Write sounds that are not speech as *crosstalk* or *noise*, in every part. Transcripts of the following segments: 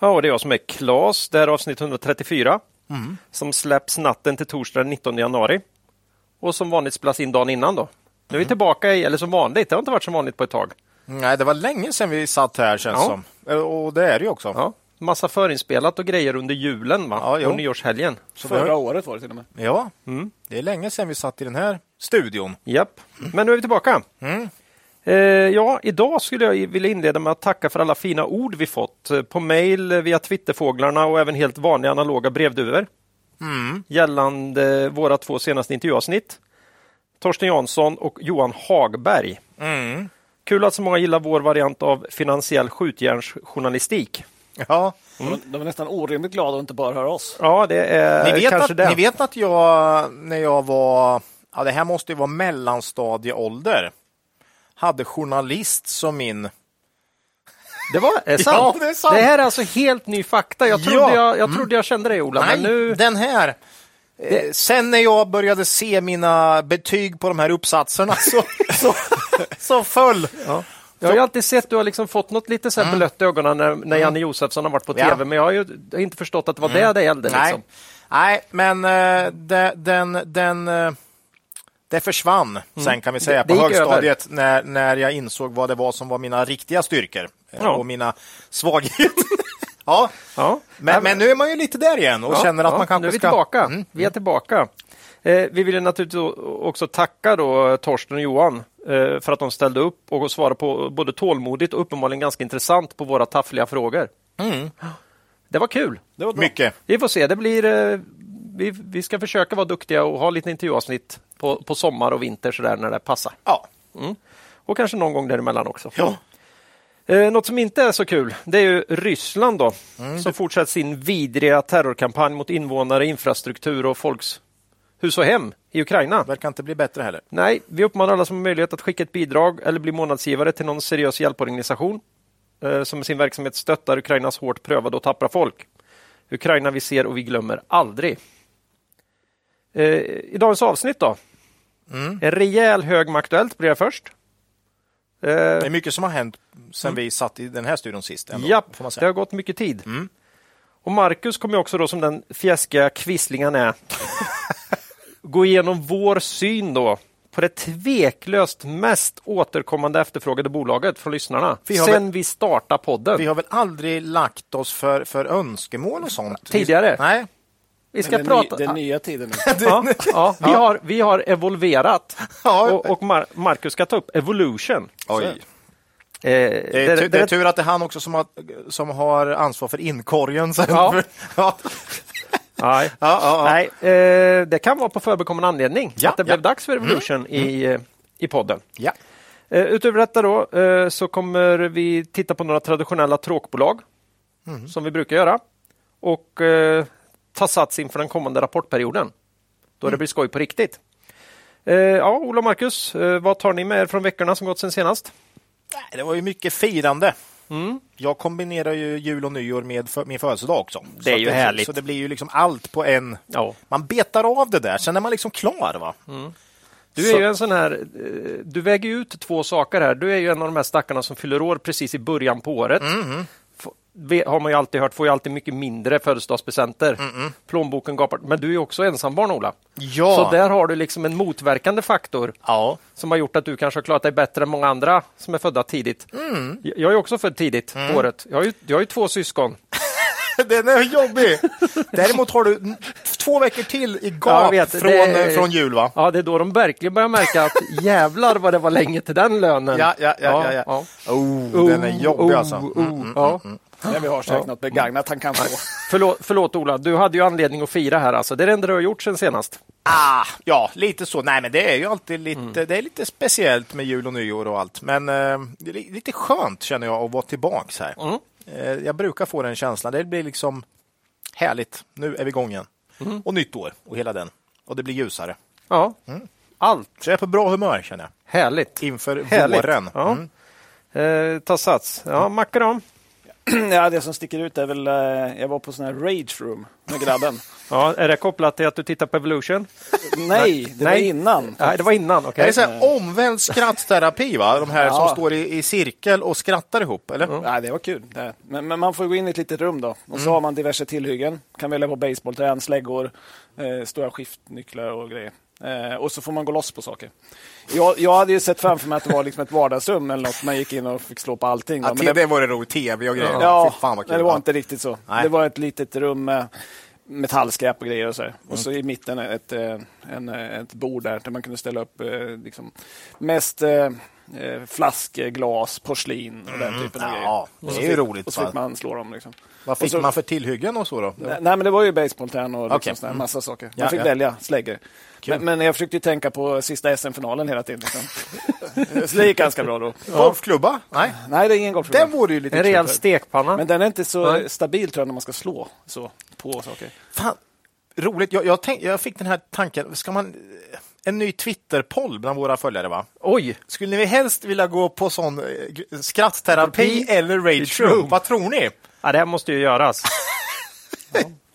Ja, och det är jag som är Klas. Det här är avsnitt 134 som släpps natten till torsdag den 19 januari. Och som vanligt spelas in dagen innan då. Nu är vi tillbaka i, eller som vanligt, det har inte varit som vanligt på ett tag. Nej, det var länge sedan vi satt här känns Ja. som. Och det är det ju också. Ja, massa förinspelat och grejer under julen va? Ja, jo. och nyårshelgen. Så Förra det, året var det till och med. ja, det är länge sedan vi satt i den här studion. Japp, men nu är vi tillbaka. Eh, ja, idag skulle jag vilja inleda med att tacka för alla fina ord vi fått eh, på mejl, eh, via Twitterfåglarna och även helt vanliga analoga brevduvor. Gällande våra två senaste intervjuavsnitt. Torsten Jansson och Johan Hagberg. Kul att så många gillar vår variant av finansiell skjutjärnsjournalistik. Ja, De, de är nästan orimligt glada att inte bara höra oss. Ja, det är ni, vet kanske att, det. ni vet att jag, när jag var, ja det här måste ju vara mellanstadieålder, hade journalist som min... Det var *laughs* är sant. Ja, det är sant. Det här är alltså helt ny fakta. Jag trodde, Ja. jag, jag, trodde jag kände dig Ola, Nej, men nu... den här. Eh, sen när jag började se mina betyg på de här uppsatserna så, *laughs* så, så föll. Ja. Jag har ju alltid sett att du har liksom fått något lite så här blött i ögonen när, när Janne Josefsson har varit på Mm. Mm. tv, men jag har ju inte förstått att det var det det gällde. Nej, Liksom. Nej men eh, det, den, den, eh, det försvann sen kan vi säga Mm. På högstadiet när, när jag insåg vad det var som var mina riktiga styrkor eh, Ja. och mina svagheter. *laughs* ja. Ja. Men, men nu är man ju lite där igen och Ja, känner att man kanske nu är vi ska... tillbaka. Mm. Vi är tillbaka. Eh, vi vill naturligtvis också tacka då Torsten och Johan eh, för att de ställde upp och svarade på både tålmodigt och uppenbarligen ganska intressant på våra taffliga frågor. Det var kul. Det var. Mycket. Vi får se. Det blir, eh, vi, vi ska försöka vara duktiga och ha lite intervjuavsnitt på, på sommar och vinter så där när det passar. Ja. Och kanske någon gång däremellan också. Ja. Eh, något som inte är så kul, det är ju Ryssland då, Mm, som fortsätter sin vidriga terrorkampanj mot invånare, infrastruktur och folks hus och hem i Ukraina. Verkar inte bli bättre heller. Nej, vi uppmanar alla som har möjlighet att skicka ett bidrag eller bli månadsgivare till någon seriös hjälporganisation eh, som med sin verksamhet stöttar Ukrainas hårt prövade och tappra folk. Ukraina vi ser och vi glömmer aldrig. Eh, I dagens avsnitt då. Mm. En rejäl hög med Aktuellt blir det först. Eh, Det är mycket som har hänt sen vi satt i den här studion sist. Ändå, Japp, det har gått mycket tid. Och Marcus kommer också då som den fjäskiga kvissling han är *laughs* gå igenom vår syn då på det tveklöst mest återkommande efterfrågade bolaget från lyssnarna sen väl- vi startade podden. Vi har väl aldrig lagt oss för, för önskemål och sånt? Tidigare? Nej. Vi ska Den, prata... ny, den nya tiden nu. *laughs* ja, ja, vi, har, vi har evolverat *laughs* och, och Mar Marcus ska ta upp evolution. Oj. Eh, Det är, där- tu- det är tur att det är han också som har, som har ansvar för inkorgen sen. Ja. *laughs* ja. Nej, Ja, ja, ja. Nej eh, det kan vara på förebekommande anledning Ja, att det ja. Mm. blev dags för Evolution i, eh, i podden. ja. Eh, utöver detta då, eh, så kommer vi titta på några traditionella tråkbolag Mm. som vi brukar göra och ta sats inför den kommande rapportperioden då Mm. det blir skoj på riktigt. Eh, ja, Ola och Marcus, eh, vad tar ni med er från veckorna som gått sen senast? Det var ju mycket firande. Mm. Jag kombinerar ju jul och nyår med för, min födelsedag också. Det är ju härligt. Så det blir ju liksom allt på en... Ja. Man betar av det där, sen är man liksom klar. va? Du är Så- ju en sån här, eh, du väger ut två saker här. Du är ju en av de här stackarna som fyller år precis i början på året. Mm, Har man ju alltid hört, får ju alltid mycket mindre födelsedagspresenter. Plånboken gapar. Men du är också ensambarn Ola. Ja. Så där har du liksom en motverkande faktor Ja. som har gjort att du kanske har klarat dig bättre än många andra som är födda tidigt. Jag jag är också född tidigt på året. Jag har, ju, jag har ju två syskon. *laughs* Den är jobbig. Däremot har du två veckor till i Ja, gap vet. från, eh, från jul. va? Ja, det är då de verkligen börjar märka att *laughs* jävlar vad det var länge till den lönen. Ja, ja, ja. ja, ja. Oh, den är jobbig alltså. Oh, oh, ja. När vi har säkert något begagnat han kan få. Förlåt, förlåt Ola, du hade ju anledning att fira här alltså. Det är det enda du har gjort sen senast. Ah, ja, lite så. Nej, men det är ju alltid lite, Mm. det är lite speciellt med jul och nyår och allt. Men eh, det är li- lite skönt känner jag att vara tillbaks här. Mm. Eh, jag brukar få den känslan. Det blir liksom härligt. Nu är vi igång igen. Mm. Och nytt år och hela den. Och det blir ljusare. Ja, allt Så jag är på bra humör känner jag. härligt. Inför Härligt. våren. Ja. Mm. Eh, ta sats. Ja, Macke då? *clears throat* Ja, det som sticker ut är väl, eh, jag var på sån här rage room med grabben. *laughs* Ja, är det kopplat till att du tittar på Evolution? *laughs* Nej, det var Nej. innan. Nej, det var innan. Det Okej. är så här omvänd skrattterapi, va? De här *laughs* som Ja. står i, i cirkel och skrattar ihop, eller? Nej, det var kul. Det. Men, men man får gå in i ett litet rum då. Och så har man diverse tillhyggen. Kan välja på basebollträn, släggor, eh, stora skiftnycklar och grejer. Eh, och så får man gå loss på saker. Jag, jag hade ju sett framför mig att det var liksom ett vardagsrum eller något. Man gick in och fick slå på allting. Ja, det, det var det roligt. Tv och grejer. Ja, Fy fan vad kul. det var inte riktigt så. Nej. Det var ett litet rum med metallskräp och grejer. Och, så och så i mitten ett, eh, en, eh, ett bord där, där man kunde ställa upp eh, liksom, mest eh, eh, flaskor, glas, porslin och den typen av Ja, grejer. det är ju roligt, Och så fick man slå dem. Liksom. Vad fick så- man för tillhyggen och så då? Nej, nej, men det var ju basebollträn och liksom här Mm. massa saker. Man Ja, fick ja. välja släggor. Men, men jag försökte ju tänka på sista SM-finalen hela tiden. Liksom. *laughs* så det gick ganska bra då. Golfklubba? Nej, Nej, det är ingen golfklubba. den vore ju lite En rejäl stekpanna. Men den är inte så Nej. stabil tror jag när man ska slå så på saker. Fan, roligt. Jag, jag, tänk, jag fick den här tanken. Ska man... En ny Twitter-poll bland våra följare, va? Oj! Skulle ni helst vilja gå på sån eh, skrattterapi eller rage room? Vad tror ni? Ja, det här måste ju göras. *laughs*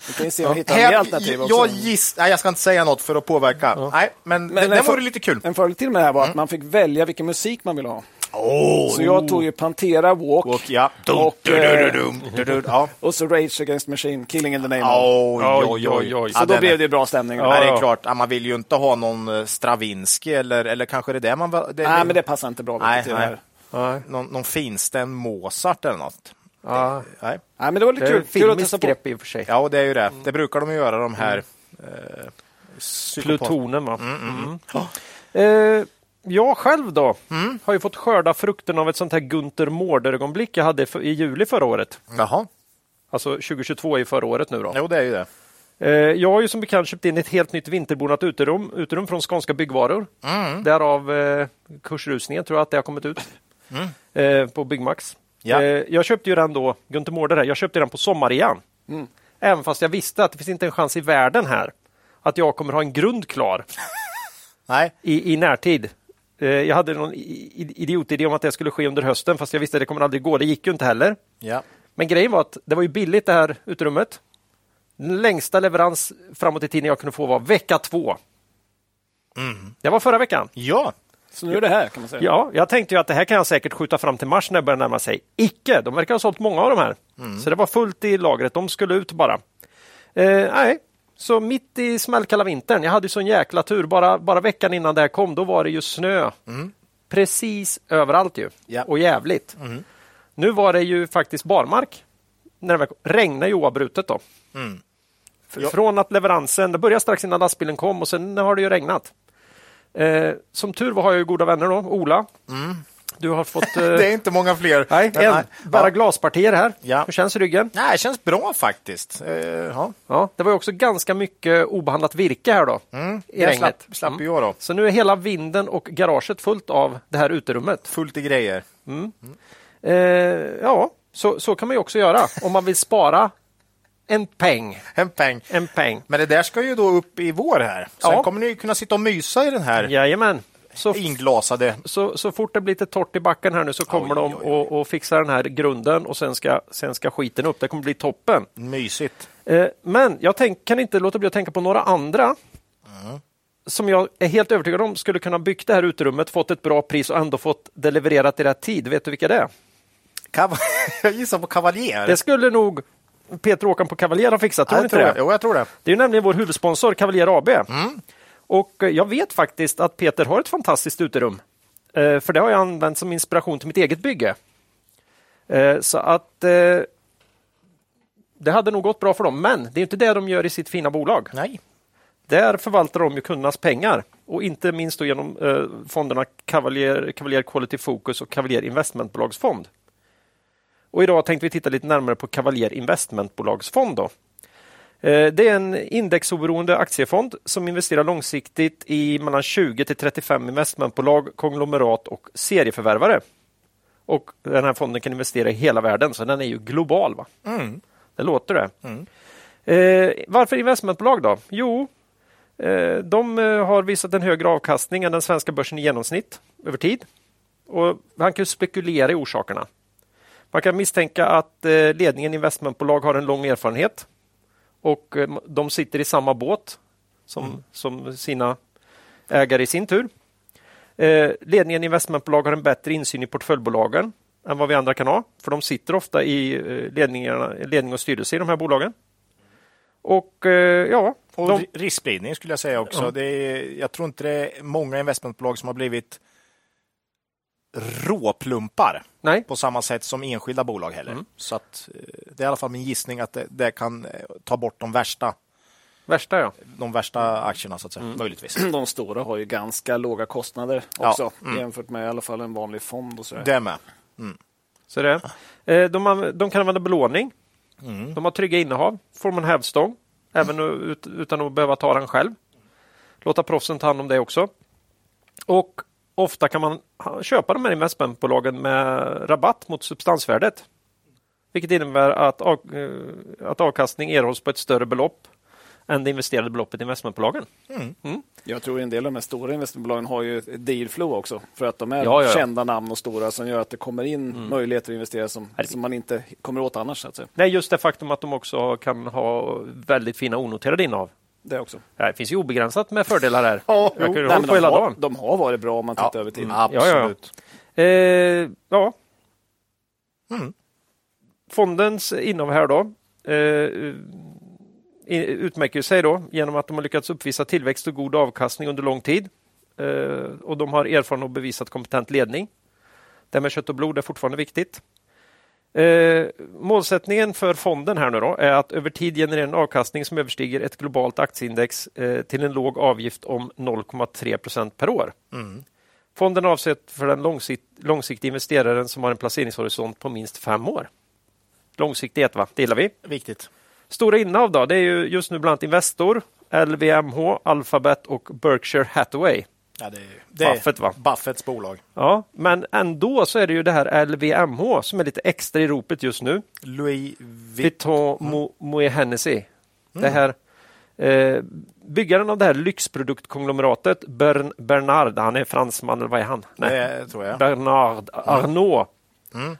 Vi kan ju se om vi hittar Här- mer alternativ också. jag giss, nej, jag ska inte säga något för att påverka. Nej, men, Men det, vore lite kul. En fördel till med det här var Mm. att man fick välja vilken musik man ville ha. Oh, Så jag tog ju Pantera Walk och, ja. Och, eh, ja. och så Rage Against Machine, Killing in the Name of. Oj, Oj, oj. Så Ja, då blev det bra stämning. Ja, det är klart. Man vill ju inte ha någon eh, Stravinsky eller, eller kanske det är det man... va- Det, Nej, men det passar inte bra Nej, till det nej. här. Nej. Någon, någon finstämd Mozart eller något. Ja, Nej. Nej, men det var lite det kul. Kul att testa på. grepp i och för sig. Ja, det är ju det. Det brukar de ju göra, de här... Eh, psykopat- Plutonen, va? Mm. Eh, jag själv då har ju fått skörda frukten av ett sånt här Gunther Mårder-ögonblick jag hade i juli förra året. Jaha, Alltså 2022 är ju förra året nu då. jo det är ju det. Eh, jag har ju som bekant köpt in ett helt nytt vinterbonat uterum, uterum från Skånska Byggvaror. Därav eh, kursrusningen tror jag att det har kommit ut eh, på Byggmax. Ja. Jag köpte ju den då, Gunther Mårder här, jag köpte den på sommarrean. Även fast jag visste att det finns inte en chans i världen här att jag kommer ha en grund klar *laughs* Nej, i, i närtid. Eh, jag hade någon idiotidé om att det skulle ske under hösten fast jag visste att det kommer aldrig gå. Det gick ju inte heller. ja. Men grejen var att det var ju billigt det här utrymmet. Den längsta leverans framåt i tiden jag kunde få var vecka två. Det var förra veckan. Ja, Så nu är det här kan man säga. Ja, jag tänkte ju att det här kan jag säkert skjuta fram till mars när det börjar närma sig. Icke! De verkar ha sålt många av de här. Så det var fullt i lagret. De skulle ut bara. Eh, nej, så mitt i smällkalla vintern. Jag hade ju sån jäkla tur. Bara, bara veckan innan det här kom, då var det ju snö. Precis överallt ju. Ja. Och jävligt. Nu var det ju faktiskt barmark. När det regnade ju oavbrutet då. F- Ja. Från att leveransen, det började strax innan lastbilen kom och sen har det ju regnat. Eh, som tur var har jag ju goda vänner då. Ola, du har fått... *laughs* Eh, det är inte många fler. nej, en, nej. bara ja. glaspartier här. Ja. Hur känns ryggen? Nej, det känns bra faktiskt. Eh, ja. Ja, det var ju också ganska mycket obehandlat virke här då. I Det regnet. slapp, slapp jag då. Så nu är hela vinden och garaget fullt av det här uterummet. Fullt i grejer. Eh, ja, så, så kan man ju också göra om man vill spara en peng. En peng. En peng. Men det där ska ju då upp i vår här. Sen Ja. kommer ni kunna sitta och mysa i den här Jajamän. Så, inglasade. så, så fort det blir lite torrt i backen här nu så kommer Oj, de oj, oj. och, och fixa den här grunden och sen ska, sen ska skiten upp. Det kommer bli toppen. Mysigt. Eh, men jag tänk, kan inte låta bli att tänka på några andra som jag är helt övertygad om skulle kunna byggt det här utrymmet, fått ett bra pris och ändå fått det levererat i rätt tid. Vet du vilka det är? Kav- *laughs* jag gissar på kavaljer. Det skulle nog Peter Åkan på Cavalier ha fixat, tror Ja, jag inte tror det? det. Jo, jag tror det. Det är ju nämligen vår huvudsponsor Cavalier AB. Mm. Och eh, jag vet faktiskt att Peter har ett fantastiskt uterum. Eh, För det har jag använt som inspiration till mitt eget bygge. Eh, Så att det hade nog gått bra för dem. Men det är inte det de gör i sitt fina bolag. Nej. Där förvaltar de ju kundernas pengar och inte minst genom fonderna Cavalier, Cavalier Quality Focus och Cavalier Investmentbolagsfond. Och idag tänkte vi titta lite närmare på Cavalier Investmentbolagsfond. Då. Eh, det är en indexoberoende aktiefond som investerar långsiktigt i mellan 20 till 35 investmentbolag, konglomerat och serieförvärvare. Och den här fonden kan investera i hela världen, så den är ju global. va? Det låter det. Eh, varför investmentbolag då? Jo, eh, de eh, har visat en högre avkastning än den svenska börsen i genomsnitt över tid. Och man kan spekulera i orsakerna. Man kan misstänka att eh, ledningen i investmentbolag har en lång erfarenhet och eh, de sitter i samma båt som, som sina ägare i sin tur. Eh, ledningen i investmentbolag har en bättre insyn i portföljbolagen än vad vi andra kan ha, för de sitter ofta i eh, ledningarna, ledning och styrelse i de här bolagen. Och eh, ja, Och de, ri- riskspridning skulle jag säga också. Ja. Det är, jag tror inte det är många investmentbolag som har blivit råplumpar nej, på samma sätt som enskilda bolag heller. Mm. Så att, eh, det är i alla fall min gissning att det, det kan eh, ta bort de värsta, värsta ja. de värsta aktierna så att säga. Mm. Möjligtvis. *clears throat* De stora har ju ganska låga kostnader Ja, också mm. jämfört med i alla fall en vanlig fond. Och så. Det med. Så det. Eh, de, de kan använda belåning. Mm. De har trygga innehav. Får man hävstång, även ut, utan att behöva ta den själv. Låta proffsen ta hand om det också. Och ofta kan man köpa de här investmentbolagen med rabatt mot substansvärdet. Vilket innebär att, av, eh, att avkastning erhålls på ett större belopp än det investerade beloppet i investmentbolagen. Jag tror en del av de här stora investmentbolagen har ju ett dealflow också. För att de är Ja, ja, ja. kända namn och stora som gör att det kommer in möjligheter att investera som, som man inte kommer åt annars. Så att säga. Nej, just det faktum att de också kan ha väldigt fina onoterade innehav. Det också. Ja, Det finns ju obegränsat med fördelar här. Ja, Jag kan ju Nej, på de, hela har, dagen. de har varit bra om man tittar över tid. Mm, absolut. Eh, ja. Mm. Fondens innehav här då eh, utmärker sig då genom att de har lyckats uppvisa tillväxt och god avkastning under lång tid. Eh, och de har erfaren och bevisat kompetent ledning. Det med kött och blod är fortfarande viktigt. Eh, målsättningen för fonden här nu då är att över tid generera en avkastning som överstiger ett globalt aktieindex eh, till en låg avgift om 0,3 procent per år. Fonden är avsedd för den långsikt, långsiktiga investeraren som har en placeringshorisont på minst fem år. Långsiktighet, va? det gillar vi. Viktigt. Stora innehav då? Det är ju just nu bland annat Investor, LVMH, Alphabet och Berkshire Hathaway. Ja, det, det Buffett, va? Buffetts bolag. Ja, men ändå så är det ju det här LVMH som är lite extra i ropet just nu. Louis Vuitton. Vuitton Mo- Moet Hennessy. Det här eh, byggaren av det här lyxproduktkonglomeratet Bern, Bernard, han är fransman eller vad är han? Nej. Det tror jag. Bernard Arnault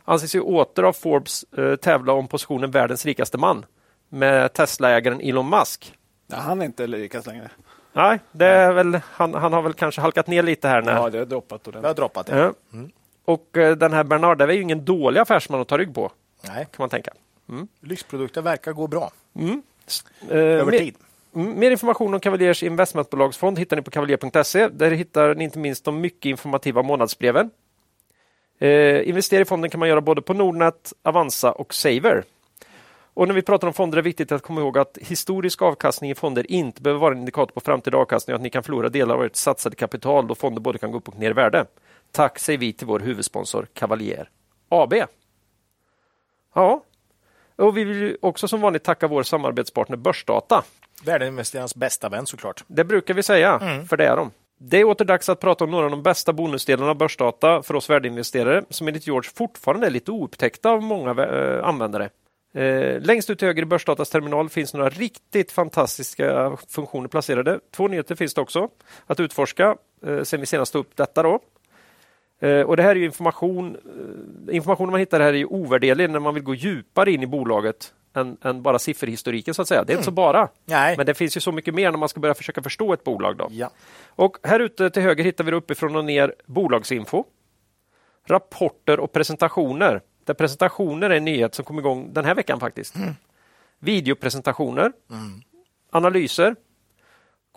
anses ju åter av Forbes eh, tävla om positionen världens rikaste man med Tesla-ägaren Elon Musk. Ja, han är inte lyckas längre. Nej, det är väl, han, han har väl kanske halkat ner lite här. När, Ja, det har droppat Det har ordentligt. droppat det. Ja. Och eh, den här Bernard det är ju ingen dålig affärsman att ta rygg på, Nej, kan man tänka. lyxprodukter verkar gå bra Eh, över tid. Mm, Mer information om Cavaliers investmentbolagsfond hittar ni på cavalier.se. Där hittar ni inte minst de mycket informativa månadsbreven. Eh, investera i fonden kan man göra både på Nordnet, Avanza och Saver. Och när vi pratar om fonder är det viktigt att komma ihåg att historisk avkastning i fonder inte behöver vara en indikator på framtida avkastning och att ni kan förlora delar av ert satsade kapital då fonder både kan gå upp och ner i värde. Tack säger vi till vår huvudsponsor Cavalier AB. Ja, och vi vill ju också som vanligt tacka vår samarbetspartner Börsdata. Värdeinvesterarnas bästa vän såklart. Det brukar vi säga, Mm. för det är de. Det är åter dags att prata om några av de bästa bonusdelarna av börsdata för oss värdeinvesterare som enligt George fortfarande är lite oupptäckta av många eh, användare. Eh, längst ut till höger i Börsdatas terminal finns några riktigt fantastiska funktioner placerade. Två nyheter finns det också att utforska eh, sen vi senast tog upp detta. Då. Eh, och det här är information. Eh, informationen man hittar här är ovärderlig när man vill gå djupare in i bolaget än, än bara sifferhistoriken så att säga. Det är inte så bara. Nej. Men det finns ju så mycket mer när man ska börja försöka förstå ett bolag. Då. Ja. Och här ute till höger hittar vi uppifrån och ner bolagsinfo, rapporter och presentationer. Där presentationer är en nyhet som kom igång den här veckan faktiskt. Videopresentationer, analyser,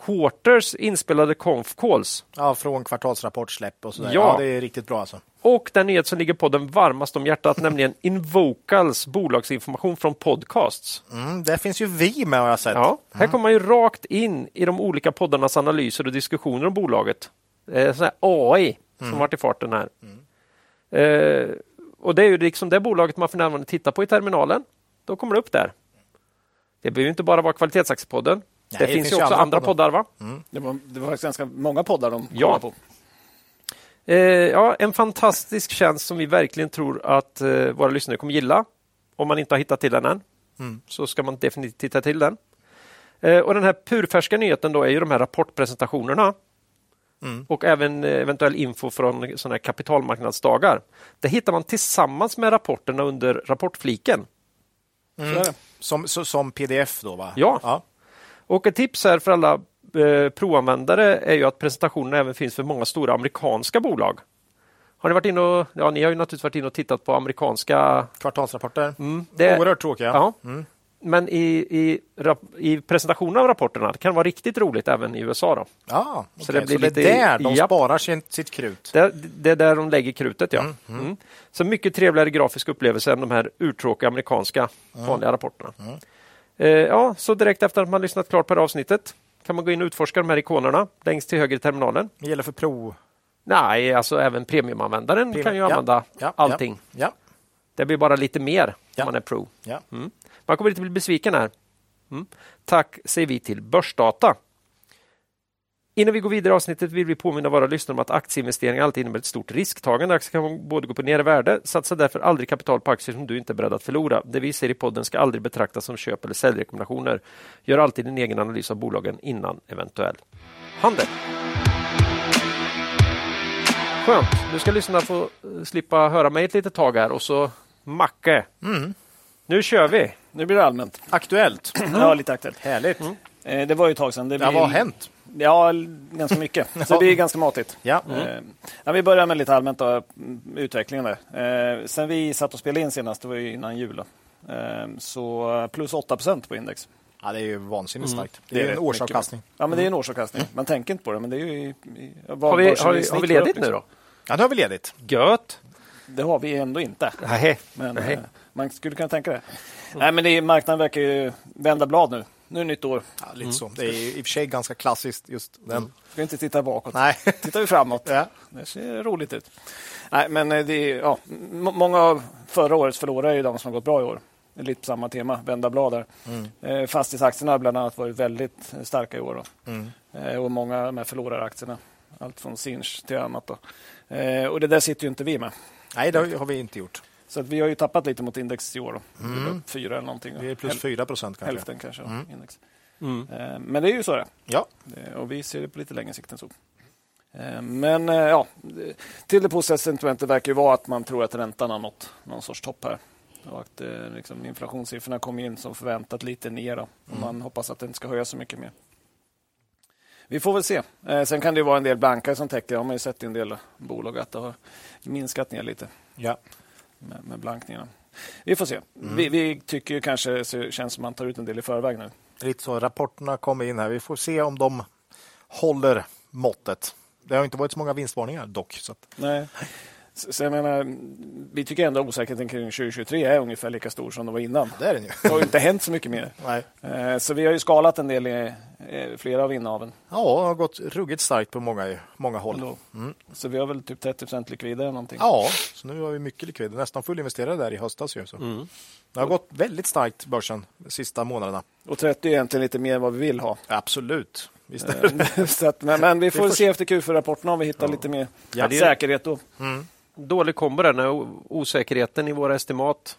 quarters inspelade conf calls ja, från kvartalsrapportsläpp och sådär. Ja. Ja. det är riktigt bra alltså. och den nyhet som ligger på den varmast om hjärtat, *laughs* nämligen Invocals bolagsinformation från podcasts. Mm, där finns ju vi med har jag sett. Ja, här kommer man ju rakt in i de olika poddarnas analyser och diskussioner om bolaget. Det är sån här AI som varit i farten här. Eh, och det är ju liksom det bolaget man för närvarande tittar på i terminalen. Då kommer det upp där. Det behöver inte bara vara Kvalitetsaktiepodden. Nej, det, det finns ju också andra poddar. va? Det var, det var ganska många poddar de Ja. på. Eh, ja, en fantastisk tjänst som vi verkligen tror att eh, våra lyssnare kommer gilla. Om man inte har hittat till den än, Mm. så ska man definitivt titta till den. Eh, och Den här purfärska nyheten då är ju de här rapportpresentationerna Mm. och även eventuell info från såna här kapitalmarknadsdagar. Det hittar man tillsammans med rapporterna under rapportfliken. Det. Som, så, som pdf då va? Ja. ja. Och ett tips här för alla eh, proanvändare är ju att presentationerna även finns för många stora amerikanska bolag. Har ni varit inne och, ja, ni har ju naturligtvis varit inne och tittat på amerikanska... Kvartalsrapporter. Mm, det, Oerhört tråkiga. ja. Mm. Men i, i, i presentationen av rapporterna det kan vara riktigt roligt även i USA. Då. Ja, Så så det blir så det lite- är där de japp. sparar sin, sitt krut. Det, det är där de lägger krutet. ja. Mm. Så mycket trevligare grafisk upplevelse än de här urtråkiga amerikanska vanliga rapporterna. Eh, ja, så direkt efter att man lyssnat klart på det avsnittet kan man gå in och utforska de här ikonerna längst till höger i terminalen. Det gäller för pro. Nej, alltså även premiumanvändaren Premium, kan ju ja. använda Ja, allting. Ja, Det blir bara lite mer Ja. om man är pro. Mm. Man kommer inte bli besviken här. Mm. Tack säger vi till Börsdata. Innan vi går vidare i avsnittet vill vi påminna våra lyssnare om att aktieinvesteringar alltid innebär ett stort risktagande. Aktier kan både gå och ner i värde. Satsa därför aldrig kapital på aktier som du inte är beredd att förlora. Det vi säger i podden ska aldrig betraktas som köp eller säljrekommendationer. Gör alltid din egen analys av bolagen innan eventuell handel. Skönt. Nu ska lyssnarna få eh, slippa höra mig ett litet tag här och så Macke. Nu kör vi! Nu blir det allmänt. Aktuellt. *clears throat* Ja, lite aktuellt. Härligt. Eh, Det var ju ett tag sedan. Det Ja, blir- vad har hänt? Ja, ganska mycket. *laughs* Så det blir ganska matigt. Ja. Eh, Ja, vi börjar med lite allmänt då, mm, utvecklingen där. Eh, sen vi satt och spelade in senast, det var ju innan jul. Eh, så plus 8% på index. ja, det är ju vansinnigt starkt. Det Det är, är en årsavkastning. Ja, men det är en årsavkastning. Man tänker inte på det, men det är ju... Har vi, har vi, har vi ledigt nu då? Ja, nu har vi ledigt. Gött! Det har vi ändå inte. Nej. Men Nej. Man skulle kunna tänka det. Nej, men det är, marknaden verkar ju vända blad nu. Nu är det nytt år. Ja, lite så. Det är i och för sig ganska klassiskt just den. Ska inte titta bakåt. Nej. *laughs* Tittar vi framåt. Ja. Det ser roligt ut. Nej, men eh, det är, ja, många av förra årets förlorare är ju de som har gått bra i år. Lite samma tema, vända blad där. Eh, Fastighetsaktierna har bland annat varit väldigt eh, starka i år. Då. Eh, och många av de här förloraraktierna. Allt från Sinch till annat. Då. Och det där sitter ju inte vi med. Nej, det har vi inte gjort. Så att vi har ju tappat lite mot index i år. Väl Fyra eller någonting. då. Vi är plus 4 procent kanske. Hälften kanske. då, Index. Mm. Eh, Men det är ju så det. Ja. Eh, Och vi ser det på lite längre sikt än så. Eh, Men ja, till det positiva sentimentet verkar ju vara att man tror att räntan har nått någon sorts topp här. Och att liksom, inflationssiffrorna kommer in som förväntat lite ner. Då. Och Man hoppas att det inte ska höjas så mycket mer. Vi får väl se. Eh, Sen kan det ju vara en del blankare som täcker. Jag har man ju sett i en del bolag att det har minskat ner lite ja. Med, med blankningarna. Vi får se. Vi, vi tycker ju kanske så det känns som man tar ut en del i förväg nu. Lite så. Rapporterna kommer in här. Vi får se om de håller måttet. Det har inte varit så många vinstvarningar dock. Så att, Nej. Så, jag menar, vi tycker ändå osäkerheten kring 2023 är ungefär lika stor som det var innan. det är den ju. Det har ju inte hänt så mycket mer. Nej. Eh, Så vi har ju skalat en del i eh, flera av innehaven. Ja, det har gått ruggigt starkt på många, många håll. ändå. Så vi har väl typ 30 likvider eller någonting. Ja, så nu har vi mycket likvider. Nästan fullinvesterade där i höstas. Ju, så. Det har gått väldigt starkt börsen de sista månaderna. Och 30 är egentligen lite mer än vad vi vill ha. Absolut. Visst. Eh, *laughs* Så att, men, men vi får får se efter Q4-rapporterna om vi hittar lite mer Ja, det säkerhet då. Dålig kombo där när osäkerheten i våra estimat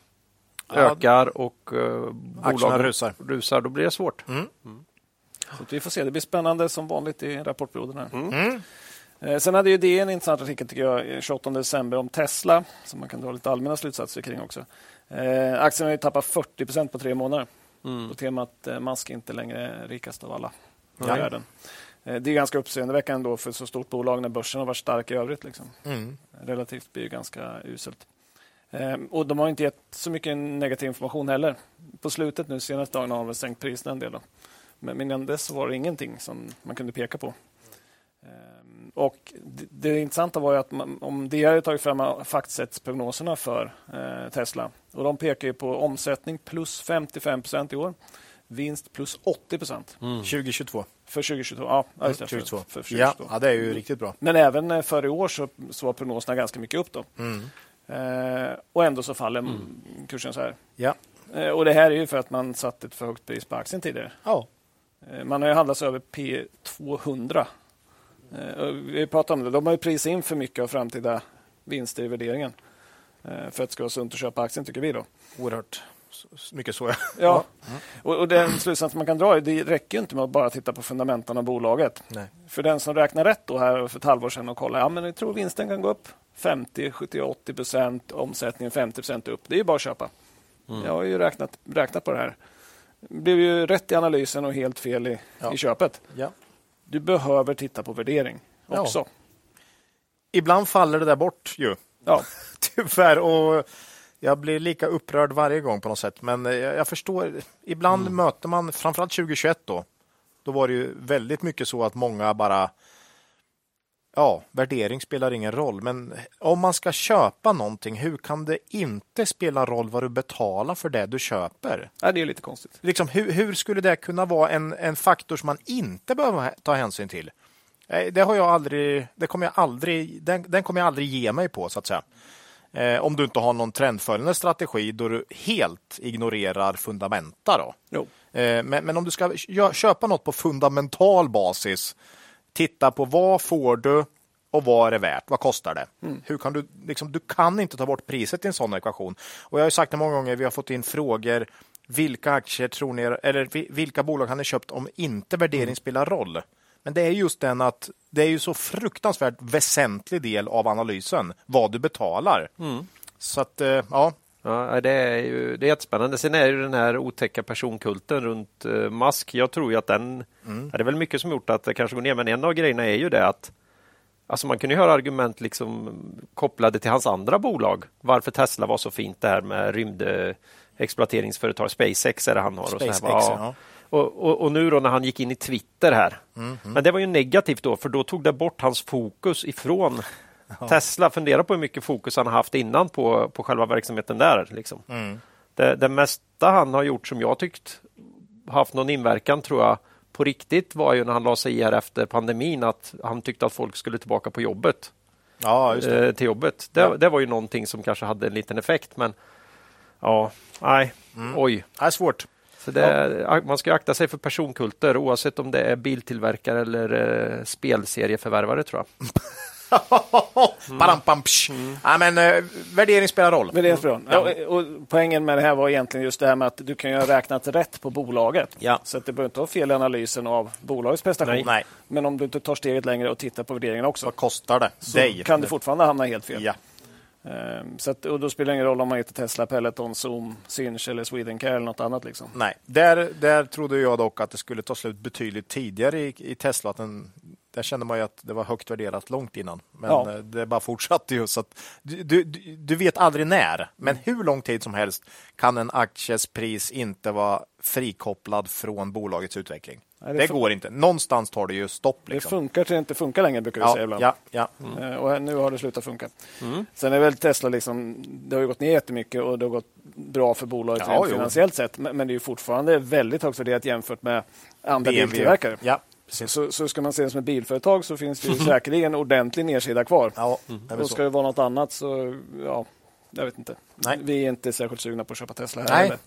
Ja. ökar och Aktierna bolagen rusar. rusar. Då blir det svårt. Så att vi får se. Det blir spännande som vanligt i rapportperioden. Här. Eh, Sen hade ju det en intressant artikel tycker jag, eh, 28 december om Tesla som man kan dra lite allmänna slutsatser kring också. Eh, aktien har ju tappat 40% på tre månader på temat eh, Musk inte längre rikast av alla i Ja. världen. Eh, det är ganska uppseendeväckande då för så stort bolag när börsen har varit stark i övrigt. Liksom. Mm. Relativt blir det ganska uselt. Eh, och de har inte gett så mycket negativ information heller. På slutet nu senaste dagen har de sänkt priserna en del. Då. Men, men innan dess var det ingenting som man kunde peka på. Ehm, Och det, det intressanta var ju att man, om det har tagit fram faktsättsprognoserna för eh, Tesla. Och de pekar ju på omsättning plus 55 procent i år. Vinst plus 80 procent 2022. För 2022. Ja, ja, just det, för, 2022. för Ja, 2022. ja, det är ju riktigt bra. Men även eh, för i år så, så var prognoserna ganska mycket upp. Då. Mm. Eh, och ändå så faller kursen så här. Ja. Eh, och det här är ju för att man satte ett för högt pris på aktien tidigare. Ja. Eh, man har ju handlats över P200 Eh, vi pratar om det. De har ju prisat in för mycket av framtida vinster i värderingen eh, för att det ska vara sunt att köpa aktien, tycker vi. då. Oerhört mycket så. Ja. ja. Mm. Och, och den slutsats man kan dra är det räcker inte med att bara titta på fundamenten av bolaget. Nej. För den som räknar rätt då här för ett halvår sedan och kollar, ja men jag tror vinsten kan gå upp 50, 70, 80 procent, omsättningen 50 procent upp. Det är ju bara att köpa. Mm. Jag har ju räknat, räknat på det här. Det blev ju rätt i analysen och helt fel i, ja. i köpet. Ja. Du behöver titta på värdering också. Ibland faller det där bort ju. Ja. *laughs* Tyvärr. Och jag blir lika upprörd varje gång på något sätt. Men jag, jag förstår. Ibland mm. möter man, framförallt 2021 då. Då var det ju väldigt mycket så att många bara ja, värdering spelar ingen roll, men om man ska köpa någonting, hur kan det inte spela roll vad du betalar för det du köper? Ja, det är lite konstigt. Liksom, hur, hur skulle det kunna vara en, en faktor som man inte behöver ta hänsyn till? Det har jag aldrig, det kommer jag aldrig, den, den kommer jag aldrig ge mig på så att säga. Eh, om du inte har någon trendföljande strategi då du helt ignorerar fundamenta. Då. Eh, men, men, om du ska köpa något på fundamental basis titta på vad får du och vad är det värt? Vad kostar det? Mm. Hur kan du, liksom, du kan inte ta bort priset i en sån ekvation. Och jag har sagt det många gånger, vi har fått in frågor. Vilka aktier tror ni, eller vilka bolag har ni köpt om inte värdering mm. spelar roll? Men det är just den att det är ju så fruktansvärt väsentlig del av analysen, vad du betalar. Mm. Så att, eh, ja, Ja, det är ju det är jättespännande. Sen är det den här otäcka personkulten runt uh, Musk. Jag tror ju att den... Mm. Ja, det är väl mycket som gjort att det kanske går ner, men en av grejerna är ju det att Alltså man kunde höra argument liksom kopplade till hans andra bolag. Varför Tesla var så fint det här med rymdexploateringsföretag. SpaceX är det han har. SpaceX, och, så här, ja. Och, och, och, nu då när han gick in i Twitter här. Mm, mm. Men det var ju negativt då, för då tog det bort hans fokus ifrån Ja. Tesla, fundera på hur mycket fokus han har haft innan på, på själva verksamheten där. Liksom. Mm. Det, det mesta han har gjort som jag tyckt haft någon inverkan tror jag på riktigt var ju när han la sig i här efter pandemin att han tyckte att folk skulle tillbaka på jobbet. Ja, eh, till jobbet. Det, ja. det, var ju någonting som kanske hade en liten effekt men ja, nej, mm. oj. Det är svårt. Så det, ja. Man ska akta sig för personkulter oavsett om det är biltillverkare eller eh, spelserieförvärvare tror jag. *laughs* mm. mm. Ja, men, uh, värdering spelar roll. Värdering spelar roll. Ja. Och poängen med det här var egentligen just det här med att du kan ju ha räknat rätt på bolaget. Ja. Så att det behöver inte vara fel i analysen av bolagets prestation. Nej. Men om du inte tar steget längre och tittar på värderingen också. Vad kostar det så dig? kan du fortfarande hamna helt fel. Ja. Um, så att, och då spelar det ingen roll om man heter Tesla, Peloton, Zoom, Sinch eller Swedencare eller något annat. Liksom. Nej, där, där trodde jag dock att det skulle ta slut betydligt tidigare i, i Tesla. Att den där kände man att det var högt värderat långt innan. Men ja. Eh, det bara fortsatte ju. Så du, du, du, vet aldrig när, men mm. hur lång tid som helst kan en akties pris inte vara frikopplad från bolagets utveckling. Nej, det, det går inte. Någonstans tar det ju stopp. Liksom. Det funkar till det inte funkar längre, brukar vi ja, säga ibland. Ja, ja. Mm. Och nu har det slutat funka. Mm. Sen är väl Tesla, liksom, det har ju gått ner jättemycket och det har gått bra för bolaget ja, finansiellt sett. Men, men det är fortfarande väldigt högt värderat jämfört med andra biltillverkare. Ja. Så, så, ska man se det som ett bilföretag så finns det ju säkerligen ordentlig nedsida kvar. Ja, mm. Ska det vara något annat så, ja, jag vet inte. Nej. Vi är inte särskilt sugna på att köpa Tesla här. Nej,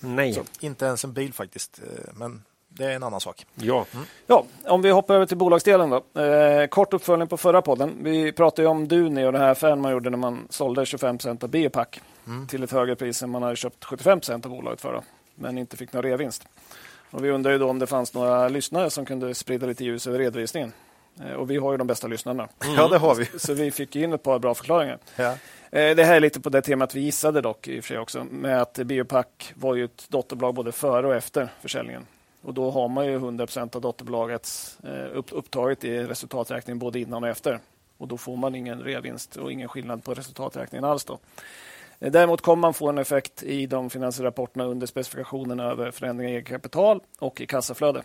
Nej. Så. inte ens en bil faktiskt. Eh, men det är en annan sak. Ja. Mm. ja, om vi hoppar över till bolagsdelen då. Eh, kort uppföljning på förra podden. Vi pratade om Duni och den här affären man gjorde när man sålde 25 procent av Biopack mm. till ett högre pris än man hade köpt 75 procent av bolaget för, men inte fick någon reavinst. Och vi undrar ju då om det fanns några lyssnare som kunde sprida lite ljus över redovisningen. Eh, och vi har ju de bästa lyssnarna. Mm. Ja, det har vi. Så vi fick in ett par bra förklaringar. Ja. Eh, det här är lite på det temat vi gissade dock i och också, med att Biopack var ju ett dotterbolag både före och efter försäljningen. Och då har man ju 100% av dotterbolagets eh, upptaget i resultaträkningen både innan och efter. Och då får man ingen reavinst och ingen skillnad på resultaträkningen alls. Då. Däremot kommer man få en effekt i de finansiella rapporterna under specifikationerna över förändringar i eget kapital och i kassaflöde.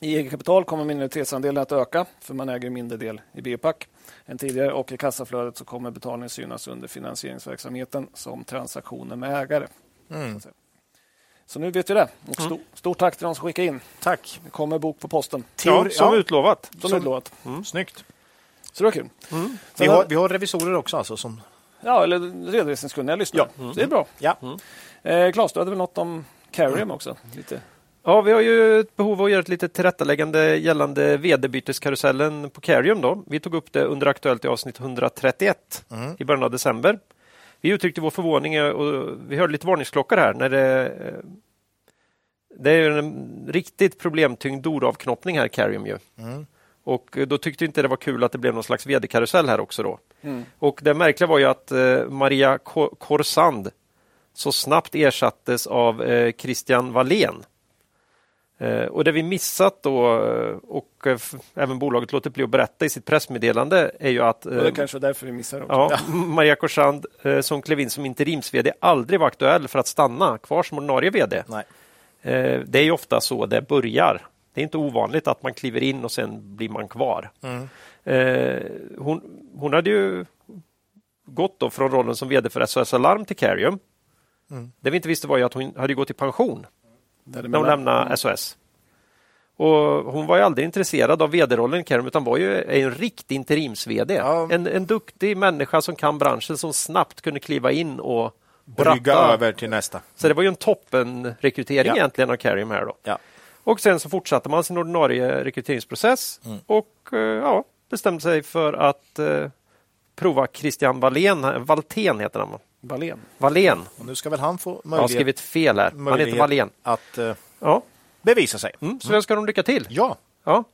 I eget kapital kommer minoritetsandelen att öka för man äger mindre del i Biopack än tidigare och i kassaflödet så kommer betalningen synas under finansieringsverksamheten som transaktioner med ägare. Mm. Så nu vet vi det. Och mm. stort tack till de som skickade in. Tack. Det kommer bok på posten. Ja, som ja. utlovat. Som, som utlovat. Mm. Snyggt. Så det var kul. Mm. Vi, har, vi har revisorer också alltså som Ja, eller redovisningskunniga lyssnare. Ja. Mm. Det är bra. Ja. Mm. Eh, Claes, du hade väl något om Carrium också? Lite. Ja, vi har ju ett behov av att göra ett litet tillrättaläggande gällande vd-byteskarusellen på Carium. Då. Vi tog upp det under Aktuellt i avsnitt 131 Mm. i början av december. Vi uttryckte vår förvåning eh, och vi hörde lite varningsklockor här. När det, eh, det är ju en riktigt problemtyngd doravknoppning här, Carium. Ju. Mm. Och eh, då tyckte inte det var kul att det blev någon slags vd-karusell här också. Då. Mm. Och det märkliga var ju att eh, Maria Ko- Korsand så snabbt ersattes av eh, Christian Wallén. Eh, och det vi missat då eh, och eh, även bolaget låter bli att berätta i sitt pressmeddelande är ju att Och det kanske var därför vi missade också. ja, *laughs* Maria Korsand som klev in som interims-vd aldrig var aktuell för att stanna kvar som ordinarie vd. Nej. Det är ju ofta så det börjar. Det är inte ovanligt att man kliver in och sen blir man kvar. Mm. Hon, hon hade ju gått då från rollen som vd för SOS Alarm till Carium. Mm. Det vi inte visste var ju att hon hade gått i pension när hon Däremellan. lämnade SOS. Och hon var ju aldrig intresserad av vd-rollen i Carium utan var ju en riktig interims-vd. Ja. En, en duktig människa som kan branschen som snabbt kunde kliva in och, Brygga över till nästa. Så det var ju en toppenrekrytering Ja. egentligen av Carium här då. Ja. Och sen så fortsatte man sin ordinarie rekryteringsprocess Mm. och eh, ja, bestämde sig för att eh, prova Christian Wallén. Valtén heter han? Wallén. Wallén. Och nu ska väl han få Jag har möjlighet, skrivit fel här. Han heter möjlighet Wallén. att eh, Ja. bevisa sig. Mm, så jag önskar dem lycka till. Ja. Ja.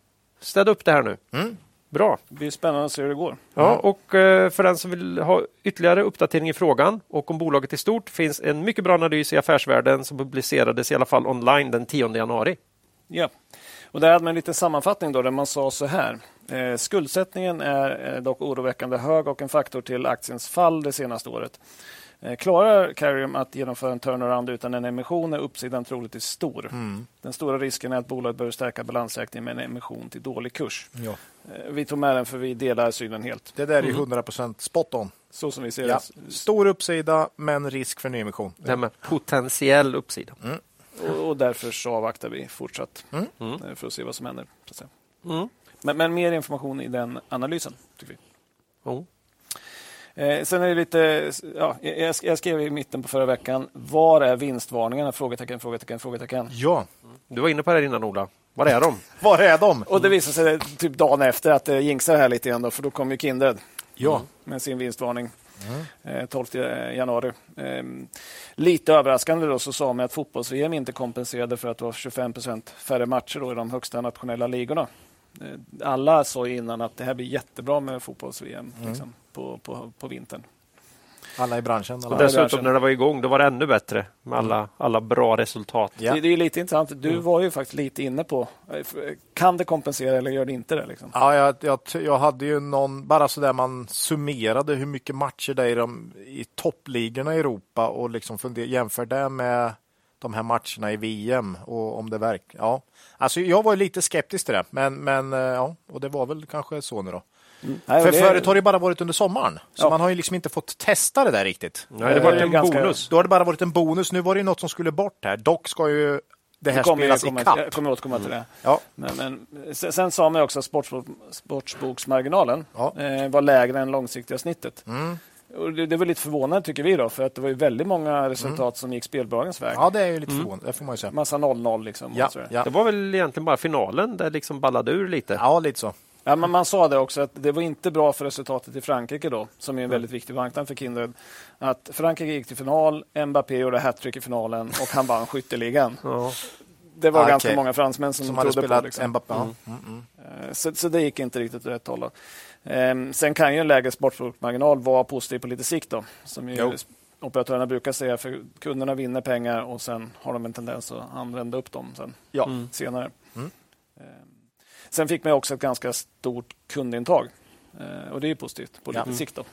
Städa upp det här nu. Mm. Bra. Det blir spännande att se hur det går. Ja, och eh, för den som vill ha ytterligare uppdatering i frågan och om bolaget i stort finns en mycket bra analys i Affärsvärlden som publicerades i alla fall online den 10 januari. Ja. Och där hade man en liten sammanfattning då, där man sa så här. Eh, skuldsättningen är dock oroväckande hög och en faktor till aktiens fall det senaste året. Eh, klarar Carium att genomföra en turnaround utan en emission är uppsidan troligtvis stor. Mm. Den stora risken är att bolaget behöver stärka balansräkningen med en emission till dålig kurs. ja. Eh, vi tog med den för vi delar synen helt. Det där är ju 100% spot on. Så som vi ser Ja. det. Stor uppsida, men risk för nyemission. Det med potentiell uppsida. Och, och därför så avvaktar vi fortsatt Mm. Mm. eh, för att se vad som händer. Så att säga. Mm. Men, men mer information i den analysen. tycker vi. Eh, sen är det lite, ja, jag, jag skrev i mitten på förra veckan, var är vinstvarningarna? Frågetecken, frågetecken, frågetecken. Ja. Du var inne på det här innan Ola. Var är de? *laughs* Var är de? Och det visade sig typ dagen efter att det jinxade här lite igen, då, för då kom ju Kindred Ja. med sin vinstvarning. Eh, 12 januari. Eh, lite överraskande då så sa man att fotbolls-VM inte kompenserade för att det var 25 procent färre matcher då i de högsta nationella ligorna. Eh, alla sa innan att det här blir jättebra med fotbolls-VM liksom, på, på, på vintern. Alla i branschen. Alla. det- dessutom branschen. när det var igång, då var det ännu bättre med alla, alla bra resultat. Ja. Det, det är lite intressant. Du var ju faktiskt lite inne på, eh, kan det kompensera eller gör det inte det? Liksom? Ja, jag, jag, jag hade ju någon, bara så där man summerade hur mycket matcher det är i, de, i toppligorna i Europa och liksom funder, jämför det med de här matcherna i VM och om det verkar. Ja, alltså jag var ju lite skeptisk till det, men, men eh, ja, och det var väl kanske så nu då. Nej, För det- förut har det bara varit under sommaren, så Ja. man har ju liksom inte fått testa det där riktigt. Nej, det var en ganska- bonus. Då har det bara varit en bonus. Nu var det något som skulle bort här. Dock ska ju det här kommer spelas i kommer, kapp. jag kommer återkomma till det. Ja, Men, men, sen, sen sa man också att sportsbok, sportsboksmarginalen Ja. eh, var lägre än långsiktiga snittet. Mm. Och det, det var lite förvånande tycker vi då, för att det var ju väldigt många resultat som gick spelbolagens väg. Mm. ja det är ju lite förvånande. Det får man ju säga. Massa 0-0 liksom. Ja, ja. Det var väl egentligen bara finalen där liksom ballade ur lite. ja, lite så. Ja, men man sa det också att det var inte bra för resultatet i Frankrike då, som är en väldigt viktig marknad för Kindred. Att Frankrike gick till final, Mbappé gjorde hattrick i finalen och han vann skytteligan. Ja. Det var Ah, ganska okej. många fransmän som, Som hade trodde spelat på liksom. Mbappé. Mm. Mm, mm. Eh, Så, så det gick inte riktigt åt rätt håll. Ehm, sen kan ju en lägre sportbokmarginal vara positiv på lite sikt. Då, som ju Jo. operatörerna brukar säga, för kunderna vinner pengar och sen har de en tendens att använda upp dem sen, Ja. Mm. senare. Mm. Ehm, sen fick man också ett ganska stort kundintag Eh, och det är positivt på Ja. lite sikt. Då.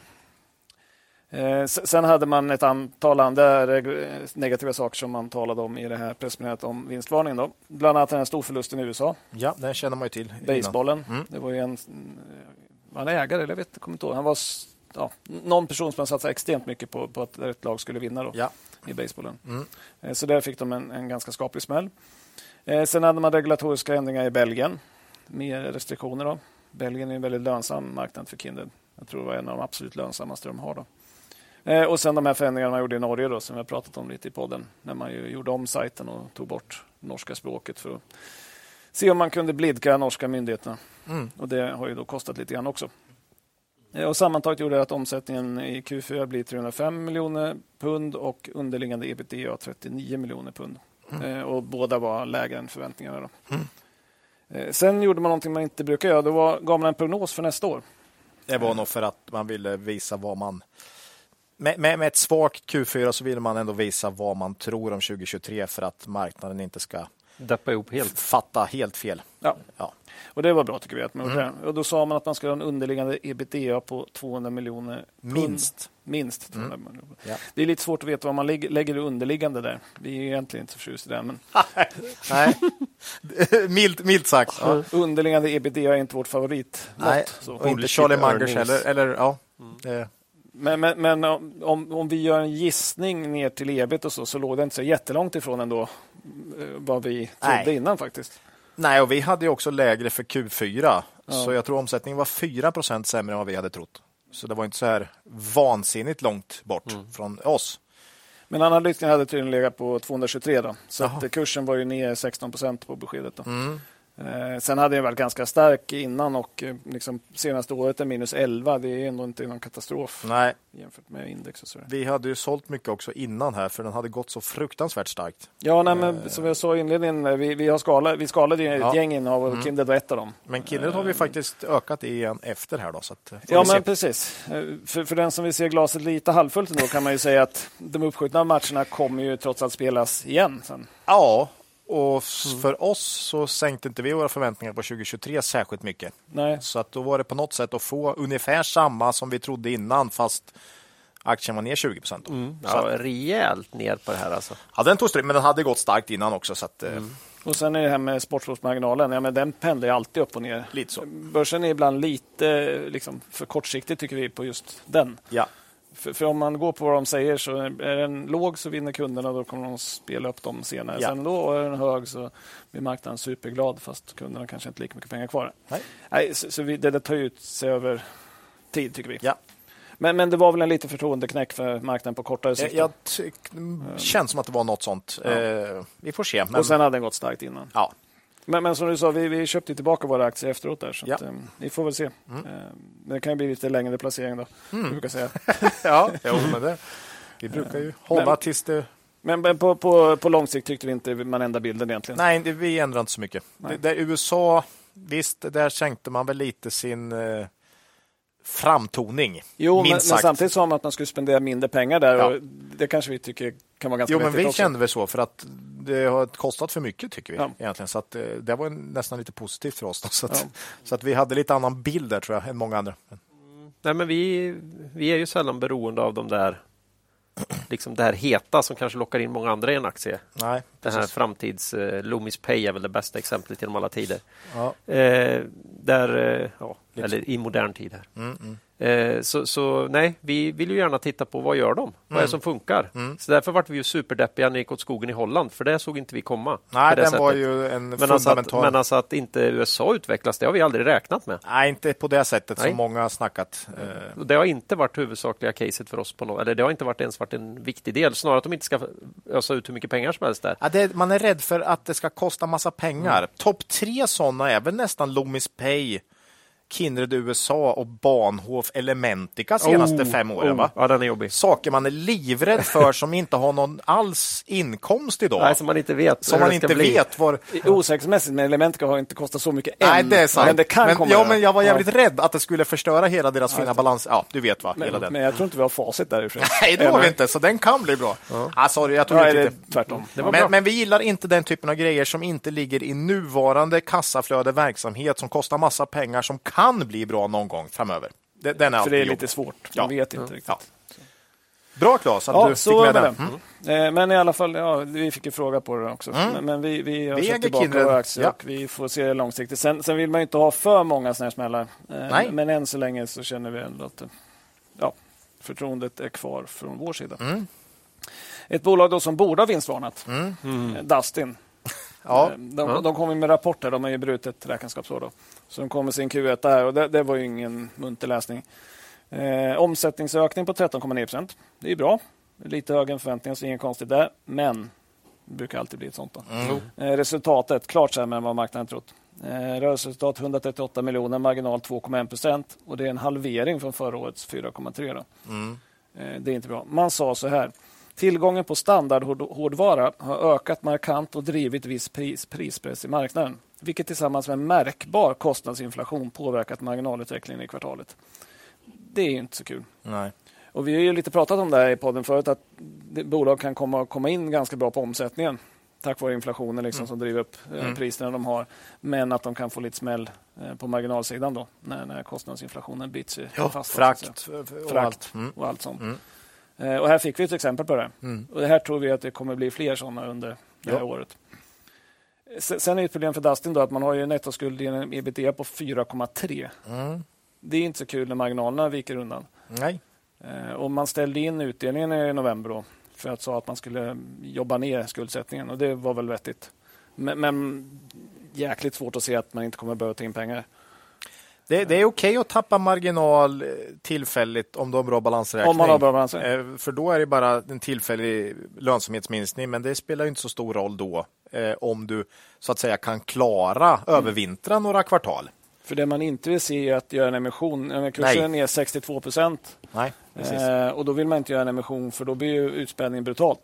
Eh, Sen hade man ett antal andra negativa saker som man talade om i det här pressmeddelandet om vinstvarningen. Då. Bland annat den här storförlusten i USA. ja, den känner man ju till. Basebollen. Mm. Det var ju en... Var han ägare? Eller jag vet, jag kommer inte ihåg. Han var ja, någon person som satsade extremt mycket på, på att ett lag skulle vinna då, Ja. i basebollen. Mm. Eh, Så där fick de en, en ganska skaplig smäll. Eh, Sen hade man regulatoriska ändringar i Belgien. Mer restriktioner. Då. Belgien är en väldigt lönsam marknad för Kindred. Jag tror det var en av de absolut lönsammaste de har. Då. Eh, Och sen de här förändringarna man gjorde i Norge då, som vi har pratat om lite i podden. När man ju gjorde om sajten och tog bort norska språket för att se om man kunde blidka norska myndigheterna. Mm. Och Det har ju då kostat lite grann också. Eh, och sammantaget gjorde det att omsättningen i Q4 blir 305 miljoner pund och underliggande ebitda 39 miljoner pund. Mm. Eh, och båda var lägre än förväntningarna. Då. Mm. Eh, sen gjorde man någonting man inte brukar göra. Då var, gav man en prognos för nästa år. Det var nog för att man ville visa vad man... Med, med, med ett svagt Q4 så ville man ändå visa vad man tror om 2023 för att marknaden inte ska Deppa ihop helt. fatta helt fel. Ja. ja. Och det var bra tycker vi. Att man mm. Och då sa man att man skulle ha en underliggande ebitda på 200 miljoner. Minst. Minst 200 mm. miljoner. Ja. Det är lite svårt att veta vad man lägger underliggande där. Vi är egentligen inte så förtjusta i det. Men... *laughs* Nej, *laughs* milt, milt sagt. Ja. Underliggande ebitda är inte vårt favorit. Nej, så. och inte Charlie Mangers heller. Eller, ja, mm. Men, men, men, om, om vi gör en gissning ner till ebit och så, så låg det inte så jättelångt ifrån ändå eh, vad vi trodde Nej. innan faktiskt. Nej, och vi hade också lägre för Q4. Ja. Så jag tror omsättningen var 4% sämre än vad vi hade trott. Så det var inte så här vansinnigt långt bort mm. från oss. Men analytikerna hade tydligen legat på 223 då. Så kursen var ju ner 16% på beskedet. Då. Mm. Eh, sen hade den varit ganska stark innan och eh, liksom senaste året är minus 11. Det är ändå inte någon katastrof Nej. jämfört med index. Och. Vi hade ju sålt mycket också innan här för den hade gått så fruktansvärt starkt. Ja, nej, men, eh. som jag sa i inledningen, vi, vi, har skalat, vi skalade ju ja. ett gäng innehav och mm. Kindred var ett av dem. Men Kindred har vi faktiskt ökat igen efter här då. Så att, ja, men precis. För, för den som vill se glaset lite halvfullt då kan man ju säga att de uppskjutna matcherna kommer ju trots allt spelas igen sen. Ja, och mm. för oss så sänkte inte vi våra förväntningar på 2023 särskilt mycket. Nej. Så att då var det på något sätt att få ungefär samma som vi trodde innan fast aktien var ner 20 procent. Mm. Ja, rejält ner på det här alltså. Ja, den tog stryk, men den hade gått starkt innan också. Så att, eh, mm. Och sen är det här med sportlovsmarginalen. Ja, men den pendlar alltid upp och ner. Lite så. Börsen är ibland lite liksom, för kortsiktig tycker vi på just den. Ja. För, för, om man går på vad de säger så är den låg så vinner kunderna då kommer de spela upp dem senare. Ja. Sen då är den hög så blir marknaden superglad fast kunderna kanske inte har lika mycket pengar kvar. Nej. Nej så, så vi, det, det tar ut sig över tid tycker vi. Ja. Men, men det var väl en lite förtroendeknäck för marknaden på kortare sikt? Jag tyck, känns som att det var något sånt. Ja. Eh, vi får se. Men... Och sen hade den gått starkt innan. Ja. Men, men som du sa, vi, vi köpte tillbaka våra aktier efteråt. där så ja. att, um, Vi får väl se. Mm. Uh, det kan ju bli lite längre placering då, mm. brukar säga. *laughs* ja, jo, men det, vi brukar ju hålla men, tills det... Men på, på, på lång sikt tyckte vi inte man ändrade bilden egentligen. Nej, det, vi ändrade inte så mycket. Det, det, USA, visst, där sänkte man väl lite sin... Uh, framtoning. Jo, men, men, samtidigt sa man att man skulle spendera mindre pengar där. Ja. Och det kanske vi tycker kan vara ganska Jo, men vi också. kände väl så för att det har kostat för mycket tycker vi ja. egentligen. Så att, eh, det var nästan lite positivt för oss. Då, så, att, ja. så att vi hade lite annan bild där tror jag än många andra. Mm. Nej, men vi, vi är ju sällan beroende av de där liksom det här heta som kanske lockar in många andra i en aktie. Nej, det här framtids... Uh, Loomis Pay är väl det bästa exemplet genom alla tider. Ja. Uh, där, uh, ja, eller i modern tid. här. Mm, mm. Eh, så, så, nej, vi vill ju gärna titta på vad gör de? Mm. Vad är det mm. som funkar? Mm. Så därför vart vi ju superdeppiga när det gick åt skogen i Holland, för det såg inte vi komma. Nej, den sättet. var ju en men alltså, att, men alltså att inte USA utvecklas, det har vi aldrig räknat med. Nej, inte på det sättet nej. som många har snackat. Eh. Det har inte varit huvudsakliga caset för oss, på något, eller det har inte varit ens varit en viktig del. Snarare att de inte ska ösa ut hur mycket pengar som helst där. Ja, det, man är rädd för att det ska kosta massa pengar. Topp tre sådana är väl nästan Loomis Pay, Kindred USA och Bahnhof Elementica senaste oh, fem åren. Oh, va? Ja, den är jobbig. Saker man är livrädd för som inte har någon alls inkomst idag. Nej, som man inte vet. Som man inte bli. vet var... Osäkerhetsmässigt, men Elementica har inte kostat så mycket än. Nej, det är sant. Men det kan men, komma. Ja, men jag var jävligt ja. rädd att det skulle förstöra hela deras fina balans. Ja, du vet va? Men, hela den. men jag tror inte vi har facit därifrån. Nej, det har vi inte, så den kan bli bra. Ja. Ah, sorry, jag tror ja, inte. Tvärtom. Men, men vi gillar inte den typen av grejer som inte ligger i nuvarande kassaflöde verksamhet som kostar massa pengar som kan bli bra någon gång framöver. Den är För det är lite svårt. Man vet inte riktigt. Ja. Bra Claes att ja, du fick med den. Mm. Eh, men i alla fall, ja, vi fick en fråga på det också. Mm. Men vi, vi har vi köpt tillbaka våra aktier ja. och vi får se det långsiktigt. Sen, sen vill man inte ha för många sådana här smällar. Eh, Nej. Men än så länge så känner vi ändå att ja, förtroendet är kvar från vår sida. Mm. Ett bolag då som borde ha vinstvarnat, mm. mm. Dustin. Ja. De, ja. de kom med rapporter, de har ju brutit räkenskapsår. Då. Så de kom med sin Q1 där och det, det var ju ingen munter läsning. Eh, omsättningsökning på 13,9 procent. Det är bra. Lite högre än förväntningar, så inget konstigt där. Men Det brukar alltid bli ett sånt. Då. Eh, resultatet klart sämre än vad marknaden trott. Eh, rörelseresultat 138 miljoner, marginal 2,1 procent och det är en halvering från förra årets 4,3. Då. Eh, det är inte bra. Man sa så här. Tillgången på standardhårdvara har ökat markant och drivit viss pris, prispress i marknaden vilket tillsammans med märkbar kostnadsinflation påverkat marginalutvecklingen i kvartalet. Det är inte så kul. Nej. Och Vi har ju lite pratat om det här i podden förut att bolag kan komma, komma in ganska bra på omsättningen tack vare inflationen liksom, mm. som driver upp eh, mm. priserna de har. Men att de kan få lite smäll eh, på marginalsidan då när, när kostnadsinflationen biter sig ja, fast. Frakt, och, frakt allt. Mm. och allt sånt. Eh, och här fick vi ett exempel på det. Mm. Och det här tror vi att det kommer bli fler sådana under det här ja. året. Sen är ett problem för Dustin då att man har ju nettoskuld i en ebitda på 4,3. Mm. Det är inte så kul när marginalerna viker undan. Nej. Eh, och man ställde in utdelningen i november då, för att sa att man skulle jobba ner skuldsättningen och det var väl vettigt. Men, men jäkligt svårt att se att man inte kommer behöva ta in pengar. Det, det, är okej okay att tappa marginal eh, tillfälligt om du har bra balansräkning. Om man har bra balansräkning. Eh, för då är det bara en tillfällig lönsamhetsminskning, men det spelar inte så stor roll då eh, om du så att säga kan klara mm. övervintra några kvartal. För det man inte vill se är att göra en emission. Kursen är ner 62 procent. Eh, och då vill man inte göra en emission för då blir ju utspädningen brutalt.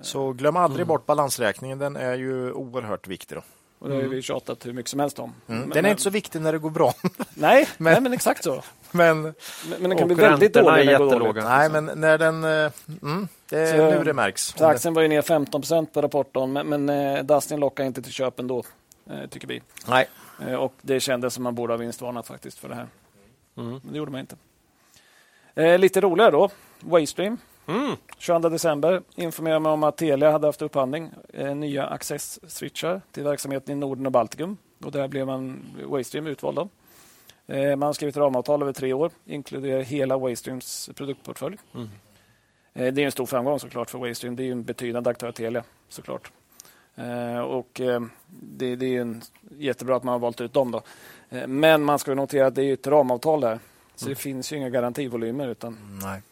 Så glöm aldrig mm. bort balansräkningen. Den är ju oerhört viktig. Då. Och det har vi tjatat hur mycket som helst om. Mm. Men, den är men, inte så viktig när det går bra. *laughs* nej, *laughs* men, nej, men exakt så. Men, men, men den kan bli väldigt dålig när det går dåligt. Nej, men när den... Eh, mm, det är så, nu det märks. Så aktien var ju ner 15 procent på rapporten, men, men eh, Dustin lockar inte till köp ändå, eh, tycker vi. Nej. Och det kändes som man borde ha vinstvarnat faktiskt för det här. Mm. Men det gjorde man inte. Eh, lite roligare då. Waystream. Mm. 22 december informerade man om att Telia hade haft upphandling eh, nya access-switchar till verksamheten i Norden och Baltikum. Och där blev man Waystream utvald. Eh, man har skrivit ramavtal över tre år, inkluderar hela Waystreams produktportfölj. Mm. Eh, det är en stor framgång såklart för Waystream. Det är en betydande aktör, Telia, såklart. Eh, och eh, det, det, är en, jättebra att man har valt ut dem. Då. Eh, men man ska notera att det är ett ramavtal där. Så mm. det finns ju inga garantivolymer. Utan, Nej.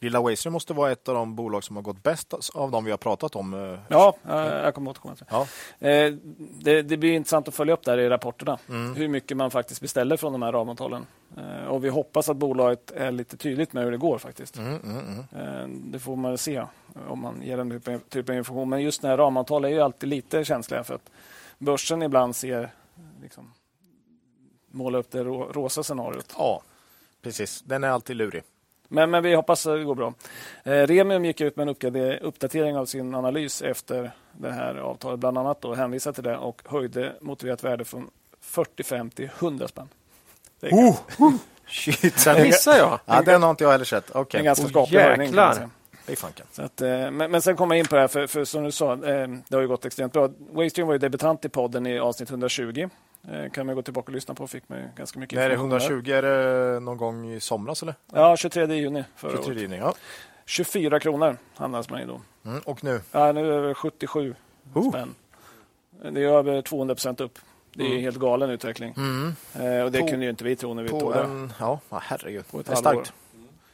Lilla Wazer måste vara ett av de bolag som har gått bäst av de vi har pratat om. Eh, ja, jag kommer återkomma till ja. Eh, det. Det blir intressant att följa upp där i rapporterna. Mm. Hur mycket man faktiskt beställer från de här ramavtalen. Eh, och vi hoppas att bolaget är lite tydligt med hur det går faktiskt. Mm, mm, mm. Det får man se om man ger den typen av information. Men just när ramavtal är ju alltid lite känsliga för att börsen ibland ser liksom, måla upp det rosa scenariot. Ja, precis. Den är alltid lurig. Men, men vi hoppas att det går bra. Eh, Remium gick ut med en uppdatering av sin analys efter det här avtalet. Bland annat då hänvisade till det och höjde motiverat värde från 45 till 100 spänn. Oh, oh, *laughs* shit, den missade jag. ja, den har inte jag heller sett. Okay. En ganska skaplig oh, höjning. Så att, eh, men, men sen kommer jag in på det här, för, för som du sa, eh, det har ju gått extremt bra. Waystream var ju debutant i podden i avsnitt 120. Eh, kan man gå tillbaka och lyssna på. Fick man ganska mycket När är det 120? Är det någon gång i somras? Eller? Ja, 23 juni förra 23 juni, ja. 24 kronor handlas man i då. Mm, och nu? Ja, nu är det 77 uh. spänn. Det är över 200 procent upp. Det är mm. helt galen utveckling. Mm. Eh, och det på, kunde ju inte vi tro när vi tog en, det. Ja, herregud. Det är starkt.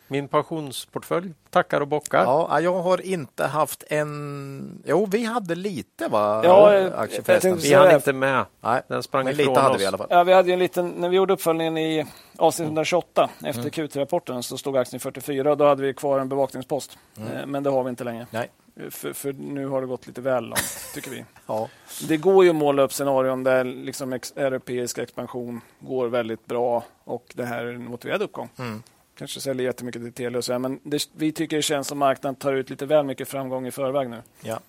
Min pensionsportfölj tackar och bockar. Ja, jag har inte haft en... Jo, vi hade lite va? Ja, aktier Vi hann inte med. Nej, den sprang men lite hade vi i alla fall. Ja, vi hade en liten... När vi gjorde uppföljningen i avsnitt 128 mm. efter Q3-rapporten så stod aktien 44 och då hade vi kvar en bevakningspost. Mm. Eh, men det har vi inte längre. Nej. För, för, nu har det gått lite väl långt, tycker vi. *laughs* ja. Det går ju att måla upp scenarion där liksom ex europeisk expansion går väldigt bra och det här är en motiverad uppgång. Mm kanske säljer jättemycket till Telia och så, men det, vi tycker det känns som marknaden tar ut lite väl mycket framgång i förväg nu. Ja.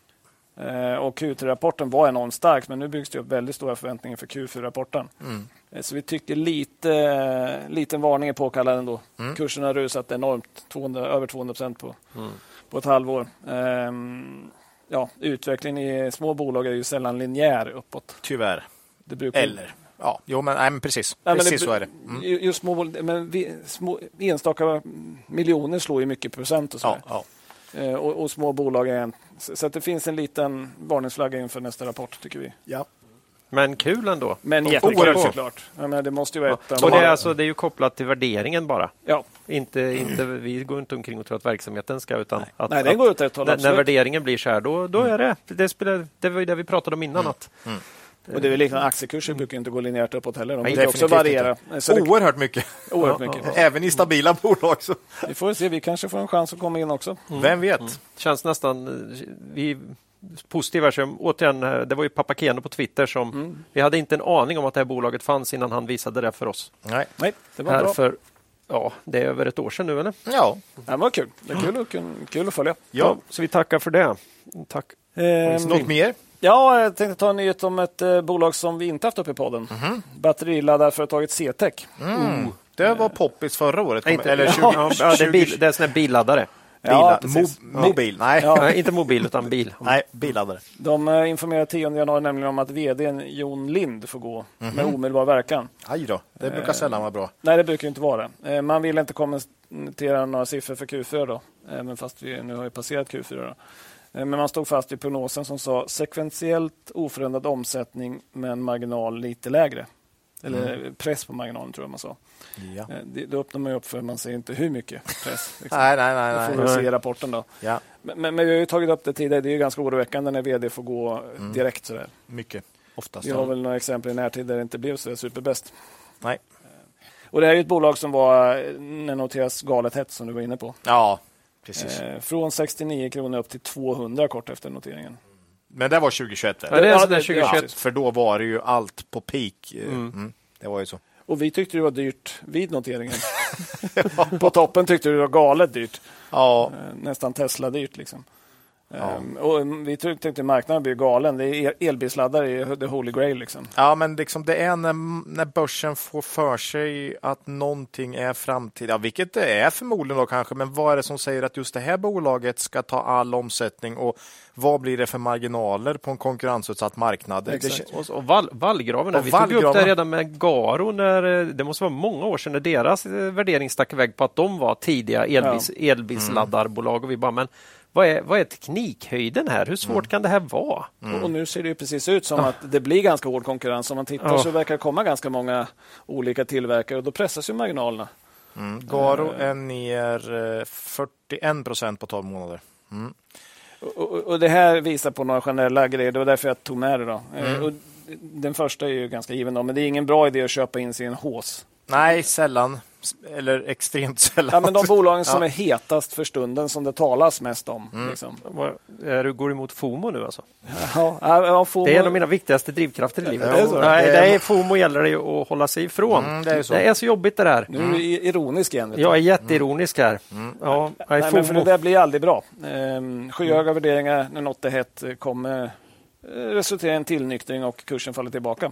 Eh, och Q3-rapporten var enormt stark, men nu byggs det upp väldigt stora förväntningar för Q4-rapporten. Mm. Eh, så vi tycker lite liten varning är påkallad ändå. Mm. Kursen har rusat enormt, 200, över 200 procent på, mm. på ett halvår. Eh, ja, utvecklingen i små bolag är ju sällan linjär uppåt. Tyvärr. Det brukar... Eller Ja, jo, men, nej, men precis. Nej, precis men det, så är det. Mm. Just små, men vi, små, enstaka miljoner slår ju mycket procent. Och, så ja, ja. Eh, och, och, små bolag är en. Så, det finns en liten varningsflagga inför nästa rapport, tycker vi. Ja. Men kul ändå. Men jättekul såklart. Ja, men det måste ju vara ett... Och det, är alltså, det är ju kopplat till värderingen bara. Ja, Inte, inte, vi går inte omkring och tror att verksamheten ska, utan att, Nej, den går åt ett håll, när, när. Mm. värderingen blir så här, då, då är det. Det, spelar, det var ju det vi pratade om innan. Att, och det är väl liknande. Aktiekurser brukar inte gå linjärt uppåt heller. De Nej, brukar också variera. Så det, Oerhört mycket. oerhört mycket. Även i stabila bolag. Så. Vi får se, vi kanske får en chans att komma in också. Vem vet? känns nästan... eh, Vi, positiva. Så, återigen, eh, det var ju Papakeno på Twitter som... Mm. Vi hade inte en aning om att det här bolaget fanns innan han visade det för oss. Nej. Nej, det var Här bra. för, ja, det är över ett år sedan nu, eller? Ja. Det var kul. Det är kul, kul, kul att följa. ja. Så vi tackar för det. Tack. Ehm, Något mer? Ja, jag tänkte ta en nyhet om ett eh, bolag som vi inte haft uppe i podden. Mhm. Batteriladdarföretaget CTEC. Mm. Det var poppis förra året. Nej, inte, Eller ja, 20, ja, ja, det är, bil, det är sån här billaddare. Ja, Mo, mobil. Nej. Ja. *laughs* Inte mobil, utan bil. *laughs* Nej, billaddare. De eh, informerade 10 januari nämligen om att vdn Jon Lind får gå Mhm. med omedelbar verkan. Aj då. Det brukar sällan vara bra. Nej, det brukar inte vara det. Eh, Man vill inte kommentera några siffror för Q4 då, även fast vi nu har ju passerat Q4. Då. Eh, Men man stod fast vid prognosen som sa sekventiellt oförändrad omsättning med en marginal lite lägre. Eller press på marginalen tror jag man sa. Ja. Eh, det- Då öppnar man upp för man ser inte hur mycket press. *laughs* Liksom. Nej, nej, nej. Det får vi se i rapporten då. Ja, Men, men, men vi har ju tagit upp det tidigare. Det är ju ganska oroväckande när vd får gå Mm. direkt sådär. mycket. Oftast. Vi har väl några exempel i närtid där det inte blev så superbäst. Nej. Och det här är ju ett bolag som var när noteras galet hett som du var inne på. Ja, precis. Eh, från 69 kronor upp till 200 kort efter noteringen. Men det var 2021. Ja, det är Ja, sån där det- 2021. ja. För då var det ju allt på peak. Mm. Det var ju så. *laughs* Och vi tyckte det var dyrt vid noteringen. *laughs* på toppen tyckte vi det var galet dyrt. Ja, Eh, nästan Tesla-dyrt. Liksom. Ehm, och vi tyckte inte marknaden blir galen. Det är el- elbilsladdare är the holy grail. Liksom. ja men liksom det är när, när börsen får för sig att någonting är framtid. Ja, vilket det är förmodligen då kanske. Men vad är det som säger att just det här bolaget ska ta all omsättning och vad blir det för marginaler på en konkurrensutsatt marknad? Exakt. Och, och val, vallgraven. Och vi tog upp det redan med Garo, när, eh, det måste vara många år sedan, när deras eh, värdering stack iväg på att de var tidiga elbils, elbilsladdarbolag. Och vi bara, men vad är, vad är teknikhöjden här? Hur svårt kan det här vara? Och, och nu ser det ju precis ut som att det blir ganska hård konkurrens. Om man tittar Ja. så verkar det komma ganska många olika tillverkare och då pressas ju marginalerna. mm. Garo är ner eh, 41 procent på 12 månader. Och, och, och det här visar på några generella grejer. Det var därför jag tog med det. Då. Eh, Och den första är ju ganska given, då, men det är ingen bra idé att köpa in sig i en hås. Nej, sällan. Eller extremt *laughs* sällan. Ja, men de bolagen som Ja. är hetast för stunden, som det talas mest om. Liksom. Vad- Är du går emot FOMO nu alltså? Ja, ja, ja, FOMO, Det är en av mina viktigaste drivkrafter i livet. det är så? Nej, Det är- FOMO gäller det att hålla sig ifrån. Mm, det är så. det är så jobbigt det där. Nu är du ironisk igen. Jag är jätteironisk här. Mm. Ja, nej, Nej, men för det FOMO. där blir aldrig bra. Ehm, skyhöga värderingar när något är hett kommer eh, resultera i en tillnyktring och kursen faller tillbaka.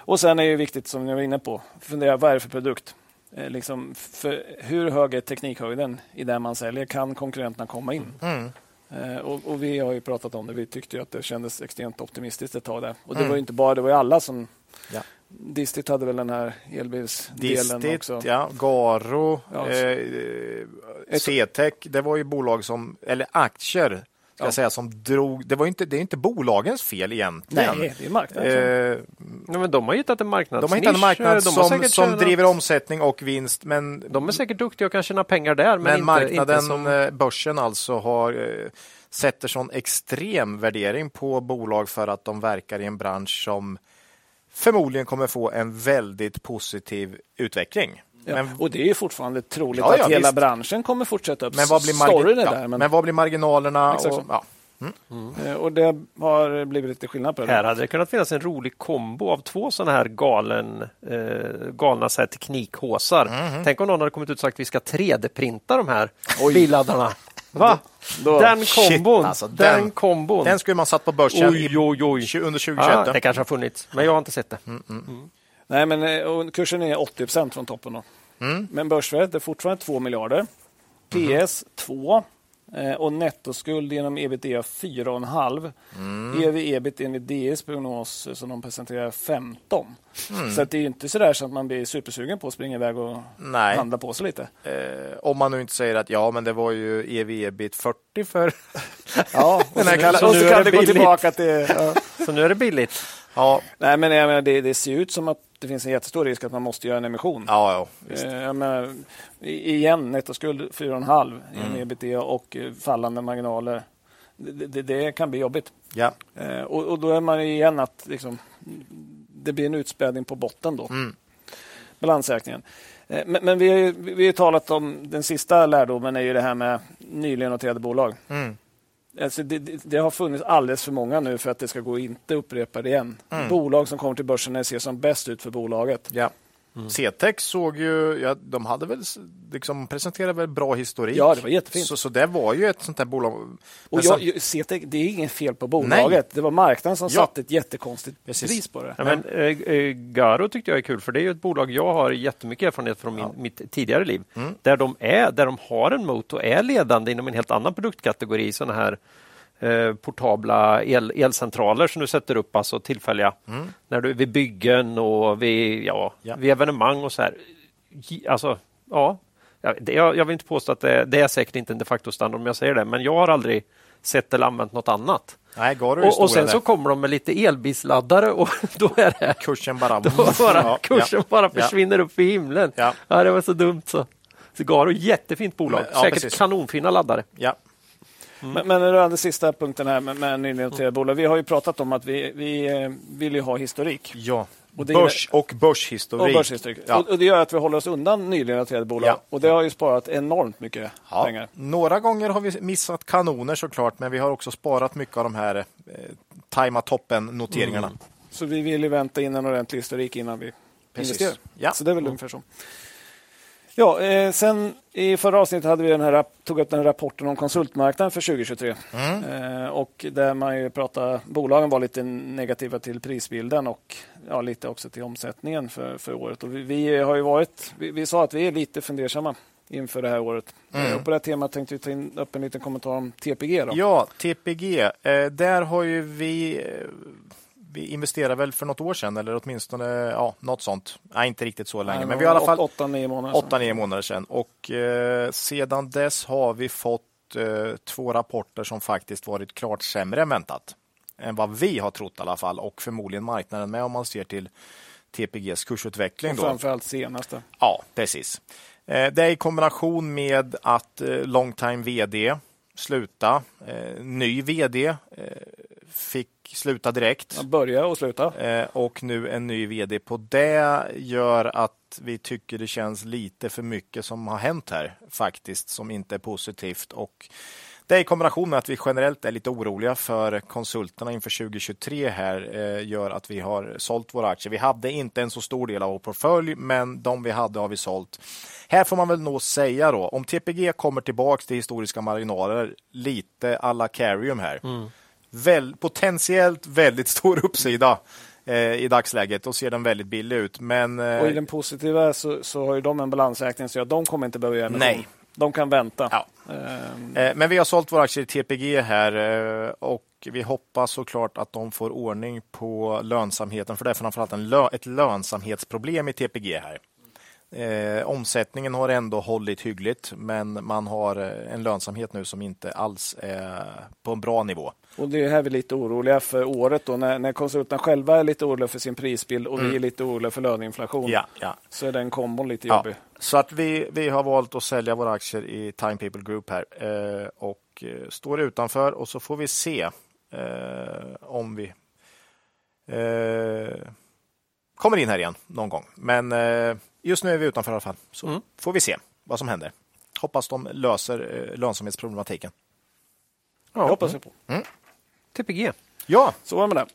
Och sen är det viktigt, som ni var inne på, fundera vad är det för produkt? Eh, liksom, för hur hög är teknikhöjden i det man säljer? Kan konkurrenterna komma in? Mm. Eh, och, och vi har ju pratat om det. Vi tyckte att det kändes extremt optimistiskt ett tag där. Och det Mm. var ju inte bara, det var alla som... Ja. Distit hade väl den här elbilsdelen Distit, också. ja, Garo, Ja, eh, Ett- CTEC, det var ju bolag som, eller aktier, ska Ja. jag säga, som drog. Det var inte, det är inte bolagens fel egentligen. Nej, det är marknaden. Eh, Nej, men de har hittat en marknadsnisch. de har hittat en marknad som, som driver omsättning och vinst, men, De är säkert duktiga och kan tjäna pengar där. Men, men inte, marknaden, inte som... eh, börsen alltså, har eh, sätter sån extrem värdering på bolag för att de verkar i en bransch som förmodligen kommer få en väldigt positiv utveckling. Ja, Men och det är ju fortfarande troligt Ja, ja, att hela visst. branschen kommer fortsätta upp. Men vad blir, margin- där. Men, men vad blir marginalerna? Exakt Och, ja. eh, och det har blivit lite skillnad på det. Här hade det kunnat finnas en rolig kombo av två sådana här galen, eh, galna så här teknikhåsar. Mhm. Tänk om någon hade kommit ut och sagt att vi ska 3D-printa de här *laughs* billaddarna. Va? Då- den Shit, kombon! alltså, den, den- kombon! Den skulle man satt på börsen oj, oj, oj. under 2021. Ja, det kanske har funnits, men jag har inte sett det. Nej, men eh, kursen är 80 procent från toppen. Då. Mm. Men börsvärdet är fortfarande 2 miljarder. PS 2 eh, och nettoskuld genom ebitda 4,5. Mm. EV ebit enligt DS prognos eh, som de presenterar 15. Mm. Så det är inte sådär så att man blir supersugen på att springa iväg och Nej. handla på sig lite. Eh, om man nu inte säger att ja, men det var ju ev ebit 40 för *laughs* Ja, och *laughs* Den här så, och så är kan det gå tillbaka till... Ja. Så nu är det billigt. Ja, Nej, men jag menar, det, det ser ut som att det finns en jättestor risk att man måste göra en emission. ja, ja visst. Eh, i- igen, nettoskuld 4,5 i Mm. en ebitda och eh, fallande marginaler. Det, det, det kan bli jobbigt. Ja. Eh, och, och då är man igen att liksom, det blir en utspädning på botten då. Mm. Balansräkningen. Eh, men men vi har ju vi har talat om den sista lärdomen är ju det här med nyligen noterade bolag. Mm. Alltså det, det, det har funnits alldeles för många nu för att det ska gå att inte upprepa det igen. Mm. Bolag som kommer till börsen när det ser som bäst ut för bolaget. Ja. CTEX såg ju, ja, de hade väl liksom presenterat väl bra historik. Ja, det var jättefint. Så, så det var ju ett sånt där bolag. Och jag, jag, CTEC, det är inget fel på bolaget. Det var marknaden som Ja. satte ett jättekonstigt Precis. pris på det. Ja, men, eh, eh, Garo tyckte jag är kul, för det är ju ett bolag jag har jättemycket erfarenhet från min, mitt tidigare liv. Mm. Där de är, där de har en mot och är ledande inom en helt annan produktkategori, sådana här eh, portabla el, elcentraler som du sätter upp, alltså tillfälliga, när du, vid byggen och vid, ja, Ja. vid evenemang och så här. Alltså, ja, jag, jag, vill inte påstå att det, det är säkert inte en de facto-standard om jag säger det, men jag har aldrig sett eller använt något annat. Nej, Och, och sen så där. kommer de med lite elbilsladdare och *laughs* då är det kursen bara... då *laughs* bara, Ja, kursen ja. bara Ja. försvinner upp i himlen. Ja. det var så dumt så. så Garo, jättefint bolag. Men, ja, Säkert precis. kanonfina laddare. Ja. Men, men rörande sista punkten här med, med nyligen noterade bolag. Vi har ju pratat om att vi, vi eh, vill ju ha historik. ja. Och det Börs och börshistorik. Och börshistorik. Ja. Och, och det gör att vi håller oss undan nyligen noterade bolag. Ja. Och det har ju sparat enormt mycket Ja. pengar. Några gånger har vi missat kanoner såklart, men vi har också sparat mycket av de här eh, tajma toppen-noteringarna. Mm. Så vi vill ju vänta in en ordentlig historik innan vi Precis. investerar. Ja. Så det är väl ungefär så. Ja, eh, sen i förra avsnittet hade vi den här, tog upp den här rapporten om konsultmarknaden för 2023. Mm. Eh, och där man ju pratade, bolagen var lite negativa till prisbilden och ja, lite också till omsättningen för, för året. Och vi, vi har ju varit, vi, vi sa att vi är lite fundersamma inför det här året. Mm. Eh, och på det här temat tänkte vi ta in upp en liten kommentar om TPG. Då. Ja, TPG. Eh, där har ju vi... Vi investerade väl för något år sedan, eller åtminstone ja, något sånt. Nej, inte riktigt så länge, Nej, men vi har i alla fall... 8-9 månader sedan. 8-9 månader sedan. Och eh, sedan dess har vi fått eh, två rapporter som faktiskt varit klart sämre än väntat. Än vad vi har trott i alla fall och förmodligen marknaden med om man ser till TPGs kursutveckling. Och framförallt senaste. Ja, precis. Eh, det är i kombination med att eh, long time vd sluta. Eh, ny vd eh, fick sluta direkt. Att börja och sluta. Eh, och nu en ny vd på det gör att vi tycker det känns lite för mycket som har hänt här faktiskt som inte är positivt. Och det i kombination med att vi generellt är lite oroliga för konsulterna inför 2023 här eh, gör att vi har sålt våra aktier. Vi hade inte en så stor del av vår portfölj, men de vi hade har vi sålt. Här får man väl nog säga då, om TPG kommer tillbaks till historiska marginaler, lite alla Carium här. Väl, potentiellt väldigt stor uppsida eh, i dagsläget och ser den väldigt billig ut. Men eh, Och i den positiva så, så har ju de en balansräkning så att de kommer inte behöva göra emission. Nej. De kan vänta. Ja. Ehm, Eh, Men vi har sålt våra aktier i TPG här eh, och vi hoppas såklart att de får ordning på lönsamheten, för det är framförallt en lö ett lönsamhetsproblem i TPG här. Eh, omsättningen har ändå hållit hyggligt, men man har eh, en lönsamhet nu som inte alls är på en bra nivå. och det är här vi är lite oroliga för året då när, när konsulterna själva är lite oroliga för sin prisbild och vi är lite oroliga för löneinflation. Mm. Ja, ja. Så är den kombon lite Ja, jobbig. så att vi, vi har valt att sälja våra aktier i Time People Group här eh, och eh, står utanför och så får vi se eh, om vi eh, kommer in här igen någon gång. Men just nu är vi utanför i alla fall. Så Mm. får vi se vad som händer. Hoppas de löser eh, lönsamhetsproblematiken. Det hoppas vi på. TPG. Ja, Så var det med det.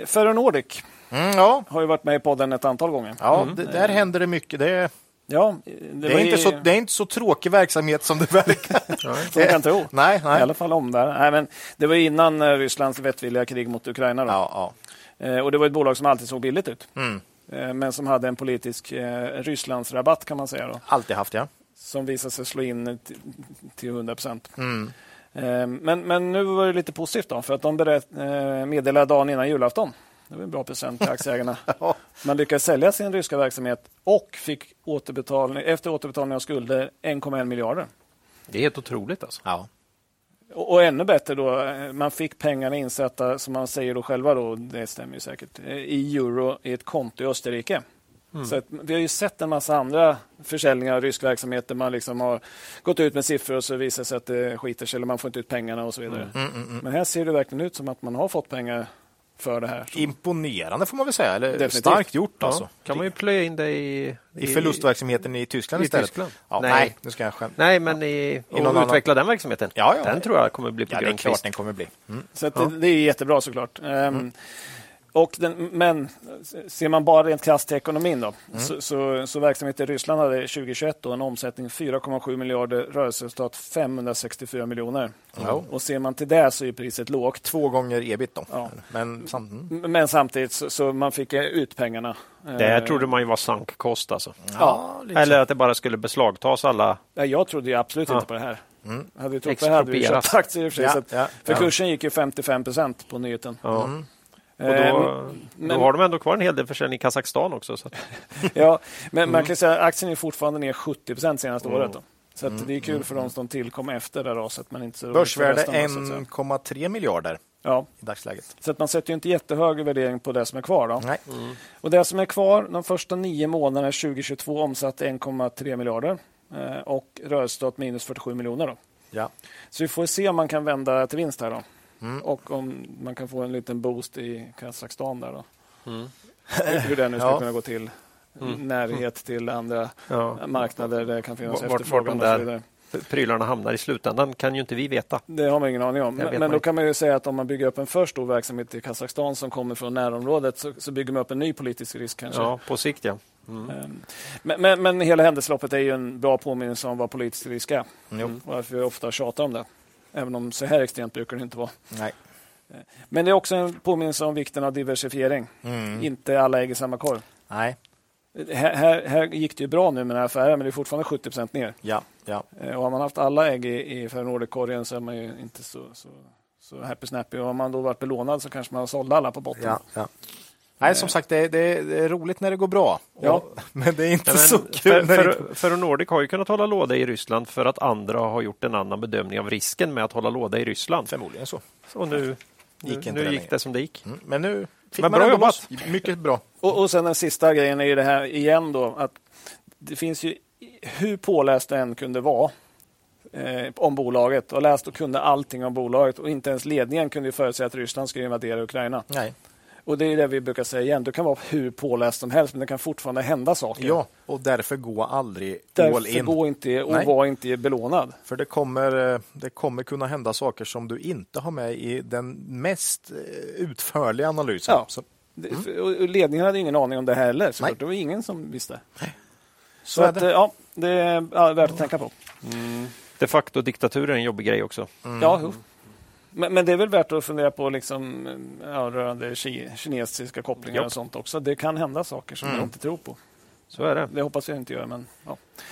Eh, Ferro Nordic mm, ja. har ju varit med i podden ett antal gånger. ja det, där händer det mycket. Det, Ja, det, det, är inte ju- så, det är inte så tråkig verksamhet som det verkar. *laughs* *laughs* som kan tro. nej, I nej. alla fall omvärlden. Nej, men det var innan eh, Rysslands vettvilliga krig mot Ukraina. Då. Ja, ja. Eh, och det var ett bolag som alltid såg billigt ut. Mm. Eh, men som hade en politisk eh, Rysslandsrabatt kan man säga. Då, Alltid haft, ja. som visade sig slå in till, till 100 procent. Mm. Eh, men, men nu var det lite positivt då, för att de berätt, eh, meddelade dagen innan julafton. Det var en bra present till aktieägarna. *laughs* Ja. Man lyckades sälja sin ryska verksamhet och fick återbetalning, efter återbetalning av skulder 1,1 miljarder. Det är helt otroligt alltså. Ja. Och, ännu bättre då, eh, man fick pengarna insatta, som man säger då själva, då, det stämmer ju säkert, eh, i euro i ett konto i Österrike. Mm. Så att, vi har ju sett en massa andra försäljningar av rysk verksamhet där man liksom har gått ut med siffror och så visar sig att det skiter sig eller man får inte ut pengarna och så vidare. Mm, Men här ser det verkligen ut som att man har fått pengar för det här. Imponerande får man väl säga. Eller Definitivt. starkt gjort Ja, alltså. kan man ju plöja in det i... I förlustverksamheten i Tyskland i istället. Tyskland. Ja, Nej. nej. nu ska jag skämta. Nej, men i, någon och annan- utveckla den verksamheten. Ja, ja. Den tror jag kommer bli på Ja, det är grön klart kvist. den kommer bli. Mm. Så att det, det är jättebra såklart. Ehm, och den, men ser man bara rent krasst till ekonomin då, så, så, så verksamheten i Ryssland hade 2021 då en omsättning 4,7 miljarder, rörelseresultat 564 miljoner. Ja. Och ser man till det så är priset lågt. Två gånger ebit då. Ja. Men samt, mm. Men samtidigt så, så man fick ut pengarna. Det här Eh, trodde man ju var sank kost alltså. ja, lite Eller att det bara skulle beslagtas alla. Ja, jag trodde ju absolut Ja. inte på det här. Hade vi trott på det här hade vi köpt aktier i och för sig. Ja, så att- ja, för ja. kursen gick ju 55 procent på nyheten. Ja. Mm. Och då, då men- har de ändå kvar en hel del försäljning i Kazakstan också. Så. att- *laughs* Ja, men Mm. man kan säga aktien är fortfarande ner 70 procent senaste året. Då. Så Mm. det är kul för de som tillkom efter det raset. Men inte så Börsvärde för resten, så att säga. 1,3 miljarder Ja, i dagsläget. så att man sätter ju inte jättehög värdering på det som är kvar. Då. Nej. Och det som är kvar de första nio månaderna 2022 omsatte 1,3 miljarder eh, och rörelseresultat minus 47 miljoner. Då. Ja. Så vi får se om man kan vända till vinst här. Då. Mm. Och om man kan få en liten boost i Kazakstan där. Då. Hur- Hur det nu ska Ja. kunna gå till. Närhet till andra Ja. marknader där det kan finnas Vart- vart efterfrågan de och så där-. Prylarna hamnar i slutändan kan ju inte vi veta. Det har man ingen aning om. Men, men då inte. kan man ju säga att om man bygger upp en för stor verksamhet i Kazakstan som kommer från närområdet så, så bygger man upp en ny politisk risk kanske. Ja, på sikt ja. Ehm, Men, men, men hela händelseloppet är ju en bra påminnelse om vad politisk risk är. Och varför vi ofta tjatar om det. Även om så här extremt brukar det inte vara. Nej. Men det är också en påminnelse om vikten av diversifiering. Mm. Inte alla ägg i samma korg. Nej. Här, här, här gick det ju bra nu med den här affären, men det är fortfarande 70 ner. Ja. Ja. Eh, Och har man haft alla ägg i, i Ferronordic-korgen så är man ju inte så, så, så happy snappy. Och har man då varit belånad så kanske man har sålt alla på botten. Ja. ja. Nej, som sagt, det, det, det är roligt när det går bra. Ja. Och, *laughs* men det är inte Ja, men så kul för, när det för, för Nordic har ju kunnat hålla låda i Ryssland för att andra har gjort en annan bedömning av risken med att hålla låda i Ryssland. Förmodligen så. Och nu, Gick nu det gick det som det gick. Mm. Men nu fick Men man bra ändå jobbat. loss. Mycket bra. Och, och sen den sista grejen är ju det här igen då att det finns ju hur påläst än kunde vara eh, om bolaget och läst och kunde allting om bolaget och inte ens ledningen kunde ju förutsäga att Ryssland skulle invadera Ukraina. Nej. Och det är det vi brukar säga igen. Du kan vara hur påläst som helst men det kan fortfarande hända saker. Ja, och därför gå aldrig all Därför in. gå inte och Nej. var inte belånad. För det kommer, eh, det kommer kunna hända saker som du inte har med i den mest eh, utförliga analysen. Ja. Så, och ledningen hade ingen aning om det heller. Så Nej. det var ingen som visste. Så, så är att, det. eh, ja, det är ja, värt att tänka på. De facto diktatur är en jobbig grej också. Ja, jo. Men, men det är väl värt att fundera på liksom, ja, rörande ki, kinesiska kopplingar Ja. och sånt också. Det kan hända saker som Mm. jag inte tror på. Så är det. Det hoppas jag inte gör. Men,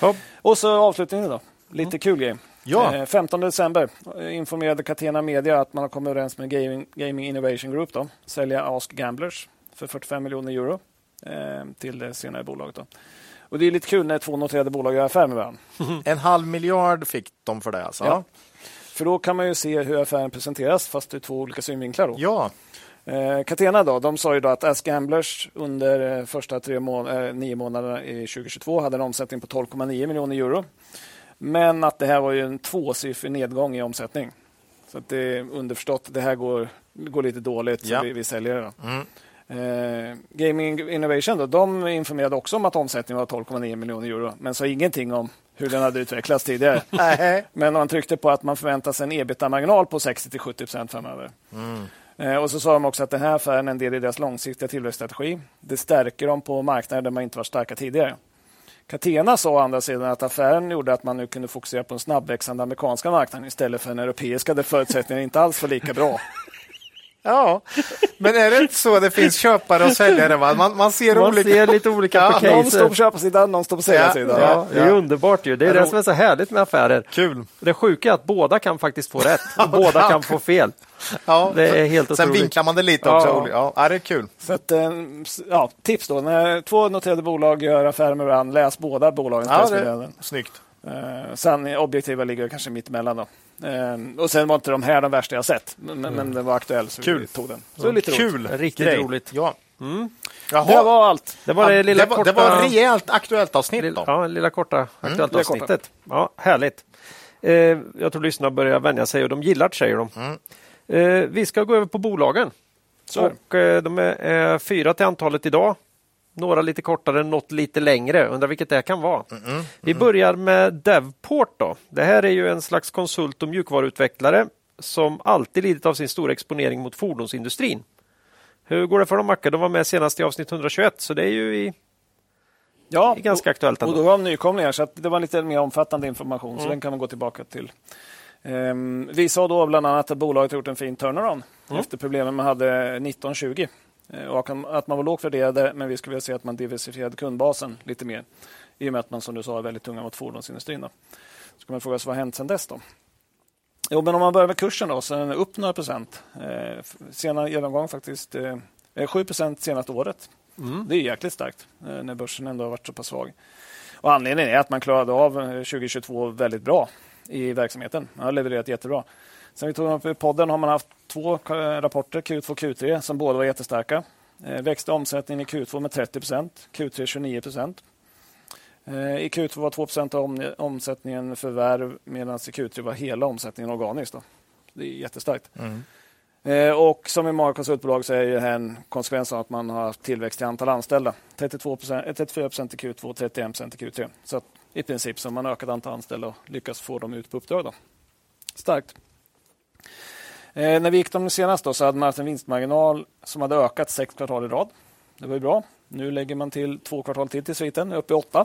ja. Och så avslutningen då. Lite kul grej. Ja. Eh, 15 december eh, informerade Catena Media att man har kommit överens med Gaming, Gaming Innovation Group då, sälja Ask Gamblers för 45 miljoner euro eh, till det senare bolaget. Då. Och det är lite kul när två noterade bolag gör affär med varandra. *laughs* En halv miljard fick de för det alltså? Ja. För då kan man ju se hur affären presenteras fast ur två olika synvinklar. Då. ja. Eh, Catena då, de sa ju då att Ask Gamblers under eh, första tre må eh, nio månaderna i 2022 hade en omsättning på 12,9 miljoner euro. Men att det här var ju en tvåsiffrig nedgång i omsättning. Så att det är underförstått, det här går, går lite dåligt Ja. så vi, vi säljer det. Mm. Eh, Gaming Innovation då, de informerade också om att omsättningen var 12,9 miljoner euro men sa ingenting om hur den hade utvecklats tidigare. Men man tryckte på att man förväntar sig en ebitda-marginal på 60-70 framöver. Eh, Och så sa de också att den här affären är en del i deras långsiktiga tillväxtstrategi. Det stärker dem på marknader där man inte var starka tidigare. Catena sa å andra sidan att affären gjorde att man nu kunde fokusera på den snabbväxande amerikanska marknaden istället för den europeiska där förutsättningarna inte alls var lika bra. *laughs* Ja, men är det inte så det finns köpare och säljare? Va? Man, man ser Man olika... ser lite olika Ja, på Någon caset. står på köparsidan, någon står på säljarsidan. Ja, Ja, det är underbart ju. Det är det som är så härligt med affärer. Kul. Det sjuka är att båda kan faktiskt få rätt. och *laughs* båda kan få fel. Ja. Det är helt Sen otroligt. vinklar man det lite också. Ja, ja det är kul. Så att, eh, ja, tips då. När två noterade bolag gör affärer med varandra, läs båda bolagens Ja, det pressmeddelanden. snyggt. Eh, sen objektiva ligger kanske mitt emellan. Då. Eh, och sen var inte de här de värsta jag sett, men, mm. men den var aktuell så Kul. vi tog den. Så lite Kul! roligt. Riktigt grej. roligt. Ja. Mm. Det var allt. Det var det lilla det, var, korta... det var rejält aktuellt avsnitt Lilla, då. ja, lilla korta aktuellt lilla korta. avsnittet. Ja, härligt. Eh, jag tror lyssnarna börjar vänja sig och de gillar det, säger de. Eh, vi ska gå över på bolagen. Så och, eh, de är eh, fyra till antalet idag. Några lite kortare, något lite längre. Undrar vilket det kan vara. Vi börjar med Devport. Då. Det här är ju en slags konsult och mjukvaruutvecklare som alltid lidit av sin stora exponering mot fordonsindustrin. Hur går det för dem, Macke? De var med senast i avsnitt 121, så det är ju i, Ja, i ganska aktuellt och ändå. då var de nykomlingar, så att det var lite mer omfattande information, Mm. så den kan man gå tillbaka till. Um, vi sa då bland annat att bolaget gjort en fin turnaround Mm. efter problemen man hade 1920. Eh, Och att man var lågt värderade, men vi skulle vilja se att man diversifierade kundbasen lite mer. I och med att man som du sa är väldigt tunga mot fordonsindustrin. Då. Så kan man fråga sig vad har hänt sedan dess då? Jo, men om man börjar med kursen då, så är den upp några procent. Eh, senare genomgång faktiskt eh, 7 procent senaste året. Det är jäkligt starkt eh, när börsen ändå har varit så pass svag. Och anledningen är att man klarade av eh, 2022 väldigt bra i verksamheten. Man har levererat jättebra. Sen vi tog upp i podden har man haft två eh, rapporter, Q2 och Q3, som båda var jättestarka. Eh, växte omsättningen i Q2 med 30 procent, Q3 29 procent. Eh, I Q2 var 2 procent av om, omsättningen förvärv medan i Q3 var hela omsättningen organiskt. Då. Det är jättestarkt. Eh, och som i många konsultbolag så är det här en konsekvens av att man har haft tillväxt i antal anställda. 32%, eh, 34 procent i Q2 och 31 procent i Q3. Så i princip så har man ökat antal anställda och lyckats få dem ut på uppdrag. Då. Starkt. Eh, när vi gick dem senast då, så hade man haft en vinstmarginal som hade ökat sex kvartal i rad. Det var ju bra. Nu lägger man till två kvartal till till sviten, upp i åtta.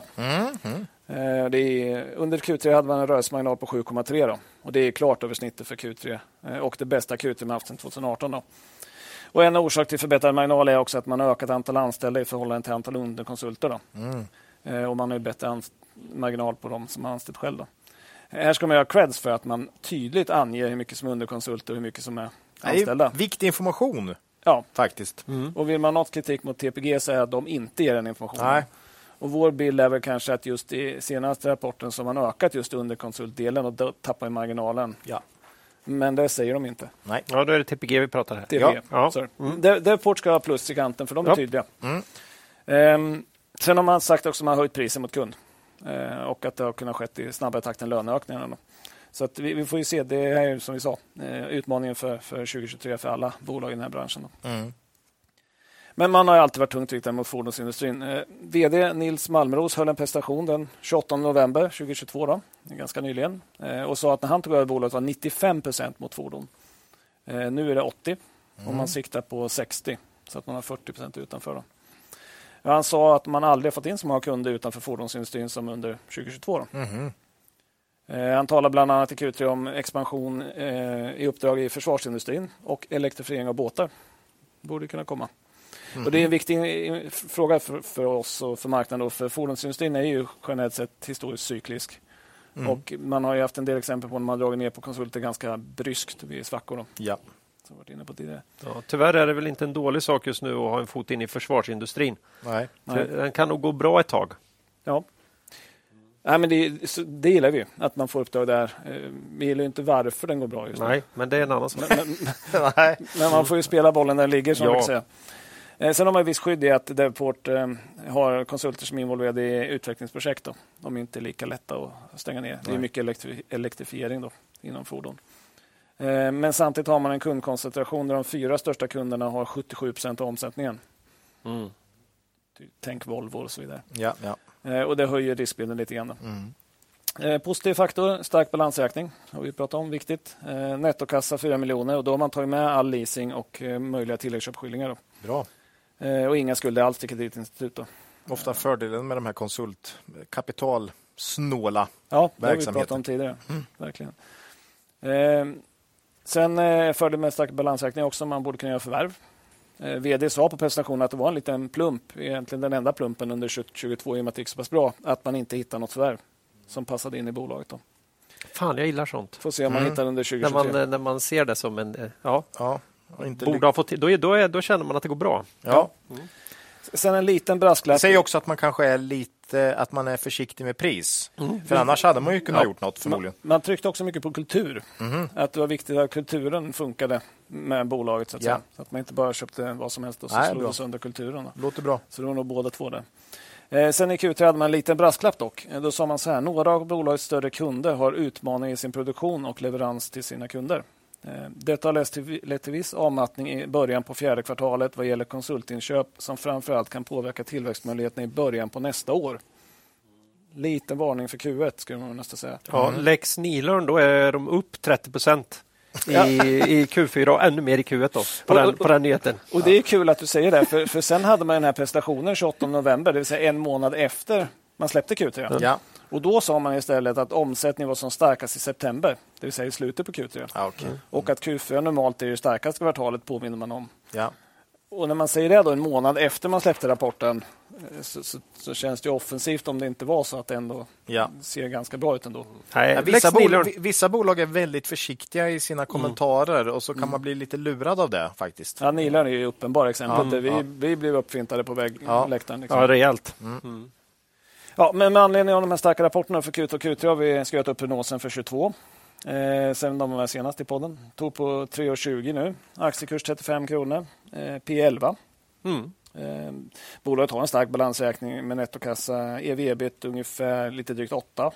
Eh, det är, under Q3 hade man en rörelsemarginal på 7,3 då. och det är klart över snittet för Q3 eh, och det bästa Q3 man haft sedan 2018. Då. Och en orsak till förbättrad marginal är också att man har ökat antal anställda i förhållande till antal underkonsulter. Då. Eh, och man har bättre marginal på dem som har anställt själv. Då. Här ska man göra creds för att man tydligt anger hur mycket som är underkonsulter och hur mycket som är Det är anställda. viktig information Ja, faktiskt. och vill man ha något kritik mot TPG så är det att de inte ger den informationen. Nej. Och vår bild är väl kanske att just i senaste rapporten så har man ökat just underkonsultdelen och då tappar i marginalen. Ja. Men det säger de inte. Nej. Ja, då är det TPG vi pratar här. TPG. Ja. Ja. Sorry. Det, Deport ska ha plus i kanten för de är Ja. tydliga. Ehm, sen har man sagt också att man har höjt priset mot kund. Ehm, och att det har kunnat skett i snabbare takt än löneökningarna. Så att vi, vi får ju se. Det är ju som vi sa eh, utmaningen för, för 2023 för alla bolag i den här branschen. Då. Men man har alltid varit tungt riktad mot fordonsindustrin. Eh, VD Nils Malmros höll en prestation den 28 november 2022, då, ganska nyligen, eh, och sa att när han tog över bolaget var 95 procent mot fordon. Eh, nu är det 80 och man siktar på 60, så att man har 40 procent utanför. Då. Han sa att man aldrig fått in så många kunder utanför fordonsindustrin som under 2022. Då. Eh, Han talar bland annat i Q3 om expansion eh, i uppdrag i försvarsindustrin och elektrifiering av båtar. Borde kunna komma. Och Det är en viktig eh, fråga för, för oss och för marknaden. Och för fordonsindustrin är ju generellt sett historiskt cyklisk. Och Man har haft en del exempel på när man dragit ner på konsulter ganska bryskt vid svackor. Då, Ja. Som varit inne på tidigare. Ja, tyvärr är det väl inte en dålig sak just nu att ha en fot in i försvarsindustrin. Nej. Nej. För Den kan nog gå bra ett tag. Ja. Nej, men det, det gillar vi, att man får uppdrag där. Eh, Vi gillar ju inte varför den går bra just nu. Nej, men det är en annan sak. Men, men, *laughs* Nej. Men man får ju spela bollen där den ligger, som Ja. man säga. Eh, Sen har man ett visst skydd i att Devport eh, har konsulter som är involverade i utvecklingsprojekt. Då. De är inte lika lätta att stänga ner. Det är Nej. mycket elektri- elektrifiering då, inom fordon. Eh, Men samtidigt har man en kundkoncentration där de fyra största kunderna har 77 procent av omsättningen. Mm. Tänk Volvo och så vidare. Ja, ja. Eh, Och det höjer riskbilden lite grann. Mm. Eh, Positiv faktor, stark balansräkning. har vi pratat om, viktigt. Nettokassa 4 miljoner och då har man tagit med all leasing och möjliga tilläggsköpeskillingar. då. Bra. Och inga skulder alls till kreditinstitut. Då. Ofta fördelen med de här konsult kapitalsnåla. Ja, det har vi pratat om tidigare. Verkligen. Eh, sen eh, fördel med stark balansräkning också, man borde kunna göra förvärv. Eh, VD sa på presentationen att det var en liten plump, egentligen den enda plumpen under 2022 i och med att det gick så pass bra, att man inte hittade något förvärv som passade in i bolaget. Då. Fan, jag gillar sånt. Får se om man Mm. hittar under När 2023. man, när man ser det som en... eh, Ja, Ja, borde ha fått till, då, är, då, är, då känner man att det går bra. ja. Sen en liten brasklapp. Det säger också att man kanske är lite att man är försiktig med pris. För annars hade man ju kunnat Ja. gjort något förmodligen. Man, man tryckte också mycket på kultur. Att det var viktigt att kulturen funkade med bolaget. Så att, Ja. Så att man inte bara köpte vad som helst och så Nej, slog bra. sönder kulturen. Då. Låter bra. Så det var nog båda två där. Eh, sen i Q3 hade man en liten brasklapp dock. Eh, Då sa man så här, några av bolagets större kunder har utmaningar i sin produktion och leverans till sina kunder. Eh, Detta har lett till, viss avmattning i början på fjärde kvartalet vad gäller konsultinköp som framförallt kan påverka tillväxtmöjligheterna i början på nästa år. Liten varning för Q1 skulle man nästan säga. Ja, Lex Nilörn, då är de upp 30 procent i, i Q4 och ännu mer i Q1 då, på, den, på den nyheten. Och det är kul att du säger det, för, för sen hade man den här prestationen 28 november, det vill säga en månad efter man släppte Q3. Ja. Och då sa man istället att omsättningen var som starkast i september, det vill säga i slutet på Q3. Ja, okej. Och att Q4 normalt är det starkaste kvartalet påminner man om. ja. Och när man säger det då en månad efter man släppte rapporten eh, så, så, så känns det offensivt om det inte var så att det ändå Ja. ser ganska bra ut ändå. Nej, vissa, bolag, vissa bolag är väldigt försiktiga i sina kommentarer och så kan man bli lite lurad av det faktiskt. Ja, Nilan är ju uppenbara exempel. Ja, vi, ja. vi blev uppfintade på väg, Ja. läktaren. Liksom. Ja, rejält. Ja, men med anledning av de här starka rapporterna för Q2 och Q3 har vi skrivit upp prognosen för 22. Eh, sen de var senast i podden. Tog på 3,20 nu. Aktiekurs 35 kronor. Eh, P11. Mm. Eh, bolaget har en stark balansräkning med nettokassa. EV-ebit ungefär lite drygt 8.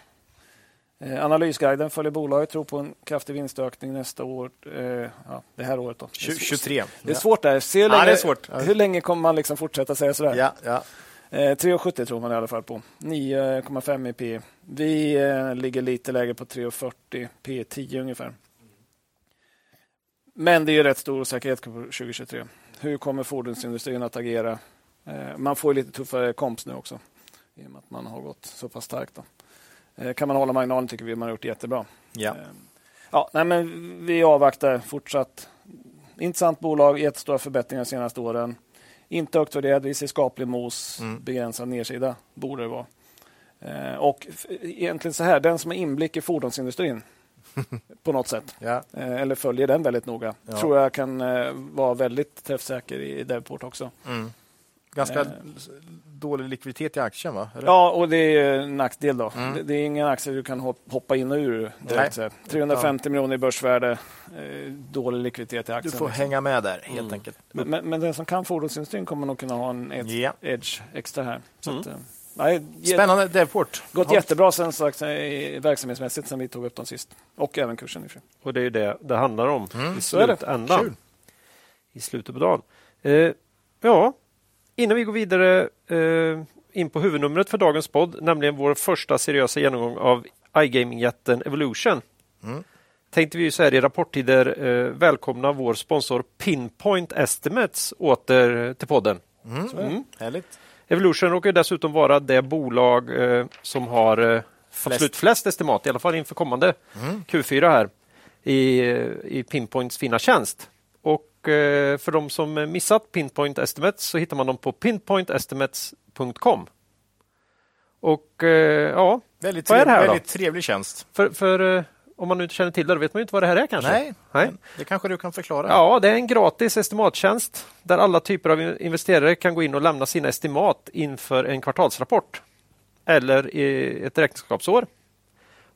Eh, analysguiden följer bolaget, tror på en kraftig vinstökning nästa år. Eh, ja, det här året. Då. Tju- 23. Det är svårt där. Se hur Ja, länge, det är svårt. Hur länge kommer man liksom fortsätta säga sådär? Ja, ja. Eh, 3,70 tror man i alla fall på. 9,5 i P. Vi eh, ligger lite lägre på 3,40 P 10 ungefär. Men det är ju rätt stor osäkerhet på 2023. Hur kommer fordonsindustrin att agera? Eh, man får ju lite tuffare komps nu också i och med att man har gått så pass starkt. Då. Eh, kan man hålla marginalen tycker vi man har gjort jättebra. ja. Eh, Ja, nej, men vi avvaktar fortsatt. Intressant bolag, jättestora förbättringar de senaste åren. Inte högt värderad, vi ser skaplig mos, Mm. begränsad nedsida borde det vara. Eh, och egentligen så här, den som har inblick i fordonsindustrin *laughs* på något sätt, ja. eh, eller följer den väldigt noga, Ja. tror jag kan eh, vara väldigt träffsäker i Devport också. Mm. Ganska Eh. dålig likviditet i aktien va? Eller? Ja, och det är en nackdel då. Mm. Det, det är ingen aktie du kan hop- hoppa in och ur direkt. så här. 350 miljoner i börsvärde, eh, dålig likviditet i Du aktien. får liksom. hänga med där helt Mm. enkelt. Men, men, men den som kan fordonsindustrin kommer nog kunna ha en edge, Ja. edge extra här. Så Mm. att, eh, nej, Spännande Devport. Gått jättebra sen sagt, verksamhetsmässigt sen vi tog upp dem sist. Och även kursen i och för sig. Och det är ju det det handlar om Mm, i slutändan. I slutet på dagen. Eh, ja, innan vi går vidare eh, in på huvudnumret för dagens podd, nämligen vår första seriösa genomgång av iGaming-jätten Evolution. Mm. Tänkte vi ju så här i rapporttider eh, välkomna vår sponsor Pinpoint Estimates åter till podden. Mm. Mm. Härligt. Evolution råkar dessutom vara det bolag eh, som har eh, Flest. absolut flest estimat, i alla fall inför kommande Mm. Q4 här i, i Pinpoints fina tjänst. Eh, för de som missat Pinpoint Estimates så hittar man dem på pinpointestimates.com. Och eh, ja, Väldigt, Vad är det här då? väldigt trevlig tjänst. för, för eh, om man nu inte känner till det, då vet man ju inte vad det här är kanske. Nej, Nej. det kanske du kan förklara. Ja, det är en gratis estimattjänst där alla typer av investerare kan gå in och lämna sina estimat inför en kvartalsrapport eller i ett räkenskapsår.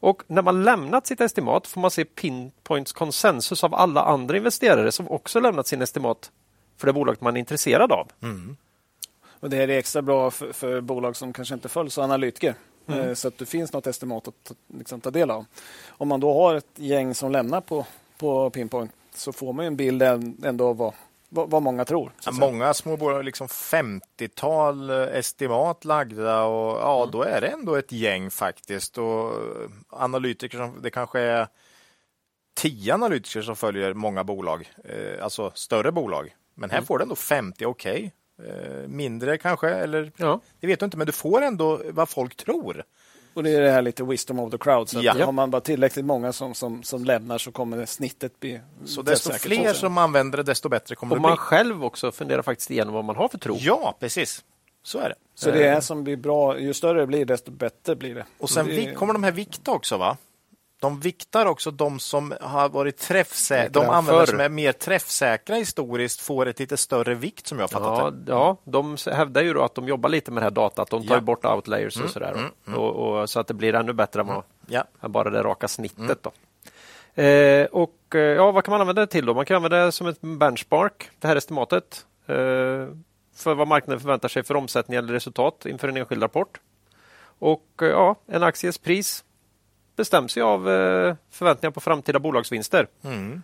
Och när man lämnat sitt estimat får man se Pinpoints konsensus av alla andra investerare som också lämnat sin estimat för det bolaget man är intresserad av. Mm. Och det här är extra bra för, för bolag som kanske inte följs av analytiker. Mm. Eh, Så att det finns något estimat att ta- liksom, ta del av. Om man då har ett gäng som lämnar på, på Pinpoint så får man ju en bild än- ändå av vad, vad, många tror. Ja, många små bolag, liksom 50-tal eh, estimat lagda och ja, då är det ändå ett gäng faktiskt. Och eh, analytiker, som, det kanske är 10 analytiker som följer många bolag, eh, alltså större bolag. Men här får du ändå 50, okej. Eh, mindre kanske, eller Ja. det vet du inte, men du får ändå vad folk tror. Och det är det här lite wisdom of the crowd. Så att Ja. Har man bara tillräckligt många som, som, som lämnar så kommer det snittet bli Så desto fler som använder det, desto bättre kommer Och det bli. man själv också funderar faktiskt igenom vad man har för tro. Ja, precis. Så är det. Så det är som blir bra, ju större det blir desto bättre blir det. Och sen det, kommer de här vikta också va? De viktar också de som har varit träffsäkra. De användare som är mer träffsäkra historiskt får ett lite större vikt som jag har fattat Ja, det. ja, de hävdar ju att de jobbar lite med det här datat. De tar Ja. bort outlayers och sådär. Och, och, så att det blir ännu bättre än vad Ja. bara det raka snittet. Då. Eh, och eh, ja, Vad kan man använda det till? då? Man kan använda det som ett benchmark, det här estimatet, eh, för vad marknaden förväntar sig för omsättning eller resultat inför en enskild rapport. Och eh, ja, En akties pris bestäms ju av eh, förväntningar på framtida bolagsvinster. Mm.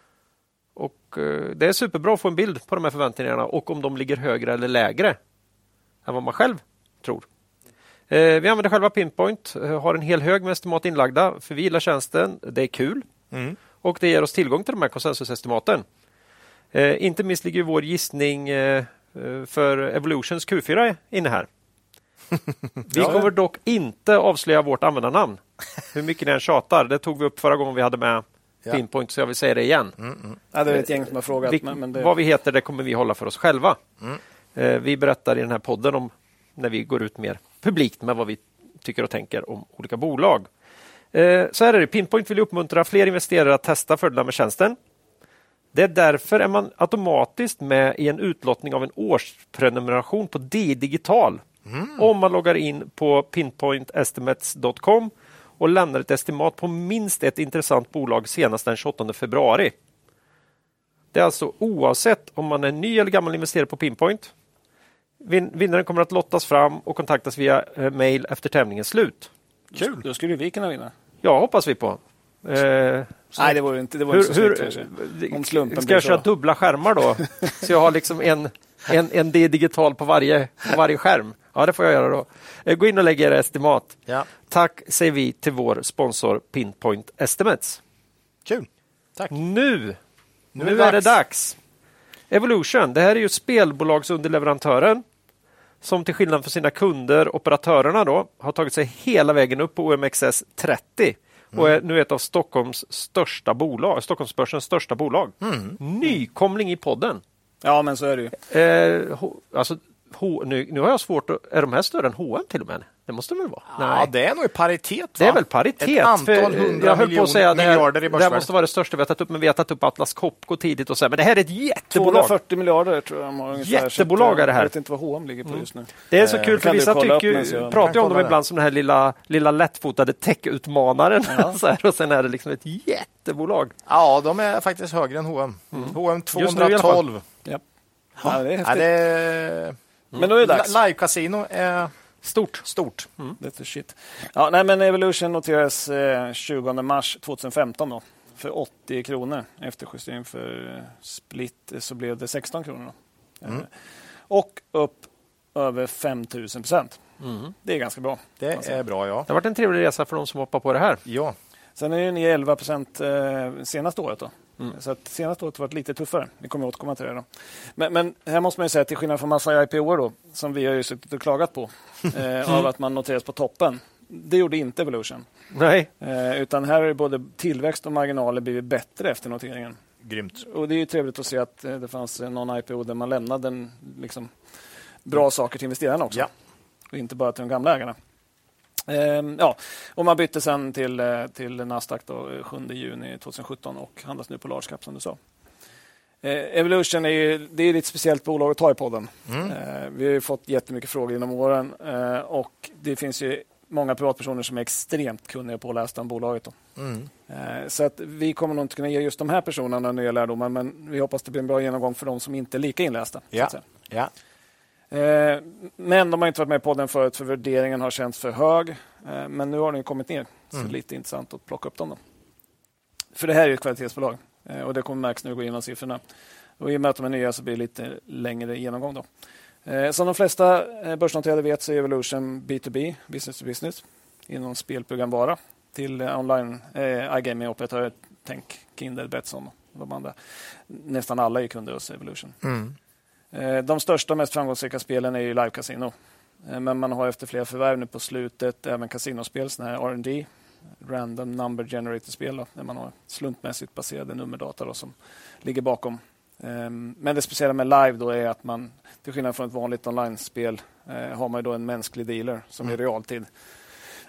Och eh, Det är superbra att få en bild på de här förväntningarna och om de ligger högre eller lägre än vad man själv tror. Eh, vi använder själva Pinpoint, har en hel hög med estimat inlagda för vi gillar tjänsten. Det är kul Mm. och det ger oss tillgång till de här konsensusestimaten. Inte minst ligger vår gissning för Evolutions Q4 inne här. *laughs* Vi kommer dock inte avslöja vårt användarnamn. Hur mycket ni än tjatar. Det tog vi upp förra gången vi hade med Ja. Pinpoint, så jag vill säga det igen. Ja, det är ett gäng som har frågat. Vi, men, men det, Vad vi heter det kommer vi hålla för oss själva. Eh, vi berättar i den här podden om när vi går ut mer publikt med vad vi tycker och tänker om olika bolag. Eh, så här är det, Pinpoint vill uppmuntra fler investerare att testa fördelar med tjänsten. Det är därför är man automatiskt med i en utlottning av en årsprenumeration på DI Digital. Om man loggar in på pinpointestimates.com och lämnar ett estimat på minst ett intressant bolag senast den 28 februari. Det är alltså oavsett om man är ny eller gammal investerare på Pinpoint. Vin- Vinnaren kommer att lottas fram och kontaktas via eh, mail efter tävlingens slut. Kul! Då skulle vi kunna vinna. Ja, hoppas vi på. Eh, Nej, det vore inte, det vore inte så snyggt kanske. Om slumpen ska blir jag köra så. dubbla skärmar då? *laughs* så jag har liksom en, en, en D digital på varje, på varje skärm. Ja, det får jag göra då. Eh, Gå in och lägg era estimat. Ja. Tack säger vi till vår sponsor Pinpoint Estimates. Kul. Tack. Nu, nu, är det är det dags. Evolution, det här är ju spelbolagsunderleverantören som till skillnad från sina kunder, operatörerna, då, har tagit sig hela vägen upp på OMXS 30 och är nu ett av Stockholms största bolag, Stockholmsbörsens största bolag. Nykomling i podden. Ja, men så är det ju. Eh, alltså, H, nu, nu har jag svårt att... Är de här större än H&M till och med? Det måste de väl vara? Ja, det är nog i paritet. Det va? är väl paritet. Ett antal hundra jag höll på att säga att det miljarder i här, det här börsvärde. måste vara det största vi har tagit upp, men vi har tagit upp Atlas Copco tidigt och så här, men det här är ett jättebolag. 240 miljarder tror jag de har ungefär. Jättebolag är det här. Jag vet inte vad H&M ligger på just nu. Det är så Eh, kul för vissa tycker, pratar ju om dem det. ibland som den här lilla, lilla lättfotade tech-utmanaren. *laughs* så här, och sen är det liksom ett jättebolag. Ja, de är faktiskt högre än H&M. H&M Just nu i alla fall. 212. Ja. Ja, det är Ja, häftigt. det är... Men då är det dags. Live-casino är Stort. stort. Det är shit. Ja, nej, men Evolution noterades eh, 20 mars 2015 då, för 80 kronor. Efter justering för split eh, så blev det 16 kronor. Då. Eh, och upp över 5000 procent. Det är ganska bra. Det är bra, ja. Det har varit en trevlig resa för de som hoppar på det här. Ja. Sen är det ner 11 procent eh, senaste året. Då. Så att senaste året har varit lite tuffare. Vi kommer återkomma till det. Då. Men, men här måste man ju säga, till skillnad från massa IPO då, som vi har ju suttit och klagat på, *laughs* eh, av att man noteras på toppen. Det gjorde inte Evolution. Nej, Eh, utan här är både tillväxt och marginaler blivit bättre efter noteringen. Grymt. Och det är ju trevligt att se att eh, det fanns eh, någon IPO där man lämnade en, liksom, bra saker till investerarna också. Ja. Och inte bara till de gamla ägarna. Ehm, ja, och man bytte sen till, eh, till Nasdaq då, eh, 7 juni 2017 och handlas nu på large cap som du sa. Eh, Evolution är ju det är ett speciellt bolag att ta i podden. Eh, vi har ju fått jättemycket frågor genom åren eh, och det finns ju många privatpersoner som är extremt kunniga och pålästa om bolaget. Mm. Eh, Så att vi kommer nog inte kunna ge just de här personerna nya lärdomar men vi hoppas det blir en bra genomgång för de som inte är lika inlästa. Ja. ja. Eh, Men de har inte varit med på den förut för värderingen har känts för hög. Eh, Men nu har den kommit ner. Så Mm. lite intressant att plocka upp dem. Då. För det här är ett kvalitetsbolag eh, och det kommer märks när vi går igenom siffrorna. Och I och med att de är nya så blir det lite längre genomgång. Då. Som de flesta börsnoterade vet så är Evolution B2B, business to business, inom spelprogramvara till online eh, iGaming-operatörer. Tänk Kindred, Betsson och de andra. Nästan alla är kunder hos Evolution. Mm. Eh, De största och mest framgångsrika spelen är ju Live Casino. Eh, Men man har efter flera förvärv nu på slutet även kasinospel, såna här R&D Random Number Generator-spel, där man har slumpmässigt baserade nummerdata då, som ligger bakom. Eh, Men det speciella med Live då är att man, till skillnad från ett vanligt online-spel, eh, har man då en mänsklig dealer som i realtid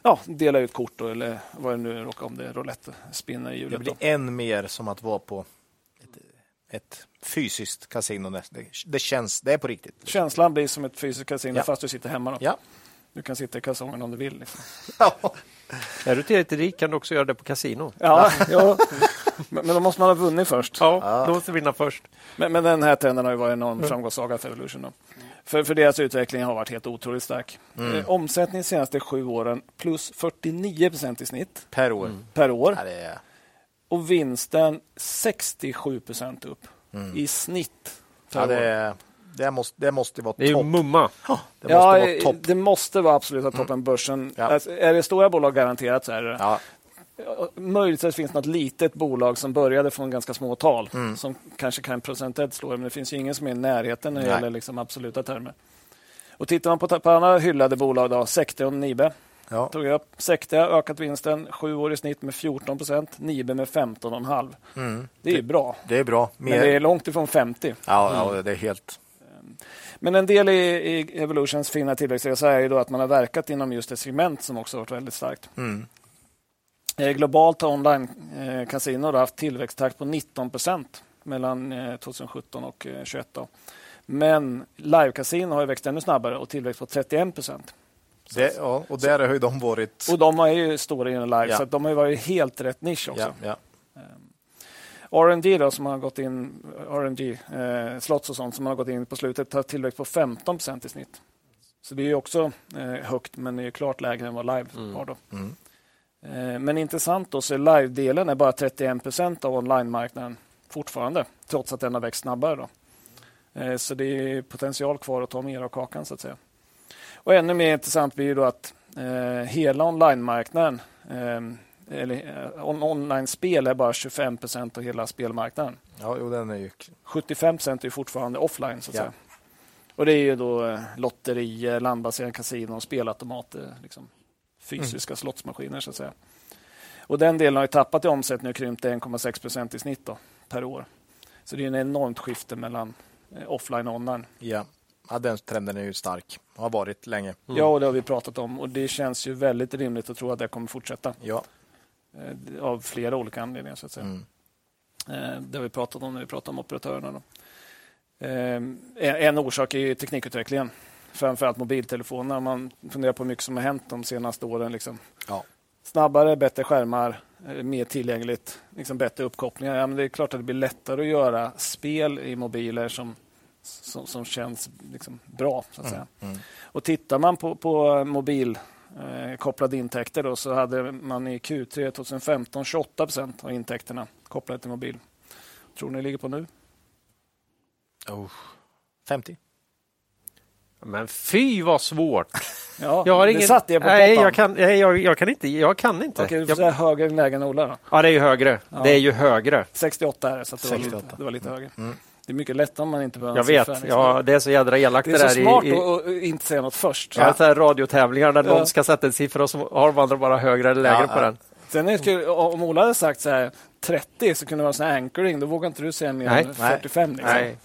ja, dela ut kort då, eller vad det nu råkar om det är roulette, spinner i Det hjulet. blir då. än mer som att vara på ett, ett fysiskt kasino. Det, det känns, det är på riktigt. Känslan blir som ett fysiskt kasino Ja. fast du sitter hemma. Då. Ja. Du kan sitta i kalsongen om du vill. Liksom. *laughs* Är du tillräckligt rik kan du också göra det på kasino. Ja, ja. *laughs* Men, då måste man ha vunnit först. Ja, du måste vinna först. Men, men den här trenden har ju varit en enorm framgångssaga för Evolution. Då. För, för deras utveckling har varit helt otroligt stark. Eh, omsättning de senaste sju åren plus 49 procent i snitt Per år. per år. Ja, det är, Och vinsten 67 procent upp i snitt. Ja, det, det, måste, det måste vara Det är topp. mumma. Det måste Ja, vara topp. det måste vara absoluta toppen börsen. Ja. Alltså, är det stora bolag garanterat så är det Ja, Möjligtvis finns något litet bolag som började från ganska små tal Mm. som kanske kan procentuellt slå det, men det finns ju ingen som är i närheten när det Nej. gäller liksom absoluta termer. Och tittar man på, på andra hyllade bolag, då, Secte och Nibe, ja. tog jag upp. Secte har ökat vinsten sju år i snitt med 14 procent, Nibe med 15,5. Mm. Det är ju bra, Det är bra. men Mer, det är långt ifrån 50. ja, ja, det är helt... Men en del i, i Evolutions fina tillväxtresa är ju då att man har verkat inom just ett segment som också har varit väldigt starkt. Mm. Eh, Globalt har online-casino haft tillväxttakt på 19 procent mellan eh, 2017 och 2021. Då. Men live-casino har växt ännu snabbare och tillväxt på 31 procent. Det, ja, och där har ju de varit... Och de är ju stora inom live, Ja. så de har ju varit helt rätt nisch också. Ja, ja. R&D då, som har gått in, R&D, eh, slots och sånt som har gått in på slutet har tillväxt på 15 procent i snitt. Så det är ju också eh, högt, men det är klart lägre än vad live har. Då. Mm. Eh, men intressant då, så live-delen är bara 31 procent av online-marknaden fortfarande, trots att den har växt snabbare. Då. Eh, så det är potential kvar att ta mer av kakan, så att säga. Och ännu mer intressant blir ju att eh, hela online-marknaden eh, eller eh, on online-spel är bara 25 procent av hela spelmarknaden. ja jo, den är ju... 75 procent är fortfarande offline. så att Ja. säga. Och Det är ju då eh, lotterier, landbaserade kasinon, spelautomater, liksom fysiska slottsmaskiner. så att säga. Och Den delen har ju tappat i omsättning och krympt till 1,6 procent i snitt då, per år. Så det är en enormt skifte mellan eh, offline och online. Ja. Ja, den trenden är ju stark. Har varit länge. Ja, och det har vi pratat om och det känns ju väldigt rimligt att tro att det kommer fortsätta Ja. eh, av flera olika anledningar. så att säga. Mm. Eh, Det har vi pratat om när vi pratar om operatörerna. Då. Eh, En orsak är teknikutvecklingen. Framförallt mobiltelefonerna. Man funderar på hur mycket som har hänt de senaste åren. Liksom. Ja. Snabbare, bättre skärmar, mer tillgängligt, liksom bättre uppkopplingar. Ja, men det är klart att det blir lättare att göra spel i mobiler som, som, som känns liksom bra. så att säga. Mm. Och Tittar man på, på mobil eh, kopplade intäkter då, så hade man i Q3 2015 28 procent av intäkterna kopplade till mobil. Tror ni ligger på nu? Oh. 50? Men fy vad svårt! *laughs* Ja, Jag har ingen... satt det på nej, jag kan, nej, jag, jag kan inte. Jag kan inte. Okej, du får jag, högre än lägre än Ola då. ja, det är ju högre. Ja. Det är ju högre. 68 är det, så det, var lite, 68. det var lite högre. Mm. Det är mycket lättare om man inte behöver Jag en vet. siffra, liksom. Ja, det är så jädra elakt Det är så där smart i, i att inte säga något först. ja. här radiotävlingar där Ja. någon ska sätta en siffra och så har de andra bara högre eller lägre Ja, på ja. den. Sen är det kul, om Ola hade sagt så här 30 så kunde det vara sån här anchoring. Då vågar inte du säga mer Nej. än 45. Liksom. Nej.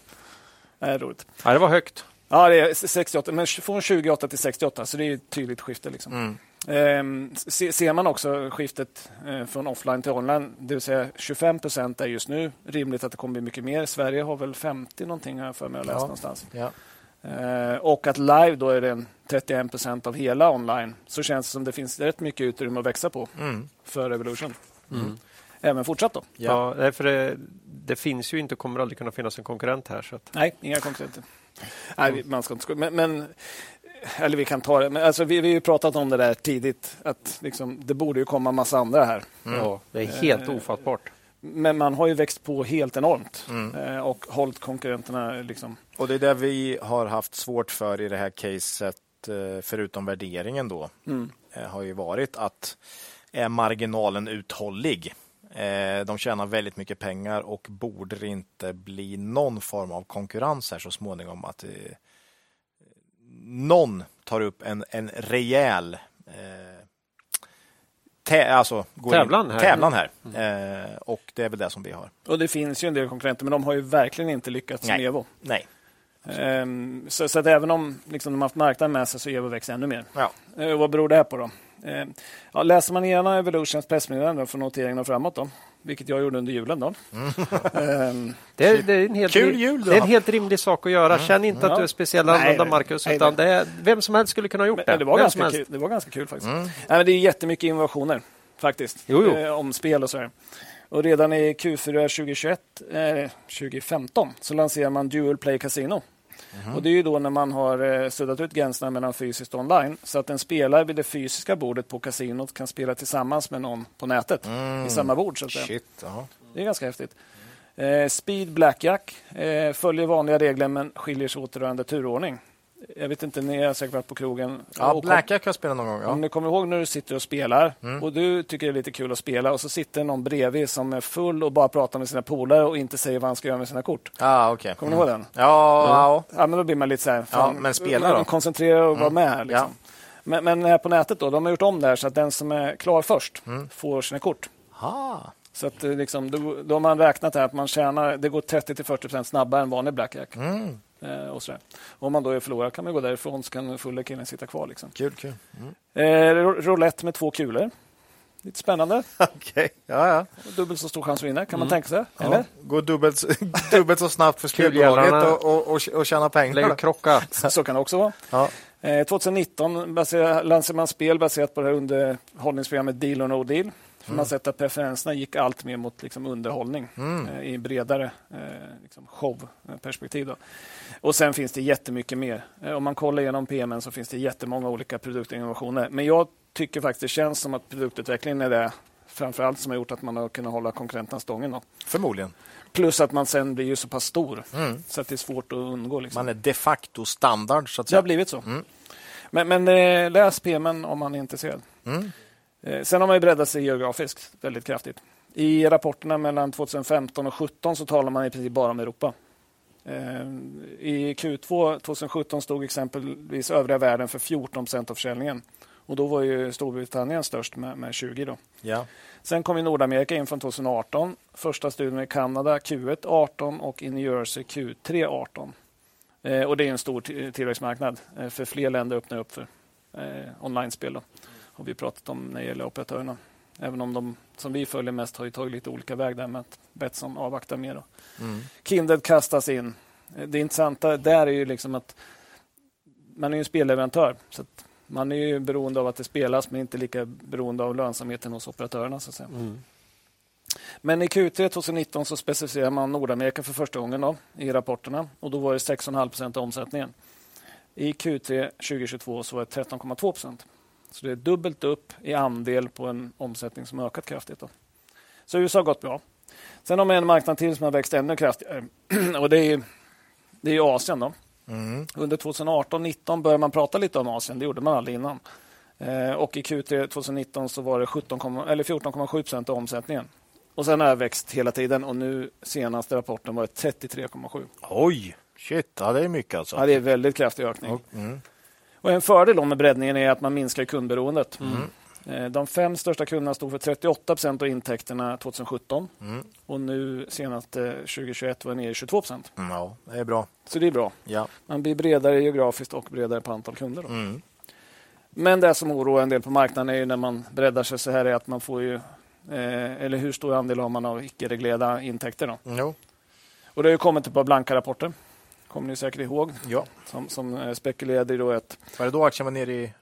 Det är roligt. Ja, det var högt. Ja, det är 68, men från 28 till 68, så det är ett tydligt skifte. Liksom. Mm. Ehm, se, ser man också skiftet eh, från offline till online, det vill säga 25 procent är just nu rimligt att det kommer bli mycket mer. Sverige har väl 50 någonting har jag för mig att läsa Ja. någonstans. Ja. Eh, och att live då är den 31 procent av hela online, så känns det som det finns rätt mycket utrymme att växa på Mm. för Evolution. Även fortsatt då? Ja. Ja, för det, det finns ju inte och kommer aldrig kunna finnas en konkurrent här. Så att, Nej, inga konkurrenter. Nej, man ska inte men, men Eller vi kan ta det. Men alltså, vi, vi har ju pratat om det där tidigt. Att liksom, det borde ju komma massa andra här. ja, det är helt Eh, ofattbart. Men man har ju växt på helt enormt Mm. eh, och hållit konkurrenterna liksom. Och det är det vi har haft svårt för i det här caset, eh, förutom värderingen då, Mm. eh, har ju varit att är marginalen uthållig? Eh, De tjänar väldigt mycket pengar och borde det inte bli någon form av konkurrens här så småningom att eh, någon tar upp en, en rejäl eh, tä, alltså, in- Tävlan här. tävlan här. Eh, och det är väl det som vi har. Och det finns ju en del konkurrenter, men de har ju verkligen inte lyckats som Nej. Evo. Nej. Ehm, så, så att även om liksom, de har haft marknaden med sig så Evo växer ännu mer. Ja. Eh, vad beror det här på då? Eh, ja, läser man igenom Evolutions pressmeddelande från noteringen och framåt, då, vilket jag gjorde under julen. Då. Mm. *laughs* det, är, det, är en helt, Kul jul det är en helt rimlig sak att göra. Känn inte att du är speciell annorlunda, Marcus. nej, utan det är, vem som helst skulle kunna ha gjort det. det, var vem ganska kul, det var ganska kul faktiskt. Mm. Nej, men det är jättemycket innovationer faktiskt. Jo, jo. Eh, om spel och så här. Och redan i Q4 2021, eh, 2015 så lanserar man Dual Play Casino. Mhm. Och Det är ju då när man har eh, suddat ut gränserna mellan fysiskt och online så att en spelare vid det fysiska bordet på kasinot kan spela tillsammans med någon på nätet i samma bord. Så att. Mm. Shit, ja. Det är ganska häftigt. Eh, Speed Blackjack eh, följer vanliga regler men skiljer sig åt rörande turordning. Jag vet inte, ni har säkert varit på krogen. Ja, Blackjack har jag spelat någon gång. om Ja. ni kommer ihåg när du sitter och spelar Mm. och du tycker det är lite kul att spela och så sitter någon bredvid som är full och bara pratar med sina polare och inte säger vad han ska göra med sina kort. Ah, okay. Kommer ni ihåg den? Ja, ja. Ja, men då blir man lite så här... fan, men spela då? Mm. Koncentrera och vara med. här, Liksom. Men, men här på nätet då, de har gjort om det här så att den som är klar först Mm. får sina kort. Ah. Så att, eh, liksom, då, då har man räknat här att man tjänar, det går 30-40 snabbare än vanlig blackjack. Mm. Eh, och så där. Om man då är förlorad kan man gå därifrån så kan fulla killen sitta kvar. Liksom. Kul, kul. Eh, ro- roulette med två kulor. Lite spännande. *laughs* Okej. Ja, ja. Dubbelt så stor chans att vinna kan man Mm. tänka sig. ja. Eller? Gå dubbelt, *laughs* dubbelt så snabbt för spelbolaget och, och, och, och tjäna pengar. Lägg krocka. *laughs* Så kan det också vara. Ja. Eh, 2019 baserar, lanserade man spel baserat på det här underhållningsprogrammet Deal or No Deal. För Man sett att preferenserna gick allt mer mot liksom underhållning Mm. eh, i bredare eh, liksom showperspektiv. Då. Och sen finns det jättemycket mer. Eh, om man kollar igenom PMen så finns det jättemånga olika produktinnovationer. Men jag tycker faktiskt det känns som att produktutvecklingen är det framförallt som har gjort att man har kunnat hålla konkurrenterna stången. Då. Förmodligen. Plus att man sen blir ju så pass stor Mm. så att det är svårt att undgå. Liksom. Man är de facto standard, så att Det har säga. blivit så. Mm. Men, men eh, läs PMen om man är intresserad. Mm. Eh, sen har man ju breddat sig geografiskt väldigt kraftigt. I rapporterna mellan 2015 och 2017 så talar man i princip bara om Europa. Eh, I Q2 2017 stod exempelvis övriga världen för 14 procent av försäljningen. Och då var ju Storbritannien störst med, med 20 då. Ja. Sen kom ju Nordamerika in från 2018. Första studien i Kanada Q1 18 och i New Jersey Q3 18. Eh, och det är en stor tillväxtmarknad eh, för fler länder öppnar upp för eh, online-spel. Har vi pratat om när det gäller operatörerna. Även om de som vi följer mest har ju tagit lite olika väg där med att Betsson avvaktar mer. Mm. Kindred kastas in. Det intressanta där är ju liksom att man är ju en spelleverantör. Så att man är ju beroende av att det spelas men inte lika beroende av lönsamheten hos operatörerna. Så att säga. Men i Q3 2019 så specificerar man Nordamerika för första gången då, i rapporterna och då var det 6,5 procent av omsättningen. I Q3 2022 så var det 13,2 procent. Så det är dubbelt upp i andel på en omsättning som ökat kraftigt. Då. Så USA har gått bra. Sen har man en marknad till som har växt ännu kraftigare *clears throat* och det är, det är Asien. Då. Mm. Under 2018-19 började man prata lite om Asien. Det gjorde man aldrig innan. Eh, och i Q3 2019 så var det 17, eller 14,7 procent av omsättningen. Och sen har det växt hela tiden och nu senaste rapporten var det 33,7. Oj! Shit, ja, det är mycket alltså. Ja, det är väldigt kraftig ökning. Mm. Och en fördel med breddningen är att man minskar kundberoendet. Mm. Eh, De fem största kunderna stod för 38 procent av intäkterna 2017 Mm. och nu senast eh, 2021 var det nere i 22 procent. Mm, Ja, det är bra. Så det är bra. Ja. Man blir bredare geografiskt och bredare på antal kunder. Mm. Men det som oroar en del på marknaden är ju när man breddar sig så här är att man får ju eh, eller hur stor andel har man av icke-reglerade intäkter. Då? Jo. Och det har ju kommit ett par blanka rapporter. Kommer ni säkert ihåg. Ja. Som, som eh, spekulerade i då att Var det då aktien var nere i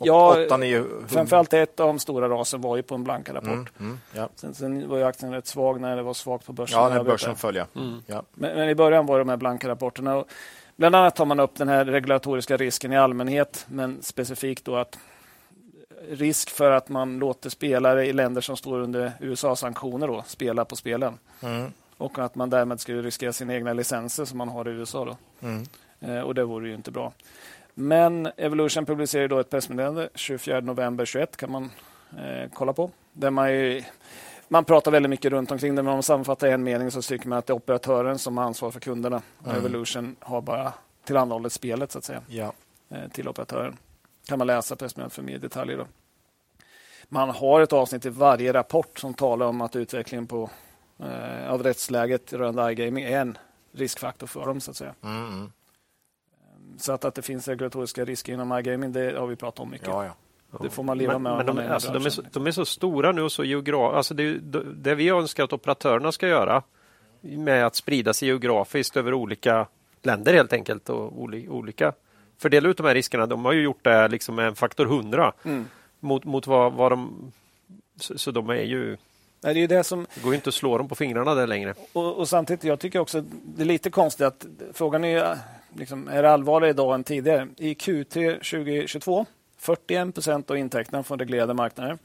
Ja, 8, 9, framförallt ett av de stora rasen var ju på en blanka rapport. Mm. Mm. Ja. Sen, sen var ju aktien rätt svag när det var svagt på börsen. ja, när börsen det. följer. Mm. Ja. Men, men i början var det de här blanka rapporterna. Och bland annat tar man upp den här regulatoriska risken i allmänhet, men specifikt då att risk för att man låter spelare i länder som står under USA-sanktioner spela på spelen. Och att man därmed skulle riskera sina egna licenser som man har i USA. Då. Mm. Eh, och det vore ju inte bra. Men Evolution publicerar då ett pressmeddelande 24 november 21 kan man eh, kolla på. Där man, ju, man pratar väldigt mycket runt omkring det, men om man sammanfattar i en mening så tycker man att det är operatören som har ansvar för kunderna. Mm. Evolution har bara tillhandahållit spelet så att säga Ja. eh, till operatören. kan man läsa pressmeddelandet för mer detaljer. Då. Man har ett avsnitt i varje rapport som talar om att utvecklingen på, eh, av rättsläget rörande iGaming är en riskfaktor för dem. så att säga. Mm. Mm. Så att, att det finns regulatoriska risker inom iGaming, det har vi pratat om mycket. Ja, ja. Det får man leva Men, med. men de, alltså, de, är så, de är så stora nu och så geografiskt. Alltså det, det vi önskar att operatörerna ska göra med att sprida sig geografiskt över olika länder helt enkelt och oli- olika fördela ut de här riskerna. De har ju gjort det liksom med en faktor 100 Mm. mot, mot vad, vad de... Så, så de är ju... Det är ju det som Det går inte att slå dem på fingrarna där längre. Och, och samtidigt, jag tycker också det är lite konstigt att frågan är, liksom, är det allvarligare idag än tidigare? I Q3 2022, 41 procent av intäkterna från reglerade marknader.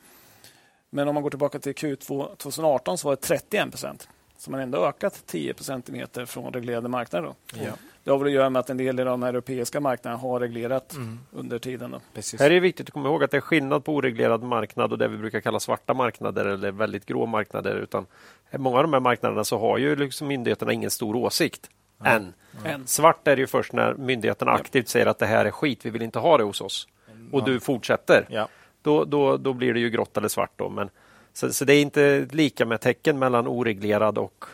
Men om man går tillbaka till Q2 2018 så var det 31 procent. Så man har ändå ökat 10 procentenheter från reglerade marknader. Då. Ja. Det har väl att göra med att en del av de europeiska marknaderna har reglerat under tiden. Då. Precis. Här är det viktigt att komma ihåg att det är skillnad på oreglerad marknad och det vi brukar kalla svarta marknader eller väldigt grå marknader. Utan många av de här marknaderna så har ju liksom myndigheterna ingen stor åsikt än. Än. Svart är det ju först när myndigheterna aktivt säger att det här är skit, vi vill inte ha det hos oss. Och du fortsätter. Ja. Då, då, då blir det ju grått eller svart. Då. Men, så, så det är inte lika med tecken mellan oreglerad och,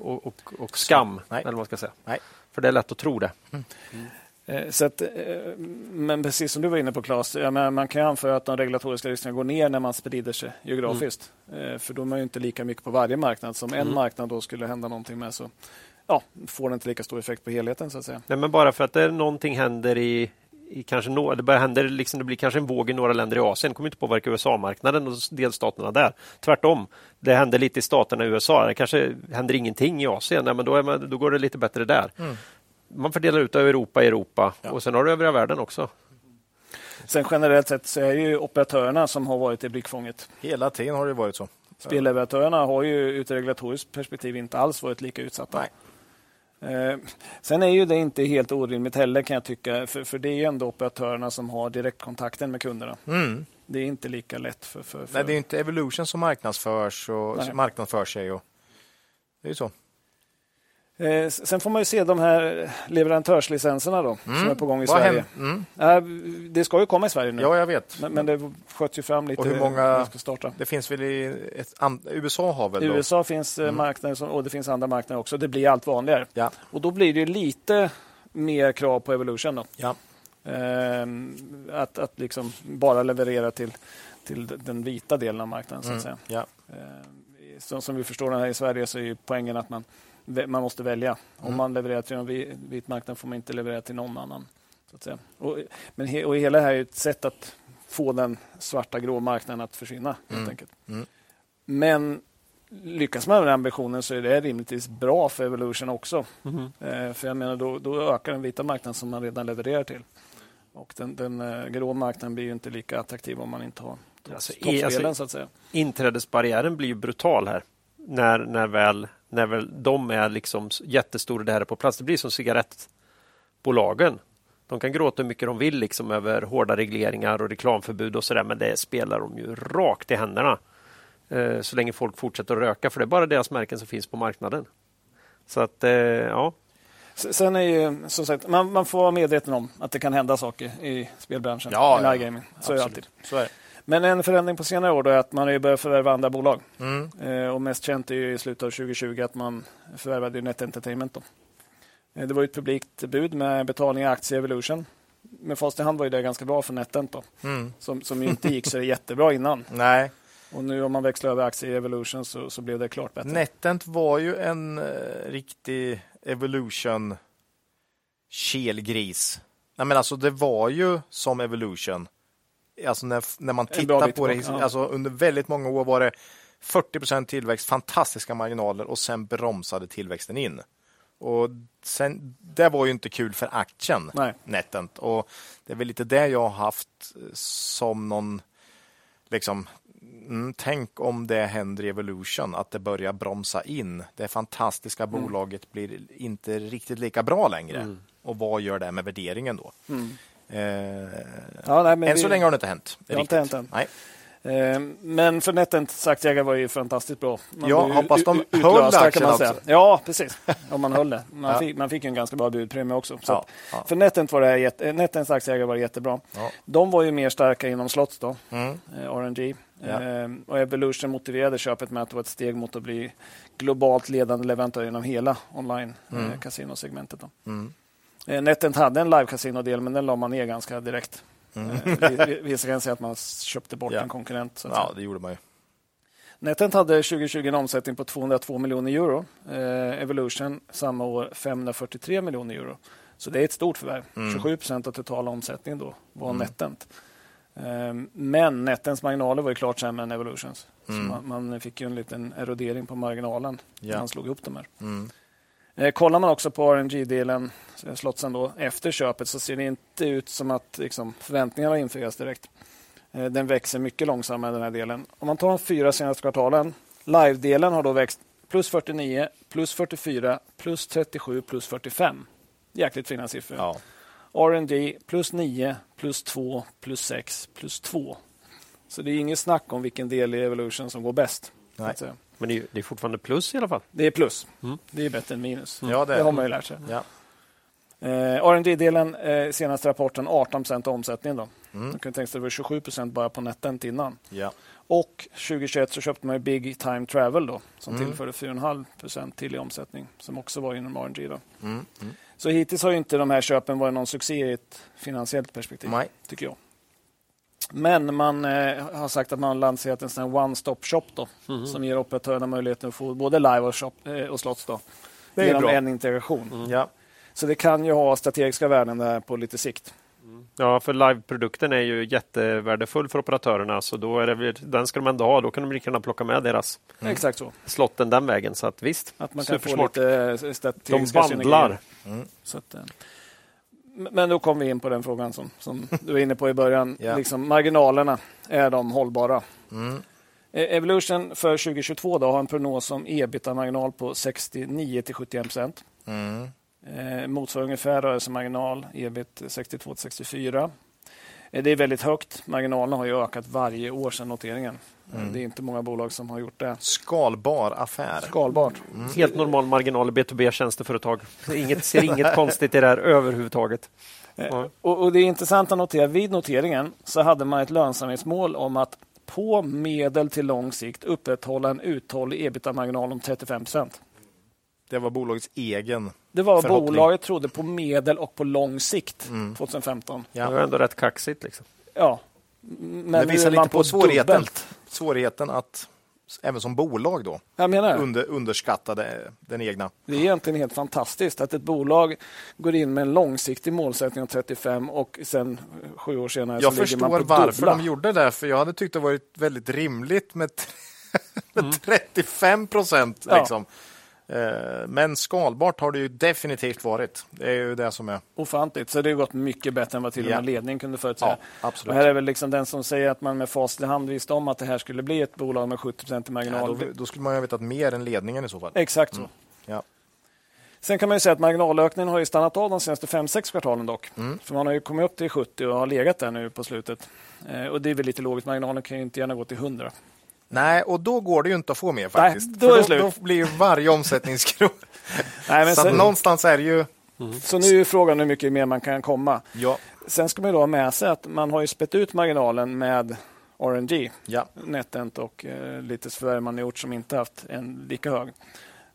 och, och, och skam. Nej. Eller vad ska säga. Nej. För det är lätt att tro det. Eh, Så att, eh, men precis som du var inne på Claes, man kan ju anföra att de regulatoriska riskerna går ner när man sprider sig geografiskt. Eh, För då är man inte lika mycket på varje marknad. Som en marknad då skulle hända någonting med så ja, får det inte lika stor effekt på helheten så att säga. Nej, men bara för att det, någonting händer i, i kanske no, det, börjar händer, liksom, det blir kanske en våg i några länder i Asien. Det kommer inte påverka USA-marknaden och delstaterna där. Tvärtom. Det händer lite i staterna i USA. Det kanske händer ingenting i Asien. Nej, men då, är man, då går det lite bättre där. Man fördelar ut över Europa i Europa och sen har du övriga världen också. Sen generellt sett så är det ju operatörerna som har varit i blickfånget. Hela tiden har det varit så. Spelleverantörerna har ju ur ett regulatoriskt perspektiv inte alls varit lika utsatta. Nej. Eh, sen är ju det inte helt orimligt heller kan jag tycka, för, för det är ju ändå operatörerna som har direktkontakten med kunderna. Mm. Det är inte lika lätt för... för, för Nej, det är inte Evolution som marknadsförs och marknadsför sig. Och... Det är ju så. Eh, sen får man ju se de här leverantörslicenserna då, som är på gång i Mm. Vad Sverige. Mm. Eh, det ska ju komma i Sverige nu, Ja, jag vet. men, men det sköts ju fram lite Och hur många- ska starta. Det finns väl i ett. USA har väl I då? USA finns eh, marknader som, och det finns andra marknader också. Det blir allt vanligare. Ja. Och då blir det lite mer krav på Evolution. Då. Ja. Ehm, att att liksom bara leverera till, till den vita delen av marknaden. Så att säga. Ja. Ehm, som, som vi förstår det här i Sverige så är ju poängen att man, man måste välja. Om man levererar till en vi- vit marknad får man inte leverera till någon annan. Så att säga. Och, men he, och hela det här är ett sätt att få den svarta grå marknaden att försvinna. Helt enkelt. Mm. Men lyckas man med den ambitionen så är det rimligtvis bra för Evolution också. Eh, för jag menar då, då ökar den vita marknaden som man redan levererar till. Och den, den eh, grå marknaden blir ju inte lika attraktiv om man inte har Alltså, i- alltså- så att säga. Inträdesbarriären blir ju brutal här. När, när, väl, när väl de är liksom jättestora det här är på plats. Det blir som cigarettbolagen. De kan gråta hur mycket de vill liksom över hårda regleringar och reklamförbud och sådär men det spelar de ju rakt i händerna. Eh, så länge folk fortsätter att röka för det är bara deras märken som finns på marknaden. Så att, eh, ja. Sen är ju, som sagt, man, man får vara medveten om att det kan hända saker i spelbranschen. Ja, i ja. Så är det alltid. Så är det. Men en förändring på senare år då är att man har börjat förvärva andra bolag. Mm. Eh, och mest känt är ju i slutet av 2020 att man förvärvade Net Entertainment. Då. Eh, det var ju ett publikt bud med betalning i aktier Evolution. Med fast i hand var ju det ganska bra för NetEnt då, Mm. som, som inte gick så jättebra innan. *laughs* Nej, Och nu om man växlar över aktier i Evolution så, så blev det klart bättre. Netent var ju en eh, riktig Evolution kelgris. Nej, men alltså det var ju som Evolution. Alltså när, när man tittar på det, alltså under väldigt många år var det 40% tillväxt, fantastiska marginaler och sen bromsade tillväxten in. Och sen, det var ju inte kul för aktien, Nej. Netent. Och det är väl lite det jag har haft eh, som någon, liksom, mm, tänk om det händer i Evolution, att det börjar bromsa in. Det fantastiska Mm. bolaget blir inte riktigt lika bra längre. Och vad gör det med värderingen då? Eh, Ja, nej, men än vi- så länge har det inte hänt. Det inte hänt än. Nej. Eh, Men för NetEnts aktieägare var ju fantastiskt bra. Man Ja, hoppas de höll utlösta, kan aktien man säga. också. Ja, precis. Om man höll det. Man, *laughs* Ja. fick, man fick en ganska bra budpremie också. Så Ja, ja. För NetEnt var det jätte, NetEnts aktieägare var det jättebra. De var ju mer starka inom slots då, Mm. eh, RNG. Eh, och Evolution motiverade köpet med att det var ett steg mot att bli globalt ledande leverantör inom hela online Mm. eh, kasinosegmentet. Då. Mm. Eh, NetEnt hade en live-kasinodel men den la man ner ganska direkt. Mm. Vissa kan säga att man köpte bort Ja. en konkurrent. Så Ja, det gjorde man ju. Netent hade 2020 en omsättning på 202 miljoner euro. Eh, Evolution samma år 543 miljoner euro. Så det är ett stort förvärv. 27 procent av totala omsättningen då var Netent. Eh, men Netens marginaler var ju klart sämre än Evolutions. Så man, man fick ju en liten erodering på marginalen när Ja. man slog ihop de här. Mm. Eh, kollar man också på RNG-delen, eh, slotsen då, efter köpet så ser det inte ut som att liksom, förväntningarna infrias direkt. Eh, den växer mycket långsammare den här delen. Om man tar de fyra senaste kvartalen, live-delen har då växt plus 49, plus 44, plus 37, plus 45. Jäkligt fina siffror. Ja. R&D plus 9, plus 2, plus 6, plus 2. Så det är inget snack om vilken del i Evolution som går bäst. Nej. Men det är, det är fortfarande plus i alla fall. Det är plus. Mm. Det är bättre än minus. Ja, det det har man ju lärt sig. Ja. Eh, R&D-delen, eh, senaste rapporten, 18 procent av omsättningen. Då. Mm. Man kan tänka sig att det var 27 procent bara på Netent innan. Ja. Och 2021 så köpte man Big Time Travel då, som Mm. tillförde 4,5 procent till i omsättning, som också var inom R&D. Då. Mm. Mm. Så hittills har ju inte de här köpen varit någon succé i ett finansiellt perspektiv, Nej. tycker jag. Men man eh, har sagt att man har lanserat en sån här one-stop shop då, Mhm. som ger operatörerna möjligheten att få både live och, shop, eh, och slots då, Det är genom bra. en integration. Ja. Så det kan ju ha strategiska värden där på lite sikt. Ja, för live-produkten är ju jättevärdefull för operatörerna, så då är det, den ska de ändå ha. Då kan de lika gärna plocka med deras Exakt så. slotten den vägen. Så att visst, Att man kan få lite eh, De bandlar. synergier. Så att, eh, men då kommer vi in på den frågan som, som du var inne på i början. *laughs* Ja. liksom, marginalerna, är de hållbara? Mm. Eh, Evolution för 2022 då har en prognos om ebitda-marginal på 69 till 71 procent. Mm. Eh, motsvarar ungefär rörelsemarginal, ebit 62 till 64. Eh, det är väldigt högt. Marginalerna har ju ökat varje år sedan noteringen. Eh, Mm. Det är inte många bolag som har gjort det. Skalbar affär. Skalbart. Helt normal marginal i B2B-tjänsteföretag. Inget, ser inget *laughs* konstigt i det här överhuvudtaget. Ja. Och, och Det är intressant att notera, vid noteringen så hade man ett lönsamhetsmål om att på medel till lång sikt upprätthålla en uthållig ebitda-marginal om 35 procent. Det var bolagets egen. Det var Förhoppning. bolaget trodde på medel och på lång sikt Mm. 2015. Det var Ja. ändå rätt kaxigt. Liksom. Ja. Men Det visar lite på svårigheten. dubbelt. Svårigheten att även som bolag då Jag menar under, underskattade den egna. Det är egentligen helt fantastiskt att ett bolag går in med en långsiktig målsättning om 35 och sen eh, sju år senare Jag så ligger man förstår på varför dubbla. de gjorde det, för jag hade tyckt det varit väldigt rimligt med, *laughs* med 35 procent. Ja. Liksom. Eh, Men skalbart har det ju definitivt varit. Det är ju det som är... Ofantligt. Så det har gått mycket bättre än vad till och med Ja. ledningen kunde förutsäga. Ja, och absolut. här är väl liksom den som säger att man med facit i hand visste om att det här skulle bli ett bolag med 70 i Ja, marginal. då, då skulle man ju ha vetat mer än ledningen i så fall. Exakt så. Ja. Sen kan man ju säga att marginalökningen har ju stannat av de senaste 5-6 kvartalen dock. Mm. För man har ju kommit upp till 70 och har legat där nu på slutet. Eh, och det är väl lite logiskt. Marginalen kan ju inte gärna gå till 100. Nej, och då går det ju inte att få mer faktiskt. då För är det då, slut. då blir ju varje omsättningskrona... *laughs* Nej, men så så, någonstans är det ju... så nu är ju frågan hur mycket mer man kan komma. Ja, Sen ska man ju då ha med sig att man har ju spett ut marginalen med RNG, ja. NetEnt och eh, lite förvärv man har gjort som inte haft en lika hög.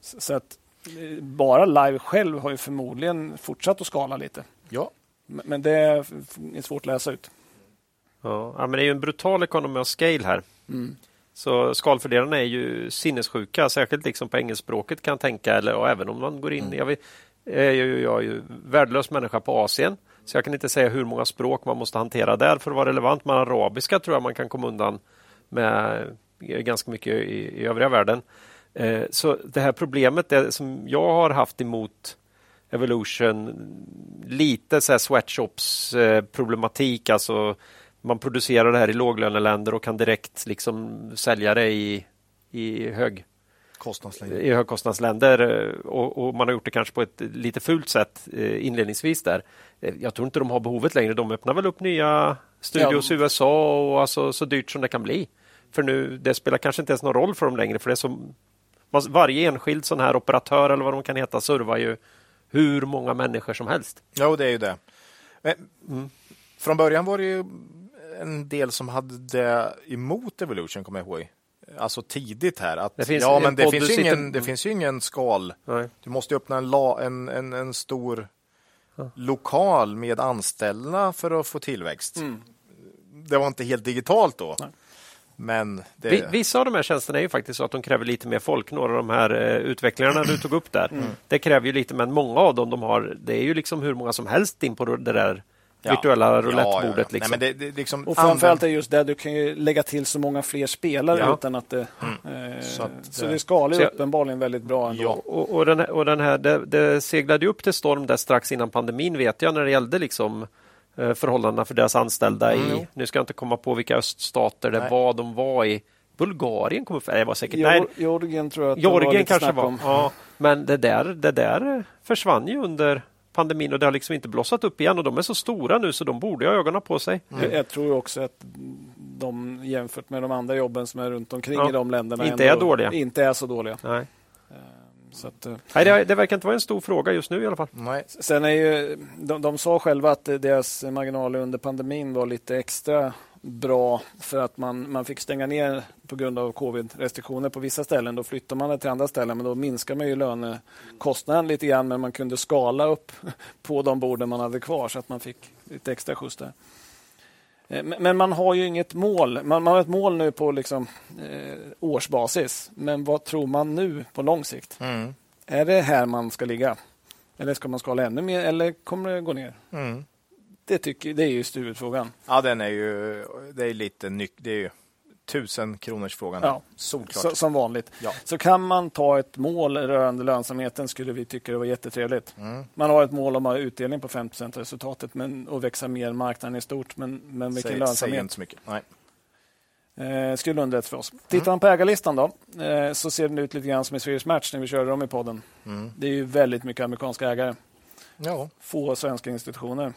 Så, så att eh, bara live själv har ju förmodligen fortsatt att skala lite. ja. Men men det är svårt att läsa ut. Ja, men det är ju en brutal economy of scale här. Mm. Så skalfördelarna är ju sinnessjuka, särskilt liksom på engelskspråket kan jag tänka. Eller, och även om man går in... Jag, vet, är ju, jag är ju värdelös människa på Asien. Så jag kan inte säga hur många språk man måste hantera där för att vara relevant. Men arabiska tror jag man kan komma undan med ganska mycket i, i övriga världen. Eh, så det här problemet det som jag har haft emot Evolution, lite så här sweatshops eh, problematik. Alltså man producerar det här i låglöneländer och kan direkt liksom sälja det i, i, hög, i högkostnadsländer. Och, och man har gjort det kanske på ett lite fult sätt eh, inledningsvis där. Eh, Jag tror inte de har behovet längre. De öppnar väl upp nya studios i USA och alltså så dyrt som det kan bli. För nu, det spelar kanske inte ens någon roll för dem längre. För det är som, man- varje enskild sån här operatör eller vad de kan heta servar ju hur många människor som helst. Ja, och det är ju det. Men, Från början var det ju en del som hade det emot Evolution, kommer jag ihåg. Alltså tidigt här. Att, Det finns ja, en men det finns, sitter- ingen, det finns ju ingen skal. Nej. Du måste ju öppna en, la, en, en, en stor lokal med anställda för att få tillväxt. Mm. Det var inte helt digitalt då. Men det... Vi- Vissa av de här tjänsterna är ju faktiskt så att de kräver lite mer folk. Några av de här eh, utvecklarna du tog upp där. Mm. Det kräver ju lite, men många av dem de har, det är ju liksom hur många som helst in på det där Ja. virtuella roulettebordet. Ja, ja, ja. Liksom. Nej, men det, det, liksom Och framförallt är just det, du kan ju lägga till så många fler spelare Ja. utan att det... Eh, Så så, att, det eh, skalar så jag- uppenbarligen väldigt bra ändå. Ja. Och, och, den här, och den här, det, det seglade ju upp till storm där strax innan pandemin vet jag när det gällde liksom eh, förhållandena för deras anställda Mm, i, nu ska jag inte komma på vilka öststater det Nej. var de var i. Bulgarien kommer för, det var säkert, nej, Georgien tror jag att det var Georgien kanske var. Ja, men det där, det där försvann ju under pandemin och det har liksom inte blossat upp igen och de är så stora nu så de borde ha ögonen på sig. Jag, jag tror också att de jämfört med de andra jobben som är runt omkring Ja. i de länderna Inte är dåliga. Inte är så dåliga. Nej. Så att, eh, Nej, det, det verkar inte vara en stor fråga just nu i alla fall. Nej. Sen är ju, de, de sa själva att deras marginaler under pandemin var lite extra bra för att man, man fick stänga ner på grund av covid-restriktioner på vissa ställen. Då flyttar man det till andra ställen men då minskar man ju lönekostnaden lite grann men man kunde skala upp *laughs* på de borden man hade kvar så att man fick lite extra skjuts där. Eh, Men men man har ju inget mål. Man, man har ett mål nu på liksom, eh, årsbasis. Men vad tror man nu på lång sikt? Mm. Är det här man ska ligga? Eller ska man skala ännu mer eller kommer det gå ner? Mm. Det, tycker, det är ju huvudfrågan. Ja, den är ju det är lite nyck, det är ju tusen kronors frågan. Ja. Solklart. Som vanligt. Ja. Så kan man ta ett mål rörande lönsamheten skulle vi tycka det var jättetrevligt. Mm. Man har ett mål om att ha utdelning på 5 av resultatet men, och växa mer än marknaden i stort. Men, men vilken Säg, lönsamhet inte så mycket. Nej. eh, skulle underlätta för oss. Tittar man på ägarlistan då eh, så ser den ut lite grann som i Swedish Match när vi körde dem i podden. Mm. Det är ju väldigt mycket amerikanska ägare. Ja. Få svenska institutioner.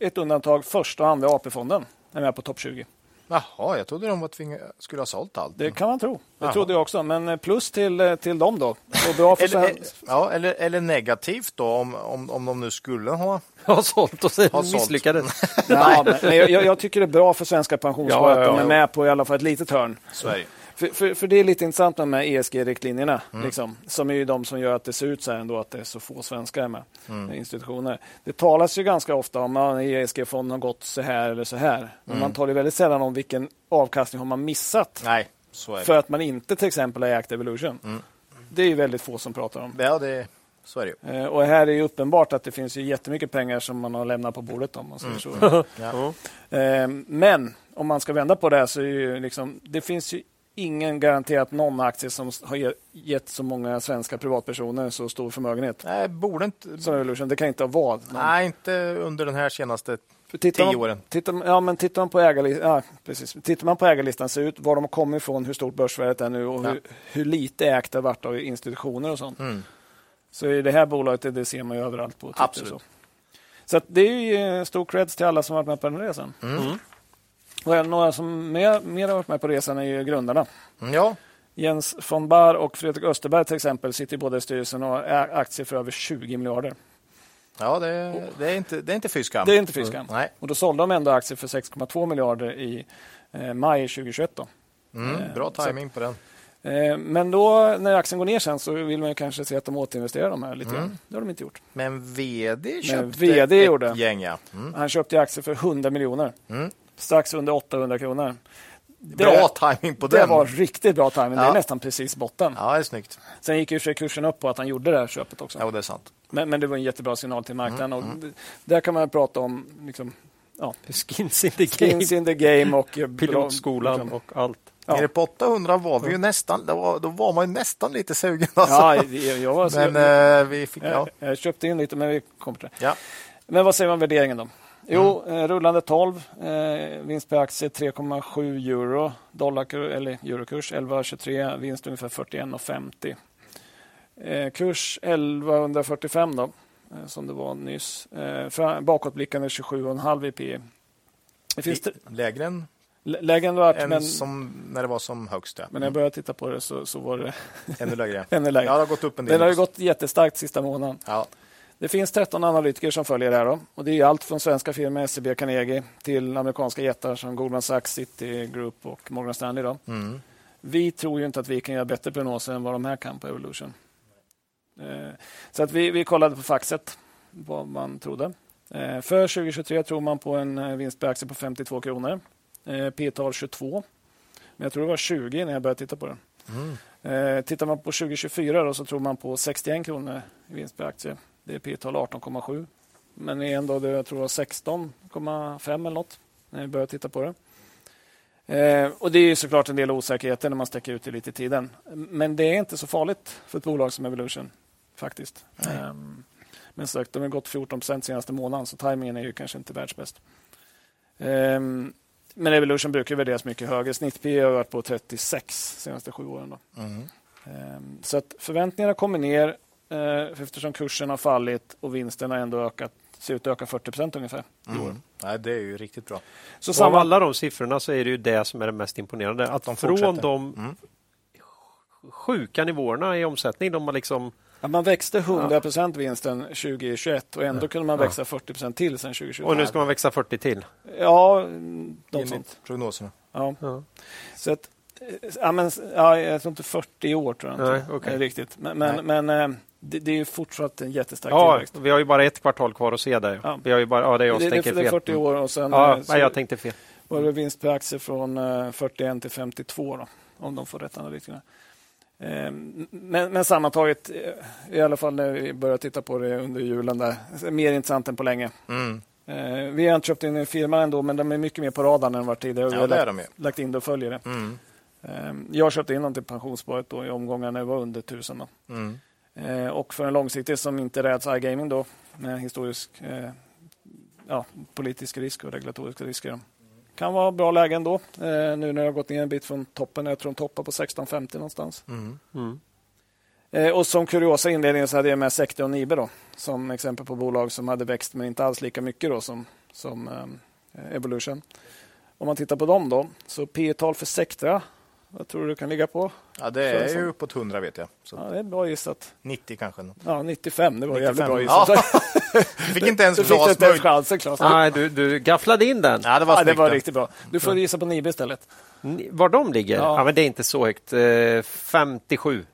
Ett undantag, första och andra AP-fonden är med på topp 20. Jaha, jag trodde de var tvinga, skulle ha sålt allt. Det kan man tro. Det Jaha. trodde jag också. Men eh, plus till, eh, till dem då. Och bra för Eller, sven- ja, eller, eller negativt då om, om, om de nu skulle ha... *laughs* Har sålt och sen misslyckades. *laughs* Ja, men, men jag, jag tycker det är bra för svenska pensionssparare Ja, ja, att de är ja. med på i alla fall ett litet hörn. Sverige. För, för, för det är lite intressant med de här ESG-riktlinjerna. Mm. Liksom, som är ju de som gör att det ser ut så här ändå, att det är så få svenskar med. Mm. Institutioner. Det talas ju ganska ofta om att ESG-fonden har gått så här eller så här. Men Mm. man talar ju väldigt sällan om vilken avkastning har man missat. Nej, så det. För att man inte till exempel har ägt Evolution. Mm. Det är ju väldigt få som pratar om. Ja, det, så är det ju. Eh, Och här är ju uppenbart att det finns ju jättemycket pengar som man har lämnat på bordet. Om man säger så. Mm. *laughs* Ja. Eh, Men om man ska vända på det här så är det ju liksom, det finns ju ingen garanterat någon aktie som har ge- gett så många svenska privatpersoner så stor förmögenhet Nej, borde inte... som Evolution. Det kan inte ha varit. någon. Nej, inte under den här senaste tittar tio man, åren. tittar, man- ja, men tittar man på ägarlistan, ja, precis. Tittar man på ägarlistan ser ut var de kommer ifrån, hur stort börsvärdet är nu och Ja. hur, hur lite ägt det har varit av institutioner och sånt. Mm. Så i det här bolaget, det, ser man ju överallt på Twitter. Absolut. Så, så att det är ju eh, stor creds till alla som varit med på den resan. Mm. Och några som mer, mer har varit med på resan är ju grundarna. Ja, Jens von Bar och Fredrik Österberg till exempel sitter båda i styrelsen och har aktier för över 20 miljarder. ja det, det är inte, det är inte fy skam. Det är inte fy skam. Nej. Och då sålde de ändå aktier för 6,2 miljarder i eh, maj 2021. Då. Mm, bra timing på den. Eh, men då när aktien går ner sen så vill man ju kanske se att de återinvesterar de här lite grann. Det har de inte gjort. Men VD köpte VD ett gjorde. gäng, ja. Mm. Han köpte aktier för 100 miljoner. Mm. Strax under 800 kronor. Det, Bra timing på det den. var riktigt bra timing. Det Ja. är nästan precis botten. Ja, det är snyggt. Sen gick ju sig kursen upp på att han gjorde det här köpet också. Ja, det är sant. Men, men det var en jättebra signal till marknaden. Mm, Och d- där kan man prata om liksom, ja, Skins in the game, skins in the game och eh, bra- pilotskolan liksom. och allt. Ja. Nere på 800 var vi ju nästan, då var, då var man ju nästan lite sugen. Alltså. Ja, jag, jag, var, Men jag, eh, vi fick, ja. jag, jag köpte in lite, men vi kommer till det. ja. Men vad säger man om värderingen då? Jo, Mm. eh, rullande 12, eh, vinst per aktie 3,7 euro, dollar, eller eurokurs 11,23, vinst ungefär 41,50. Eh, kurs 1145 då, eh, som det var nyss. Eh, bakåtblickande 27,5 i P. Det finns det, Lägre än, lä- lägre än det varit, än men, som när det var som högst. Ja. men när jag började titta på det så, så var det Ännu lägre. *laughs* ännu lägre. Ja, det har gått upp en del. Den har gått jättestarkt sista månaden. Ja. Det finns 13 analytiker som följer det här. Då. Och det är allt från svenska firmor, SEB, Carnegie till amerikanska jättar som Goldman Sachs, City Group och Morgan Stanley. Då. Mm. Vi tror ju inte att vi kan göra bättre prognoser än vad de här kan på Evolution. Eh, Så att vi, vi kollade på Faxet vad man trodde. Eh, för 2023 tror man på en eh, vinst per aktie på 52 kronor. P-tal 22. Men jag tror det var 20 när jag började titta på den. Eh, tittar man på 2024 då, så tror man på 61 kronor i vinst per aktie. Det är P-tal 18,7. Men igen då, det, jag tror det var 16,5 eller något när jag började titta på det. Eh, och Det är såklart en del osäkerheter när man sträcker ut det lite i tiden. Men det är inte så farligt för ett bolag som Evolution faktiskt. Eh, men sagt, de har gått 14 procent senaste månaden så tajmingen är ju kanske inte världsbäst. Eh, men Evolution brukar värderas mycket högre. Snitt P har varit på 36 de senaste sju åren. Då. Mm. Eh, så att förväntningarna kommer ner eftersom kursen har fallit och vinsten har ändå ökat ser ut att öka 40 procent ungefär. Mm. Nej, det är ju riktigt bra. Så Av samma, alla de siffrorna så är det ju det som är det mest imponerande. Att, de från fortsätter. de Mm. sjuka nivåerna i omsättning, de har liksom ja, man växte 100 procent vinsten 2021 och ändå kunde man växa 40 procent till sen 2020. och nu ska man växa 40 till. Ja. Enligt prognoserna. Ja. Ja. Så att, eh, ja, men, ja, jag tror inte 40 år tror jag Nej, inte. Eh, riktigt. Men, men, Nej. men eh, det, det är ju fortsatt en jättestark Ja, tillväxt. vi har ju bara ett kvartal kvar att se där. Ja. Vi har ju bara, ja, det är jag Det, som det, tänker det är fel. 40 år och sen Ja, eh, så nej, jag tänkte fel. var det vinst per aktie från eh, 41 till 52 då, om de får rätt analytikerna. Eh, Men, men sammantaget, eh, i alla fall när vi börjar titta på det under julen, där, mer intressant än på länge. Mm. Eh, Vi har inte köpt in en firma ändå, men de är mycket mer på radarn än varit tidigare. och vi Ja, har lagt, de lagt in det och följer det. Mm. Eh, Jag köpte in dem till pensionssparet då, i omgångar när det var under 1000. Då. Mm. Eh, Och för en långsiktig som inte räds iGaming då, med historisk eh, ja, politisk risk och regulatoriska risker. Kan vara bra lägen då, eh, nu när det har gått ner en bit från toppen. Jag tror de toppar på 16,50 någonstans. Mm. Mm. Eh, Och som kuriosa inledning så hade jag med Sector och Nibe då, som exempel på bolag som hade växt men inte alls lika mycket då som, som eh, Evolution. Om man tittar på dem då, så P tal för Sectra, vad tror du det kan ligga på? Ja, det är ju uppåt 100 vet jag. Så Ja, det är bra gissat. 90 kanske. Ja, 95, det var 95. jävligt bra gissat. Ja. Du *laughs* fick inte ens Du inte ens möjligt. chansen, Claes. Nej, du, du gafflade in den. Ja, det var Ja, det var riktigt bra. Du får gissa på Nibe istället. Ni- Var de ligger? Ja. Ja. men det är inte så högt. Eh, 57.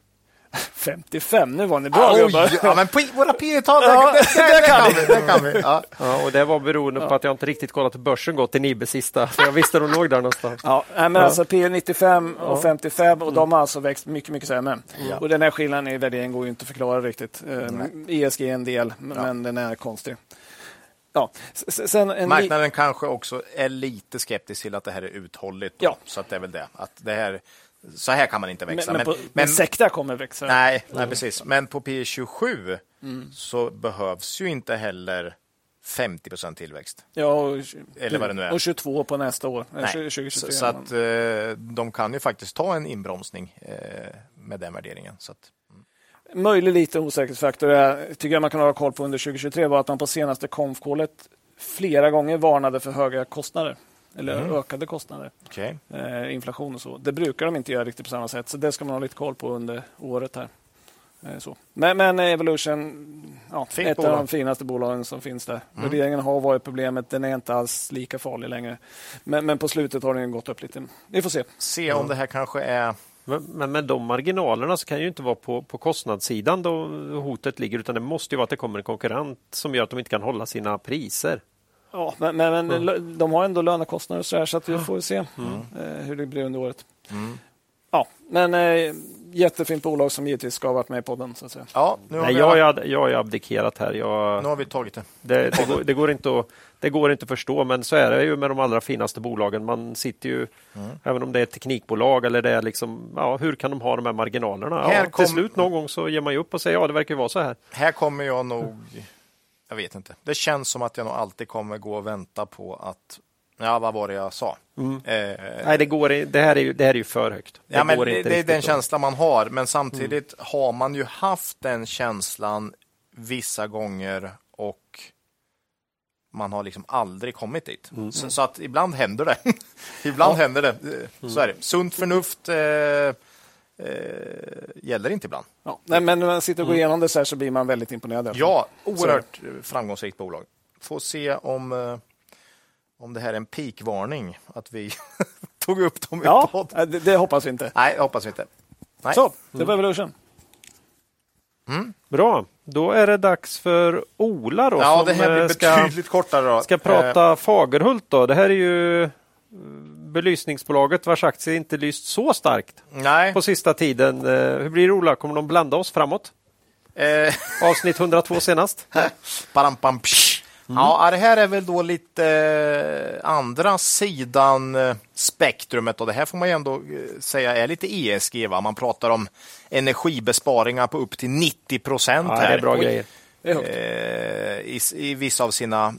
55, nu var ni bra gubbar. Oj, ja, men P- våra *laughs* P tal Ja, det, det, det, kan vi. Det kan vi. Ja. Ja, och det var beroende på att jag inte riktigt kollat hur börsen gått i Nibe sista. För jag visste de låg där någonstans. Ja, nej, men alltså P 95 och 55 och de har alltså växt mycket, mycket sämre. Ja. Och den här skillnaden i värdering går ju inte att förklara riktigt. Eh, ESG är en del, men den är konstig. Ja. Marknaden kanske också är lite skeptisk till att det här är uthålligt. då. Ja. Så att det är väl det. Att det här, så här kan man inte men, växa. men, på, men Sectra kommer växa. nej, nej, precis. Men på P27 Mm. så behövs ju inte heller 50 procent tillväxt. Ja, och, Eller vad det nu är. Och 22 på nästa år. Eh, Nej. 2023. Så, så att eh, de kan ju faktiskt ta en inbromsning eh, med den värderingen. Så att, Möjlig liten osäkerhetsfaktor är, tycker jag man kan ha koll på under 2023 var att man på senaste konfkålet flera gånger varnade för höga kostnader. Eller Mm. ökade kostnader. okej. Eh, inflation och så. Det brukar de inte göra riktigt på samma sätt. Så det ska man ha lite koll på under året här. Eh, så. Men, men Evolution, ja, Fint ett bolag. av de finaste bolagen som finns där. Mm. Värderingen har varit problemet. Den är inte alls lika farlig längre. Men, men på slutet har den gått upp lite. Vi får se. Se om det här kanske är... Men, men med de marginalerna så kan ju inte vara på, på kostnadssidan då hotet ligger utan det måste ju vara att det kommer en konkurrent som gör att de inte kan hålla sina priser. Ja, men, men, men de har ändå lönekostnader och så, här, så att vi får se Mm. eh, hur det blir under året. Ja, men eh, jättefint bolag som givetvis ska ha varit med i podden. Så att säga. Ja, nu har, Nej, vi, jag, ju- jag har ju abdikerat här. Jag, nu har vi tagit det. det, det, går, det, går inte att, det går inte att förstå, men så är det ju med de allra finaste bolagen. Man sitter ju, Mm. även om det är ett teknikbolag eller det är liksom, ja, hur kan de ha de här marginalerna? Här Ja, kom- Till slut någon gång så ger man ju upp och säger ja, det verkar ju vara så här. Här kommer jag nog... Jag vet inte. Det känns som att jag nog alltid kommer gå och vänta på att... Ja, vad var det jag sa? Eh, Nej, det, går, det, här är ju, det här är ju för högt. Det ja, men det, det är den att- känslan man har, men samtidigt har man ju haft den känslan vissa gånger och man har liksom aldrig kommit dit. Så, så att ibland händer det. *laughs* ibland händer det. Eh, Så är det. Sunt förnuft eh, eh, gäller inte ibland. Ja, nej, men när man sitter och går igenom det så här så blir man väldigt imponerad. Ja, oerhört framgångsrikt bolag. Får se om, eh, om det här är en peakvarning, att vi *laughs* tog upp dem i ja podd. eh, det, det hoppas vi inte. Nej, jag hoppas inte. Nej. Så, det var Evolution. Bra, då är det dags för Ola då, Ja, som det här blir eh, ska, kortare. Då. ska prata Fagerhult. Då. Det här är ju eh, belysningsbolaget vars aktie inte lyst så starkt nej. på sista tiden. Eh, Hur blir det Ola? Kommer de blanda oss framåt? Eh, Avsnitt 102 senast. *laughs* Param, pam, psh. Ja, det här är väl då lite eh, andra sidan eh, spektrumet och det här får man ju ändå säga är lite ESG. Va? Man pratar om energibesparingar på upp till 90 procent. Ja, det är bra grejer. I, i vissa av sina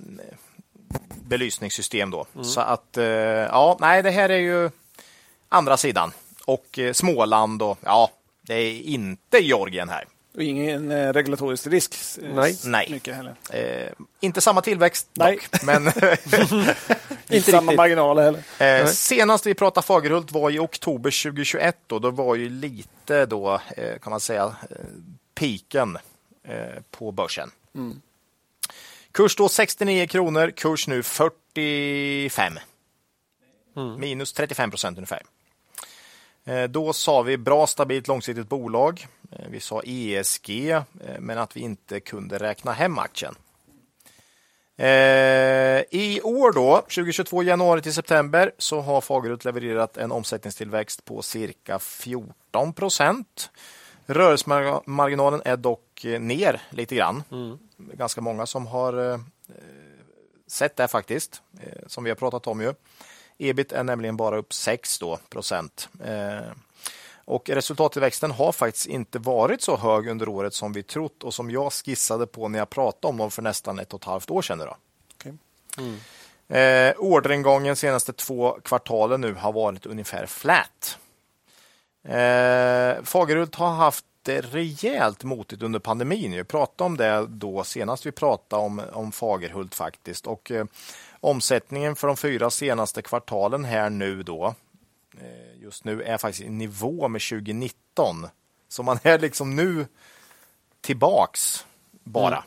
belysningssystem. Då. Så att, eh, ja, nej, det här är ju andra sidan. Och eh, Småland och ja, det är inte Georgien här. Och ingen eh, regulatorisk risk. Nej. Nej. Mycket heller. Eh, inte samma tillväxt Nej. dock, men *laughs* Inte samma marginaler heller. eh, senast vi pratade Fagerhult var i oktober 2021 och då var ju lite då kan man säga piken på börsen. Kurs då 69 kronor, kurs nu 45. Minus 35 procent ungefär. Eh, Då sa vi bra, stabilt, långsiktigt bolag. Eh, Vi sa ESG, eh, men att vi inte kunde räkna hem aktien. I år då, 2022 januari till september, så har Fagerhult levererat en omsättningstillväxt på cirka 14 procent. Rörelsemarginalen är dock ner lite grann. Ganska många som har eh, sett det faktiskt, eh, som vi har pratat om ju. Ebit är nämligen bara upp 6 då, procent. Eh, och resultattillväxten har faktiskt inte varit så hög under året som vi trott och som jag skissade på när jag pratade om dem för nästan ett och ett halvt år sedan. Då. Okej. Eh, orderingången senaste två kvartalen nu har varit ungefär flat. Eh, Fagerhult har haft rejält motigt under pandemin. Vi pratade om det då senast vi pratade om, om Fagerhult faktiskt. Och eh, omsättningen för de fyra senaste kvartalen här nu då eh, just nu är faktiskt i nivå med 2019. Så man är liksom nu tillbaks bara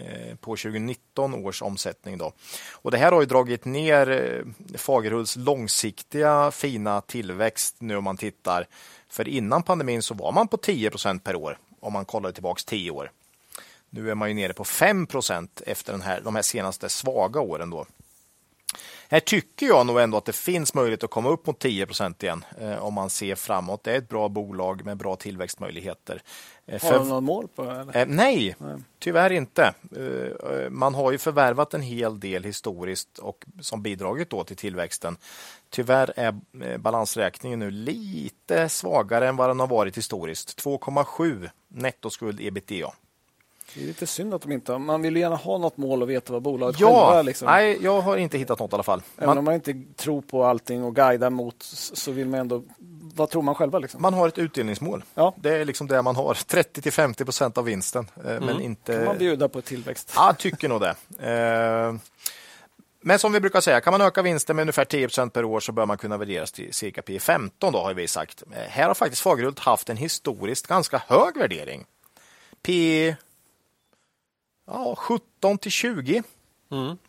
eh, på 2019 års omsättning. Då. Och Det här har ju dragit ner eh, Fagerhults långsiktiga fina tillväxt nu om man tittar. För innan pandemin så var man på 10% per år om man kollar tillbaks 10 år. Nu är man ju nere på 5% efter den här, de här senaste svaga åren. Då. Här tycker jag nog ändå att det finns möjlighet att komma upp mot 10 igen eh, om man ser framåt. Det är ett bra bolag med bra tillväxtmöjligheter. Eh, Har för- de något mål på det? Eh, nej, tyvärr inte. Man har ju förvärvat en hel del historiskt och som bidragit då till tillväxten. Tyvärr är balansräkningen nu lite svagare än vad den har varit historiskt. 2,7 nettoskuld ebitda. Det är lite synd att de inte har. Man vill gärna ha något mål och veta vad bolaget Ja, själva liksom. nej, jag har inte hittat något i alla fall. Även Man, om man inte tror på allting och guidar mot så vill man ändå... Vad tror man själva liksom? man har ett utdelningsmål. Ja. Det är liksom det man har. 30 till 50 procent av vinsten. eh, Men inte... Kan man bjuda på tillväxt? Ja, tycker nog det. Eh, Men som vi brukar säga, kan man öka vinsten med ungefär 10% per år så bör man kunna värderas till cirka P 15 då har vi sagt. Eh, Här har faktiskt Fagerhult haft en historiskt ganska hög värdering. P ja, 17 till 20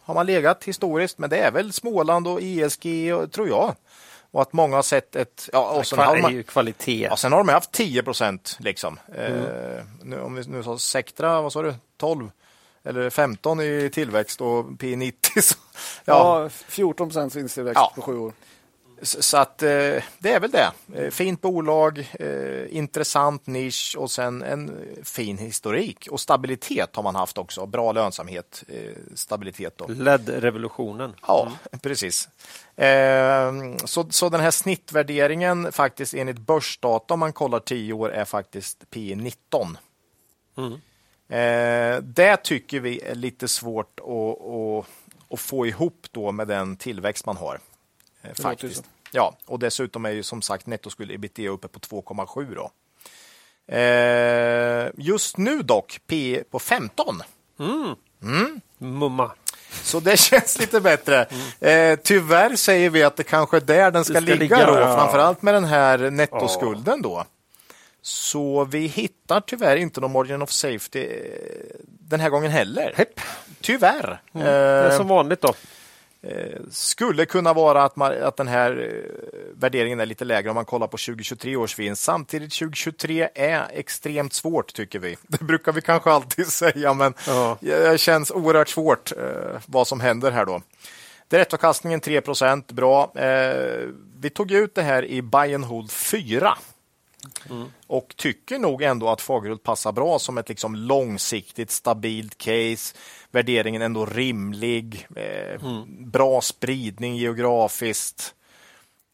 har man legat historiskt, men det är väl Småland och ESG och- tror jag. Och att många har sett ett... Ja, och sen har Det är man, ju kvalitet. Ja, sen har de haft 10 procent. Liksom. Eh, nu, om vi nu sa Sectra, vad sa du? 12 eller 15 i tillväxt och P90. Så, ja, Ja, 14 procents vinsttillväxt Ja. på sju år. Så, att eh, det är väl det. Eh, fint bolag, eh, intressant nisch och sen en fin historik. Och stabilitet har man haft också. Bra lönsamhet, stabilitet. LED-revolutionen. Ja, precis. Eh, så, så den här snittvärderingen faktiskt enligt börsdata om man kollar 10 år är faktiskt P 19. Eh, det tycker vi är lite svårt att, att, att få ihop då med den tillväxt man har. Faktiskt. Ja, och dessutom är ju som sagt nettoskuld ebitda uppe på 2,7 då. Eh, just nu dock P på 15. Mumma. Så det *laughs* känns lite bättre. Eh, tyvärr säger vi att det kanske är där den ska, ska ligga, ligga, då, ja. framförallt med den här nettoskulden då. Så vi hittar tyvärr inte någon margin of safety eh, den här gången heller. Hepp. Tyvärr. Det är Eh, som vanligt då. Eh, skulle kunna vara att, man, att den här eh, värderingen är lite lägre om man kollar på 2023 års vinst. Samtidigt 2023 är extremt svårt tycker vi. *laughs* Det brukar vi kanske alltid *laughs* säga, men Ja. det känns oerhört svårt eh, vad som händer här då. Direktavkastningen 3% bra. Eh, vi tog ut det här i buy and hold 4 och tycker nog ändå att Fagerhult passar bra som ett liksom långsiktigt stabilt case. Värderingen ändå rimlig, eh, bra spridning geografiskt.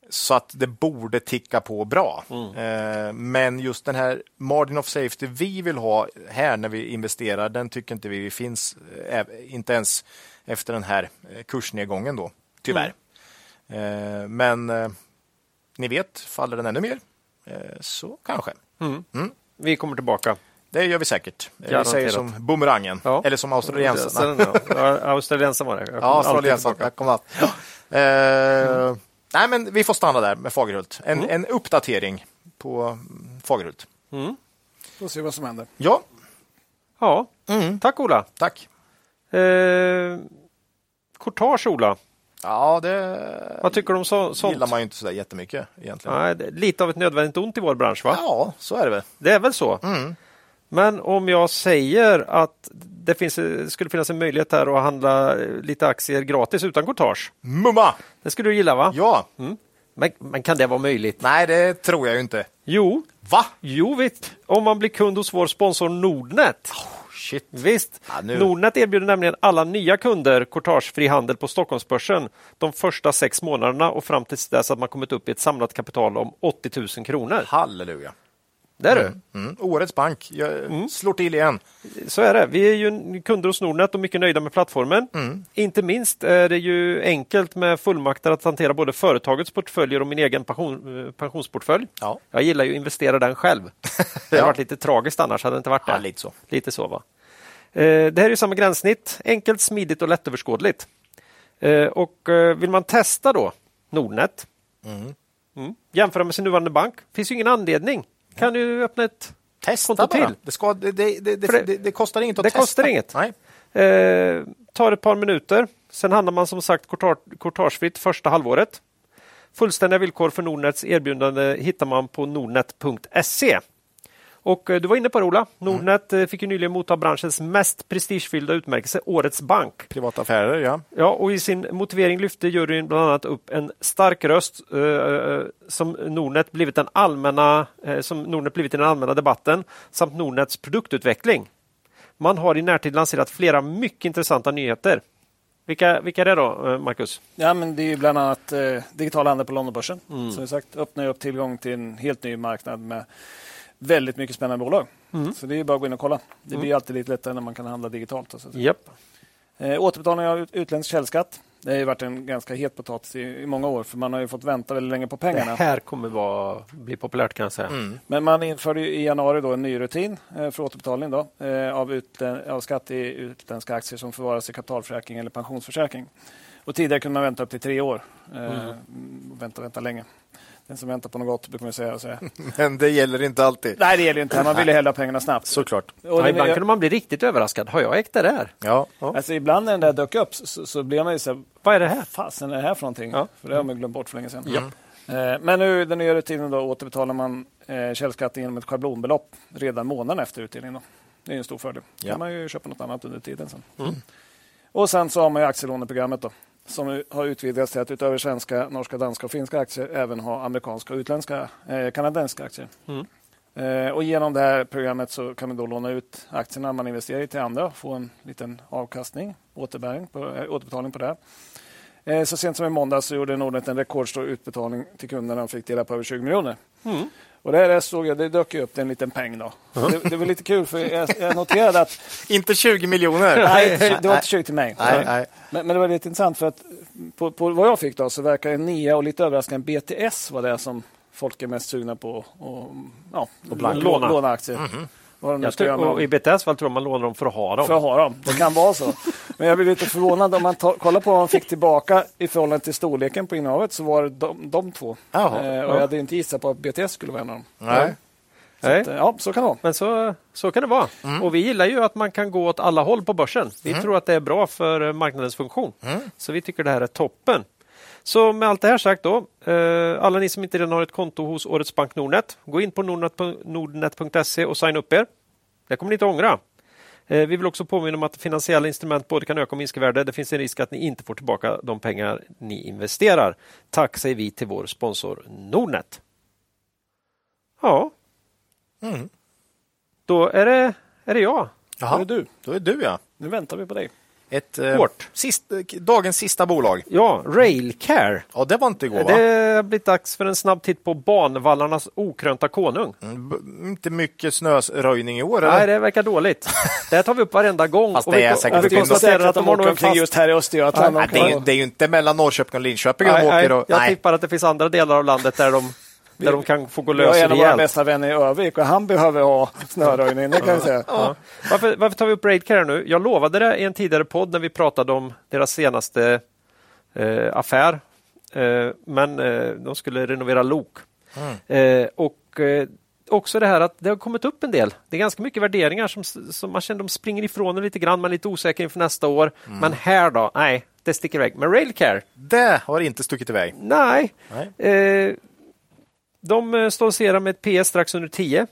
Så att det borde ticka på bra. Eh, men just den här margin of safety vi vill ha här när vi investerar, den tycker inte vi finns, eh, inte ens efter den här eh, kursnedgången då, tyvärr. Eh, men eh, ni vet, faller den ännu mer så kanske. Vi kommer tillbaka. Det gör vi säkert. Eh, Vi säger som bumerangen, Ja. eller som australiensarna. Sen, ja, Australiensen var det. Jag Ja, australiensarna. Jag kommer att- Eh, Nej, men vi får stanna där med Fagerhult. En, Mm. en uppdatering på mm, Fagerhult. Får se vad som händer. Ja, Ja, tack Ola. tack. Eh, courtage Ola, Ja, det vad tycker du om så, sånt? gillar man ju inte så där jättemycket egentligen. Nej, lite av ett nödvändigt ont i vår bransch va? Ja, så är det väl. Det är väl så? Mm. Men om jag säger att det finns, skulle finnas en möjlighet här att handla lite aktier gratis utan courtage. Mumma! Det skulle du gilla va? Ja, Men, men kan det vara möjligt? nej det tror jag ju inte. Jo, Va? jo visst. Om man blir kund hos vår sponsor Nordnet. Shit. Visst. Ja, nu- Nordnet erbjuder nämligen alla nya kunder courtagefri handel på Stockholmsbörsen de första sex månaderna och fram till dess att man kommit upp i ett samlat kapital om 80 000 kronor. Halleluja. Det är du. Mm. Årets bank. Jag Mm. slår till igen. Så är det. Vi är ju kunder hos Nordnet och mycket nöjda med plattformen. Mm. Inte minst är det ju enkelt med fullmakter att hantera både företagets portföljer och min egen pension, eh, pensionsportfölj. Ja. Jag gillar ju att investera den själv. Det hade *laughs* Ja. varit lite tragiskt annars, hade det inte varit det. Ja, lite så. Lite så va. Eh, Det här är samma gränssnitt, enkelt, smidigt och lättöverskådligt. Eh, Och eh, vill man testa då Nordnet, mm. jämföra med sin nuvarande bank, finns ju ingen anledning. Kan du öppna ett Testa konto bara. till? Det, ska, det, det, det, det- kostar inget att det testa. kostar inget. Nej. Eh, tar ett par minuter. Sen handlar man som sagt courta- courtagefritt första halvåret. Fullständiga villkor för Nordnets erbjudande hittar man på nordnet.se. Och eh, du var inne på det Ola. Nordnet eh, fick ju nyligen motta branschens mest prestigefyllda utmärkelse, Årets bank. Privata affärer, ja. Ja, och i sin motivering lyfte juryn bland annat upp en stark röst eh, eh, som Nordnet blivit den allmänna, eh, som Nordnet blivit i den allmänna debatten samt Nordnets produktutveckling. Man har i närtid lanserat flera mycket intressanta nyheter. Vilka, vilka är det då, Marcus? Ja, men det är ju bland annat eh, digital handel på Londonbörsen. Som vi sagt öppnar ju upp tillgång till en helt ny marknad med väldigt mycket spännande bolag. Så det är bara att gå in och kolla. Det blir alltid lite lättare när man kan handla digitalt. och Så. Japp. Eh, återbetalning av ut- utländsk källskatt. Det har ju varit en ganska het potatis i, i många år för man har ju fått vänta väldigt länge på Det pengarna. här kommer vara, bli populärt kan jag säga. Men man införde ju i januari då en ny rutin eh, för återbetalning då, eh, av, utlä- av skatt i utländska aktier som förvaras i kapitalförsäkring eller pensionsförsäkring. Och tidigare kunde man vänta upp till tre år. Eh, mm. Vänta, vänta länge. Den som väntar på något gott brukar man säga. Säga. *laughs* Men det gäller inte alltid. Nej, det gäller inte. Man vill ju hellre ha pengarna snabbt. Såklart. Och Ja, ibland kunde man bli riktigt överraskad. Har jag ägt det där? Ja. Alltså, ibland när den där dök upp så, så blev man ju så här, Vad är det här? fasen är det här för någonting? Ja. För det har man glömt bort för länge sedan. Eh, Men nu den nya rutinen då återbetalar man eh, källskatten genom ett schablonbelopp redan månaden efter utdelningen. Då. Det är en stor fördel. Då Ja. kan man ju köpa något annat under tiden sen. Och sen så har man ju aktielåneprogrammet då, som har utvidgats till att utöver svenska, norska, danska och finska aktier även ha amerikanska och utländska eh, kanadensiska aktier. Eh, och genom det här programmet så kan man då låna ut aktierna man investerar i till andra och få en liten avkastning, återbäring på, eh, återbetalning på det. Eh, så sent som i måndag så gjorde Nordnet en rekordstor utbetalning till kunderna och fick dela på över 20 miljoner. Och det, här såg jag, det dök upp en liten peng. Då. Det, det var lite kul för jag, jag noterade att *laughs* Inte 20 miljoner. Nej, det var inte 20 till mig. Nej, nej. Men, men det var lite intressant för att på, på vad jag fick då så verkar en NIA och lite överraskande BTS vara det som folk är mest sugna på och, ja, låna. Låna. aktier. Vad de nu ska göra och. I BTS fall tror jag man lånar dem för att ha dem. För att ha dem. Det kan vara så. Men jag blir lite förvånad om man tar, kollar på vad man fick tillbaka i förhållande till storleken på innehavet så var det de, de två. Jaha, eh, och ja. jag hade inte gissat på att BTS skulle vara en av dem. Nej. Nej. Att, eh, ja, så kan det vara. Men så, så kan det vara. Och vi gillar ju att man kan gå åt alla håll på börsen. Vi tror att det är bra för eh, marknadens funktion. Så vi tycker det här är toppen. Så med allt det här sagt då, eh, alla ni som inte redan har ett konto hos Årets Bank Nordnet, gå in på nordnet- nordnet.se och signa upp er. Det kommer ni inte ångra. Eh, Vi vill också påminna om att finansiella instrument både kan öka och minska värde. Det finns en risk att ni inte får tillbaka de pengar ni investerar. Tack säger vi till vår sponsor Nordnet. Ja, Mm. då är det, är det jag. Jaha, Då är det du. Då är du ja. Nu väntar vi på dig. Ett, eh, Hårt. sist, eh, dagens sista bolag. Ja, Railcare. Ja, det var inte igår va? Det har blivit dags för en snabb titt på banvallarnas okrönta konung. Mm, b- Inte mycket snöröjning i år Nej, eller? det verkar dåligt. *laughs* Det tar vi upp varenda gång. Fast och det vi, är ko- säkert och vi konstaterar att de åker en omkring fast... just här i Östergötland. Nej, De det, är ju, det är ju inte mellan Norrköping och Linköping Nej, de nej, åker. Och, jag nej. tippar att det finns andra delar av landet där de, där de kan få gå Vi har lös en av våra rejält. bästa vänner i Övik och han behöver ha snöröjning, det kan jag säga. Ja. Varför, varför tar vi upp Raidcare nu? Jag lovade det i en tidigare podd när vi pratade om deras senaste eh, affär. Eh, men eh, de skulle renovera lok. Eh, och eh, också det här att det har kommit upp en del. Det är ganska mycket värderingar som, som man känner de springer ifrån en lite grann. Man är lite osäker inför nästa år. Men här då? Nej, det sticker iväg. Men Railcare? Det har inte stuckit iväg. Nej. Nej. Eh, de eh, stoltserar med ett PS strax under 10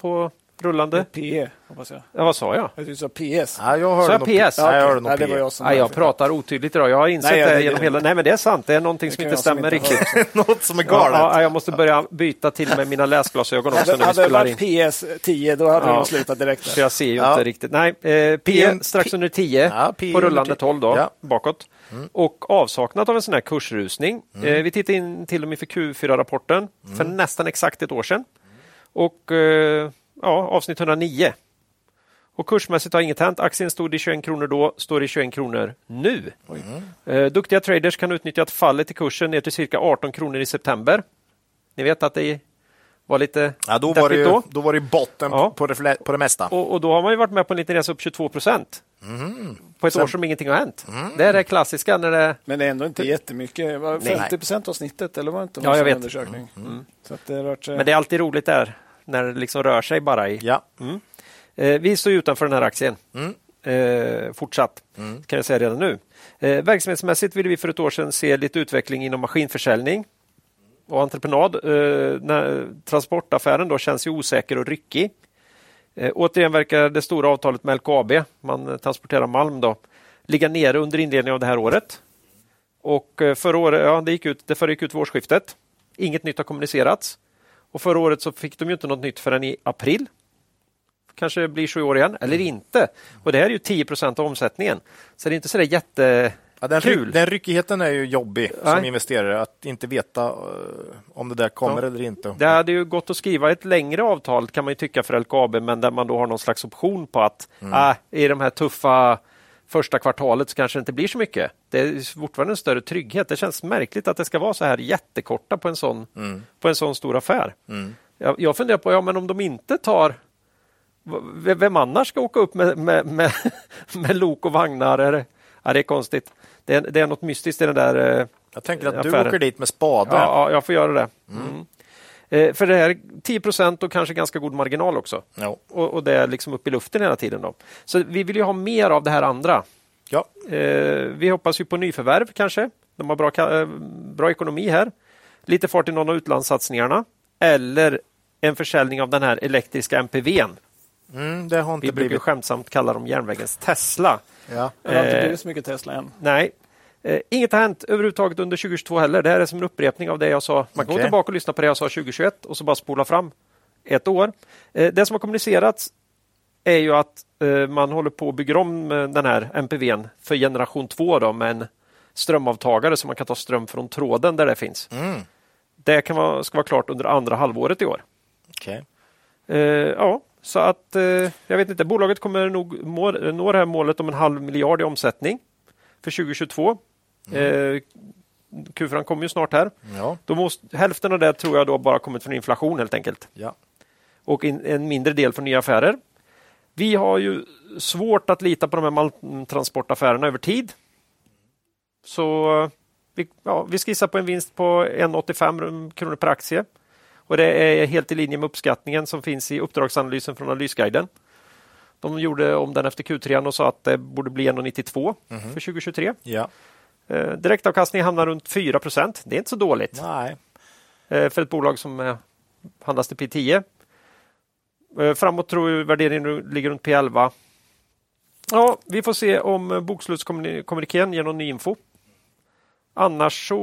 på rullande. PE, hoppas jag. Ja, vad sa jag? Jag tyckte du sa PS. Ja, jag Så hörde jag nog PS? Nej, jag hörde nog Nej, det var PS. jag som Nej, jag pratar otydligt idag. Jag har insett Nej, jag- det det- genom hela... Nej, men det är sant. Det är någonting som kan inte jag som stämmer inte riktigt. *laughs* Något som är Ja, galet. ja, jag måste börja byta till med mina läsglasögon också Hade, när vi hade det varit PS 10 då hade Ja. det nog slutat direkt. Så jag ser ju Ja. inte riktigt. Nej, eh, P P- strax under 10 Ja, P på rullande 10. 12 då, Ja. Och avsaknad av en sån här kursrusning. Eh, vi tittade in till och med för Q4-rapporten för nästan exakt ett år sedan. Och eh, ja, avsnitt 109. Och kursmässigt har inget hänt. Aktien stod i 21 kronor då, står i 21 kronor nu. Eh, duktiga traders kan utnyttja att fallet i kursen ner till cirka 18 kronor i september. Ni vet att det var lite Ja, då, var det ju, då. då var det botten Ja. på, det, på det mesta. Och, och då har man ju varit med på en liten resa upp 22 procent. På ett Sen- år som ingenting har hänt. Det är det klassiska när det... Men det är ändå inte jättemycket. Var Nej. 50 procent av snittet, eller var det inte? Ja, jag vet. Undersökning. Så att det rört sig... Men det är alltid roligt där när det liksom rör sig bara i... Ja. Eh, vi står utanför den här aktien. Eh, fortsatt, kan jag säga redan nu. Eh, verksamhetsmässigt ville vi för ett år sedan se lite utveckling inom maskinförsäljning och entreprenad. Eh, transportaffären då känns ju osäker och ryckig. Eh, återigen verkar det stora avtalet med LKAB, man eh, transporterar malm, då, ligga nere under inledningen av det här året. Och eh, förra året, ja, det gick ut, det förra gick ut vid årsskiftet. Inget nytt har kommunicerats. Och förra året så fick de ju inte något nytt förrän i april. Kanske blir i år igen, eller inte. Och det här är ju 10 procent av omsättningen. Så det är inte så där jätte... Ja, den, Kul. den ryckigheten är ju jobbig som Nej. investerare, att inte veta eh, om det där kommer Ja. eller inte. Det hade ju gått att skriva ett längre avtal kan man ju tycka för LKAB, men där man då har någon slags option på att ah, i de här tuffa första kvartalet så kanske det inte blir så mycket. Det är fortfarande en större trygghet. Det känns märkligt att det ska vara så här jättekorta på en sån, på en sån stor affär. Jag, jag funderar på, ja men om de inte tar vem annars ska åka upp med, med, med, *laughs* med lok och vagnar? Är det, ja, det är konstigt. Det är, det är något mystiskt i den där eh, Jag tänker att du affären. åker dit med spade. Ja, ja, jag får göra det. Mm. Eh, för det här 10 procent och kanske ganska god marginal också. Ja. Och, och det är liksom upp i luften hela tiden. Då. Så vi vill ju ha mer av det här andra. Ja. Eh, vi hoppas ju på nyförvärv kanske. De har bra, eh, bra ekonomi här. Lite fart i någon av utlandssatsningarna. Eller en försäljning av den här elektriska MPVn. Mm, det har inte Vi brukar blivit... skämtsamt kalla dem järnvägens Tesla. Ja. Det har inte blivit så mycket Tesla än. Nej, eh, inget har hänt överhuvudtaget under 2022 heller. Det här är som en upprepning av det jag sa. Man kan gå Okej. tillbaka och lyssna på det jag sa 2021 och så bara spola fram ett år. Eh, det som har kommunicerats är ju att eh, man håller på att bygga om eh, den här MPVn för generation 2 då, med en strömavtagare så man kan ta ström från tråden där det finns. Mm. Det kan vara, ska vara klart under andra halvåret i år. Okej. Eh, ja, så att jag vet inte. Bolaget kommer nog må, nå det här målet om en halv miljard i omsättning för 2022. Eh, Q4 kommer ju snart här. Ja. Då måste, hälften av det tror jag då bara kommit från inflation helt enkelt. Ja. Och in, en mindre del från nya affärer. Vi har ju svårt att lita på de här malmtransportaffärerna över tid. Så eh, vi, ja, vi skissar på en vinst på 1,85 kronor per aktie. Och det är helt i linje med uppskattningen som finns i uppdragsanalysen från Analysguiden. De gjorde om den efter Q3 och sa att det borde bli 1,92 för 2023. Ja. Eh, direktavkastningen hamnar runt 4% Det är inte så dåligt Nej. eh, för ett bolag som eh, handlas till P10. Eh, framåt tror jag värderingen ligger runt P11. Ja, vi får se om bokslutskommunikén ger någon ny info. Annars så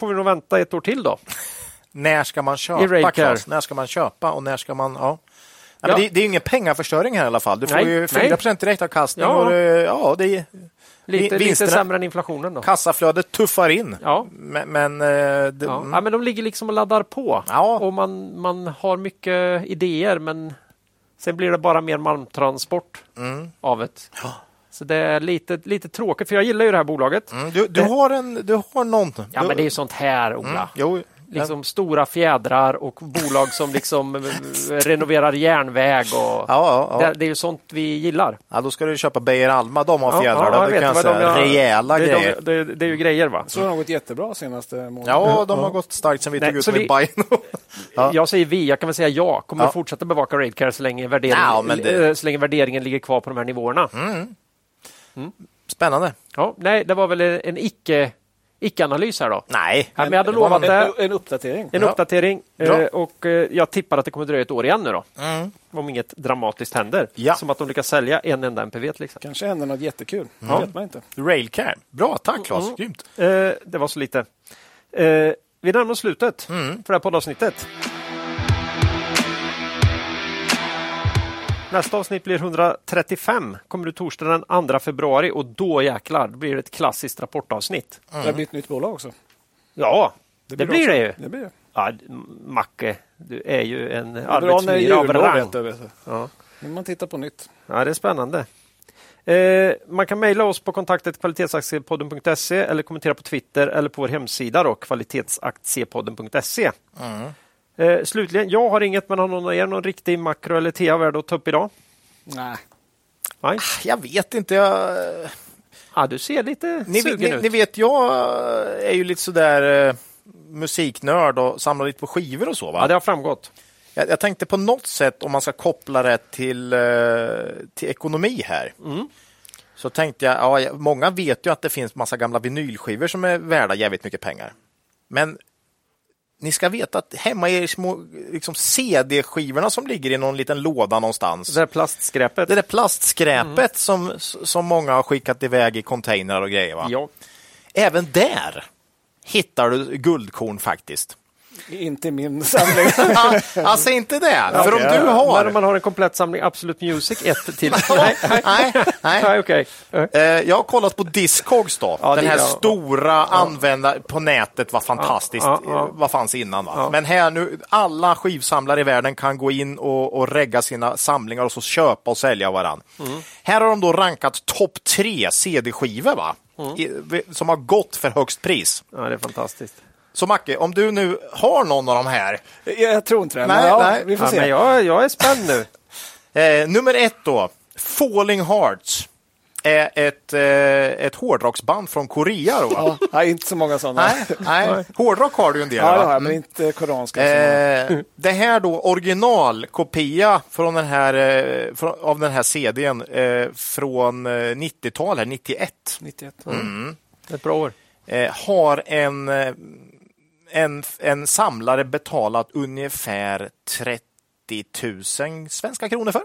får vi nog vänta ett år till då. *laughs* När ska man köpa. Claes? När ska man köpa och när ska man... Ja. Nej, Ja. Det, det är ingen pengaförstöring här i alla fall. Du får Nej, ju nej. 4 direktavkastning. Ja. Och ja, det Lite, lite sämre än inflationen. Då. kassaflödet tuffar in. Ja. Men, men eh, det, Ja. mm. ja, men de ligger liksom och laddar på. Ja. Och man, man har mycket idéer men sen blir det bara mer malmtransport Mm. av det. Så det är lite, lite tråkigt för jag gillar ju det här bolaget. Mm, du, du, har en, du har någon... Ja du, men det är ju sånt här Ola. mm, jo, Liksom stora fjädrar och bolag som liksom eh, renoverar järnväg. Och ja, ja, ja. Det, det är ju sånt vi gillar. ja, då ska du köpa Beijer Alma. De har fjädrar. jag det kan jag vad säga. de har- Rejäla det, är grejer. De, det, det är ju grejer va? Så har de gått jättebra senaste månaden. Ja, de har gått starkt sen vi Nej, tog ut i vi- Bajen. *laughs* Ja. Jag säger vi, jag kan väl säga ja. Kommer Ja. fortsätta bevaka Raidcare så länge, värderingen, Ja, eh, så länge värderingen ligger kvar på de här nivåerna. Spännande. Ja, nej, det var väl en icke, icke-analys här då. Nej. Ja, men jag hade lovat en, det. en uppdatering. En Ja. uppdatering Bra. eh, och eh, jag tippar att det kommer dröja ett år igen nu då. Mm. Om inget dramatiskt händer. Ja. Som att de lyckas sälja en enda MPV till exempel. Kanske händer något jättekul. Ja. Det vet man inte. Railcare. Bra, tack Claes. Mm. Grymt. Eh, det var så lite. Eh, vi närmar oss slutet Mm. för det här poddavsnittet. Nästa avsnitt blir 135. Kommer ut torsdag den 2 februari och då jäklar blir det ett klassiskt rapportavsnitt. Det har blivit ett nytt bolag också. Ja, det, blir också. det ju. Det blir det. Ja, Macke, du är ju en Det är bra det är arbetsmyra av rang. Du, vet du. Ja. Man tittar på nytt. Ja, det är spännande. Eh, man kan mejla oss på kontaktet kvalitetsaktiepodden.se eller kommentera på Twitter eller på vår hemsida då, kvalitetsaktiepodden.se. Eh, slutligen, jag har inget, men har någon av er någon riktig makro eller TA-värde att ta upp idag? Nej. Nej? Jag vet inte. Jag... Ja, du ser lite Ni, sugen ni, ut. ni vet, jag är ju lite sådär eh, musiknörd och samlar lite på skivor och så. Va? Ja, det har framgått. Jag, jag tänkte på något sätt om man ska koppla det till, eh, till ekonomi här. Mm. Så tänkte jag, ja, många vet ju att det finns massa gamla vinylskivor som är värda jävligt mycket pengar. Men ni ska veta att hemma i er små liksom CD-skivorna som ligger i någon liten låda någonstans. Det där plastskräpet. Det där plastskräpet som, som många har skickat iväg i containrar och grejer. Va? Ja. Även där hittar du guldkorn faktiskt. Inte i min samling. *laughs* Ah, alltså inte det. För om du ja. har... När man har en komplett samling Absolute Music 1 till. *laughs* nej, nej, nej, nej. nej, okej. Eh, Jag har kollat på Discogs då. Ja, Den här ja. stora användare på nätet var fantastiskt. Ja, ja, ja. Vad fanns innan? Va? Ja. Men här nu, alla skivsamlare i världen kan gå in och, och regga sina samlingar och så köpa och sälja varann. Mm. Här har de då rankat topp tre CD-skivor va? Mm. I, som har gått för högst pris. Ja, det är fantastiskt. Så Macke, om du nu har någon av de här. jag tror inte det. Nej, men ja, nej. Vi får Ja, se. men jag, jag är spänd nu. *laughs* Eh, nummer ett då, Falling Hearts. Är ett, eh, ett hårdrocksband från Korea. Då? Ja, inte så många sådana. Nej, nej. Hårdrock har du en del. Ja, va? men inte koranska. Eh, *laughs* det här då originalkopia från den här, eh, från, av den här CDn eh, från eh, 90-tal, här, 91. 91. Ett bra år. Eh, har en, eh, en, en samlare betalat ungefär 30 000 svenska kronor för.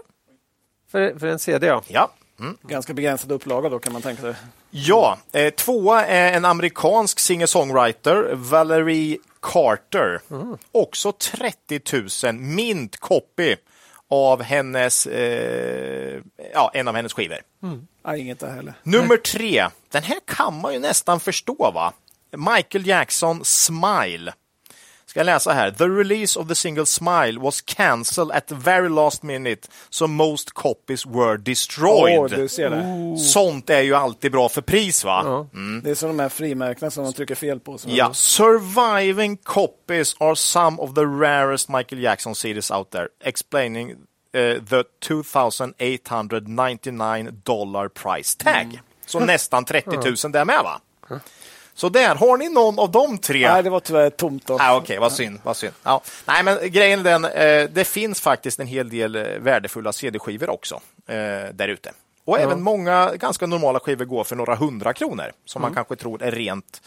För, för en CD, ja. Ja. Ganska begränsad upplaga då kan man tänka sig. Ja, eh, tvåa är en amerikansk singer-songwriter, Valerie Carter. Också 30 000 mint copy av hennes, eh, ja, en av hennes skivor. Nej, inget där heller. Nummer tre, den här kan man ju nästan förstå va? Michael Jackson Smile. Ska jag läsa här. The release of the single Smile was cancelled at the very last minute, so most copies were destroyed. Åh, du ser det. Sånt är ju alltid bra för pris va? Det är som de här frimärkena som de trycker fel på. Som Ja, surviving copies are some of the rarest Michael Jackson CDs out there, explaining eh, the 2899 dollar price tag. Så nästan 30 000 där med va? Så där, har ni någon av de tre? Nej, det var tyvärr tomt. Då. Ah, Okej, okay, vad synd. Vad synd. Ja. Nej, men grejen är den, eh, det finns faktiskt en hel del eh, värdefulla CD-skivor också eh, där ute. Och även många ganska normala skivor går för några hundra kronor som man kanske tror är rent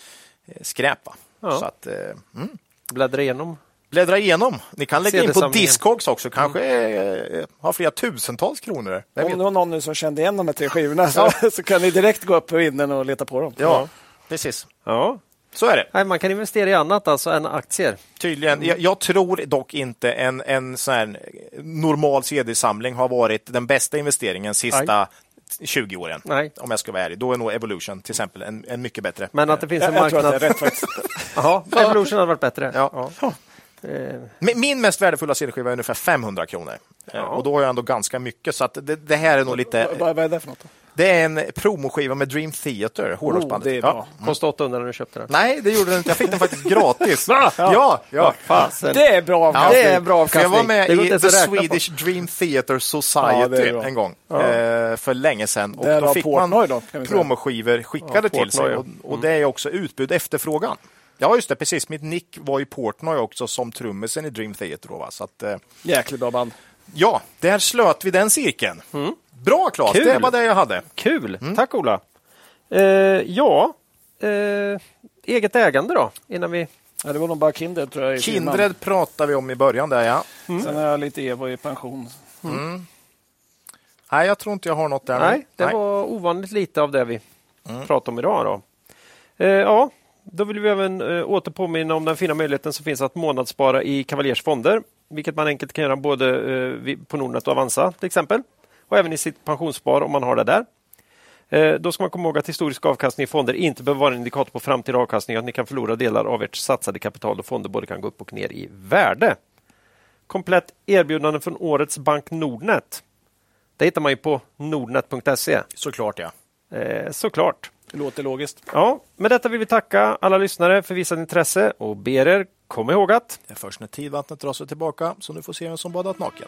eh, skräpa. Ja. Så att, eh, mm. Bläddra igenom. Bläddra igenom. Ni kan lägga in på. Discogs också, kanske eh, har flera tusentals kronor. Vem Om det var någon nu som kände igen de här tre skivorna så, *laughs* så kan ni direkt gå upp på vinden och leta på dem. Ja, precis. Ja. Så är det. Nej, man kan investera i annat alltså än aktier. Tydligen. Jag, jag tror dock inte en, en sån här normal CD-samling har varit den bästa investeringen sista 20 åren. Nej. Om jag ska vara ärlig. Då är nog Evolution till exempel en, en mycket bättre. Men att det finns en Jag, jag tror marknad. att det är rätt faktiskt. *laughs* Jaha, Evolution hade varit bättre. Ja. Eh, Min- Min mest värdefulla CD-skiva är ungefär 500 kronor. Eh, Och då har jag ändå ganska mycket. Så att det, det här är nog Vad, lite... vad är det för något? Då? Det är en promoskiva med Dream Theater, hårdrocksbandet. Oh, det är ja. bra. Kostade 800 när du köpte den. Nej, det gjorde den inte. Jag fick den faktiskt gratis. *laughs* ja, ja. Fasen. Det är bra Ja, avkastning. det är bra För jag avkastning. var med i The räkna på. Swedish Dream Theater Ja, Society bra. en gång. Eh, för länge sedan. Och då fick man då, promoskivor skickade Ja, till sig. Ja. Och, och det är också utbud efterfrågan. Ja, just det. Precis. Mitt nick var ju Portnoy också som trummisen i Dream Theater. Då, va? Så att, eh, Jäkligt bra band. ja, där slöt vi den cirkeln. Bra Claes, Kul. det var det jag hade. Kul! Tack Ola! Eh, ja, eh, eget ägande då? Innan vi... Ja, det var nog bara Kindred tror jag. Kindred pratade vi om i början där, ja. Sen har jag lite Evo i pension. Nej, jag tror inte jag har något där. Nej, det var ovanligt lite av det vi pratade om idag. Då. Eh, ja, då vill vi även eh, åter påminna om den fina möjligheten som finns att månadsspara i Cavaliers fonder, vilket man enkelt kan göra både eh, på Nordnet och Avanza till exempel, och även i sitt pensionsspar om man har det där. Eh, Då ska man komma ihåg att historisk avkastning i fonder inte behöver vara en indikator på framtida avkastning, att ni kan förlora delar av ert satsade kapital och fonder både kan gå upp och ner i värde. Komplett erbjudande från årets bank Nordnet. Det hittar man ju på nordnet.se. Såklart, ja. Eh, såklart. Det låter logiskt. Ja, med detta vill vi tacka alla lyssnare för visat intresse och ber er komma ihåg att Det är först när tidvattnet drar sig tillbaka som du får se vem som badat naken.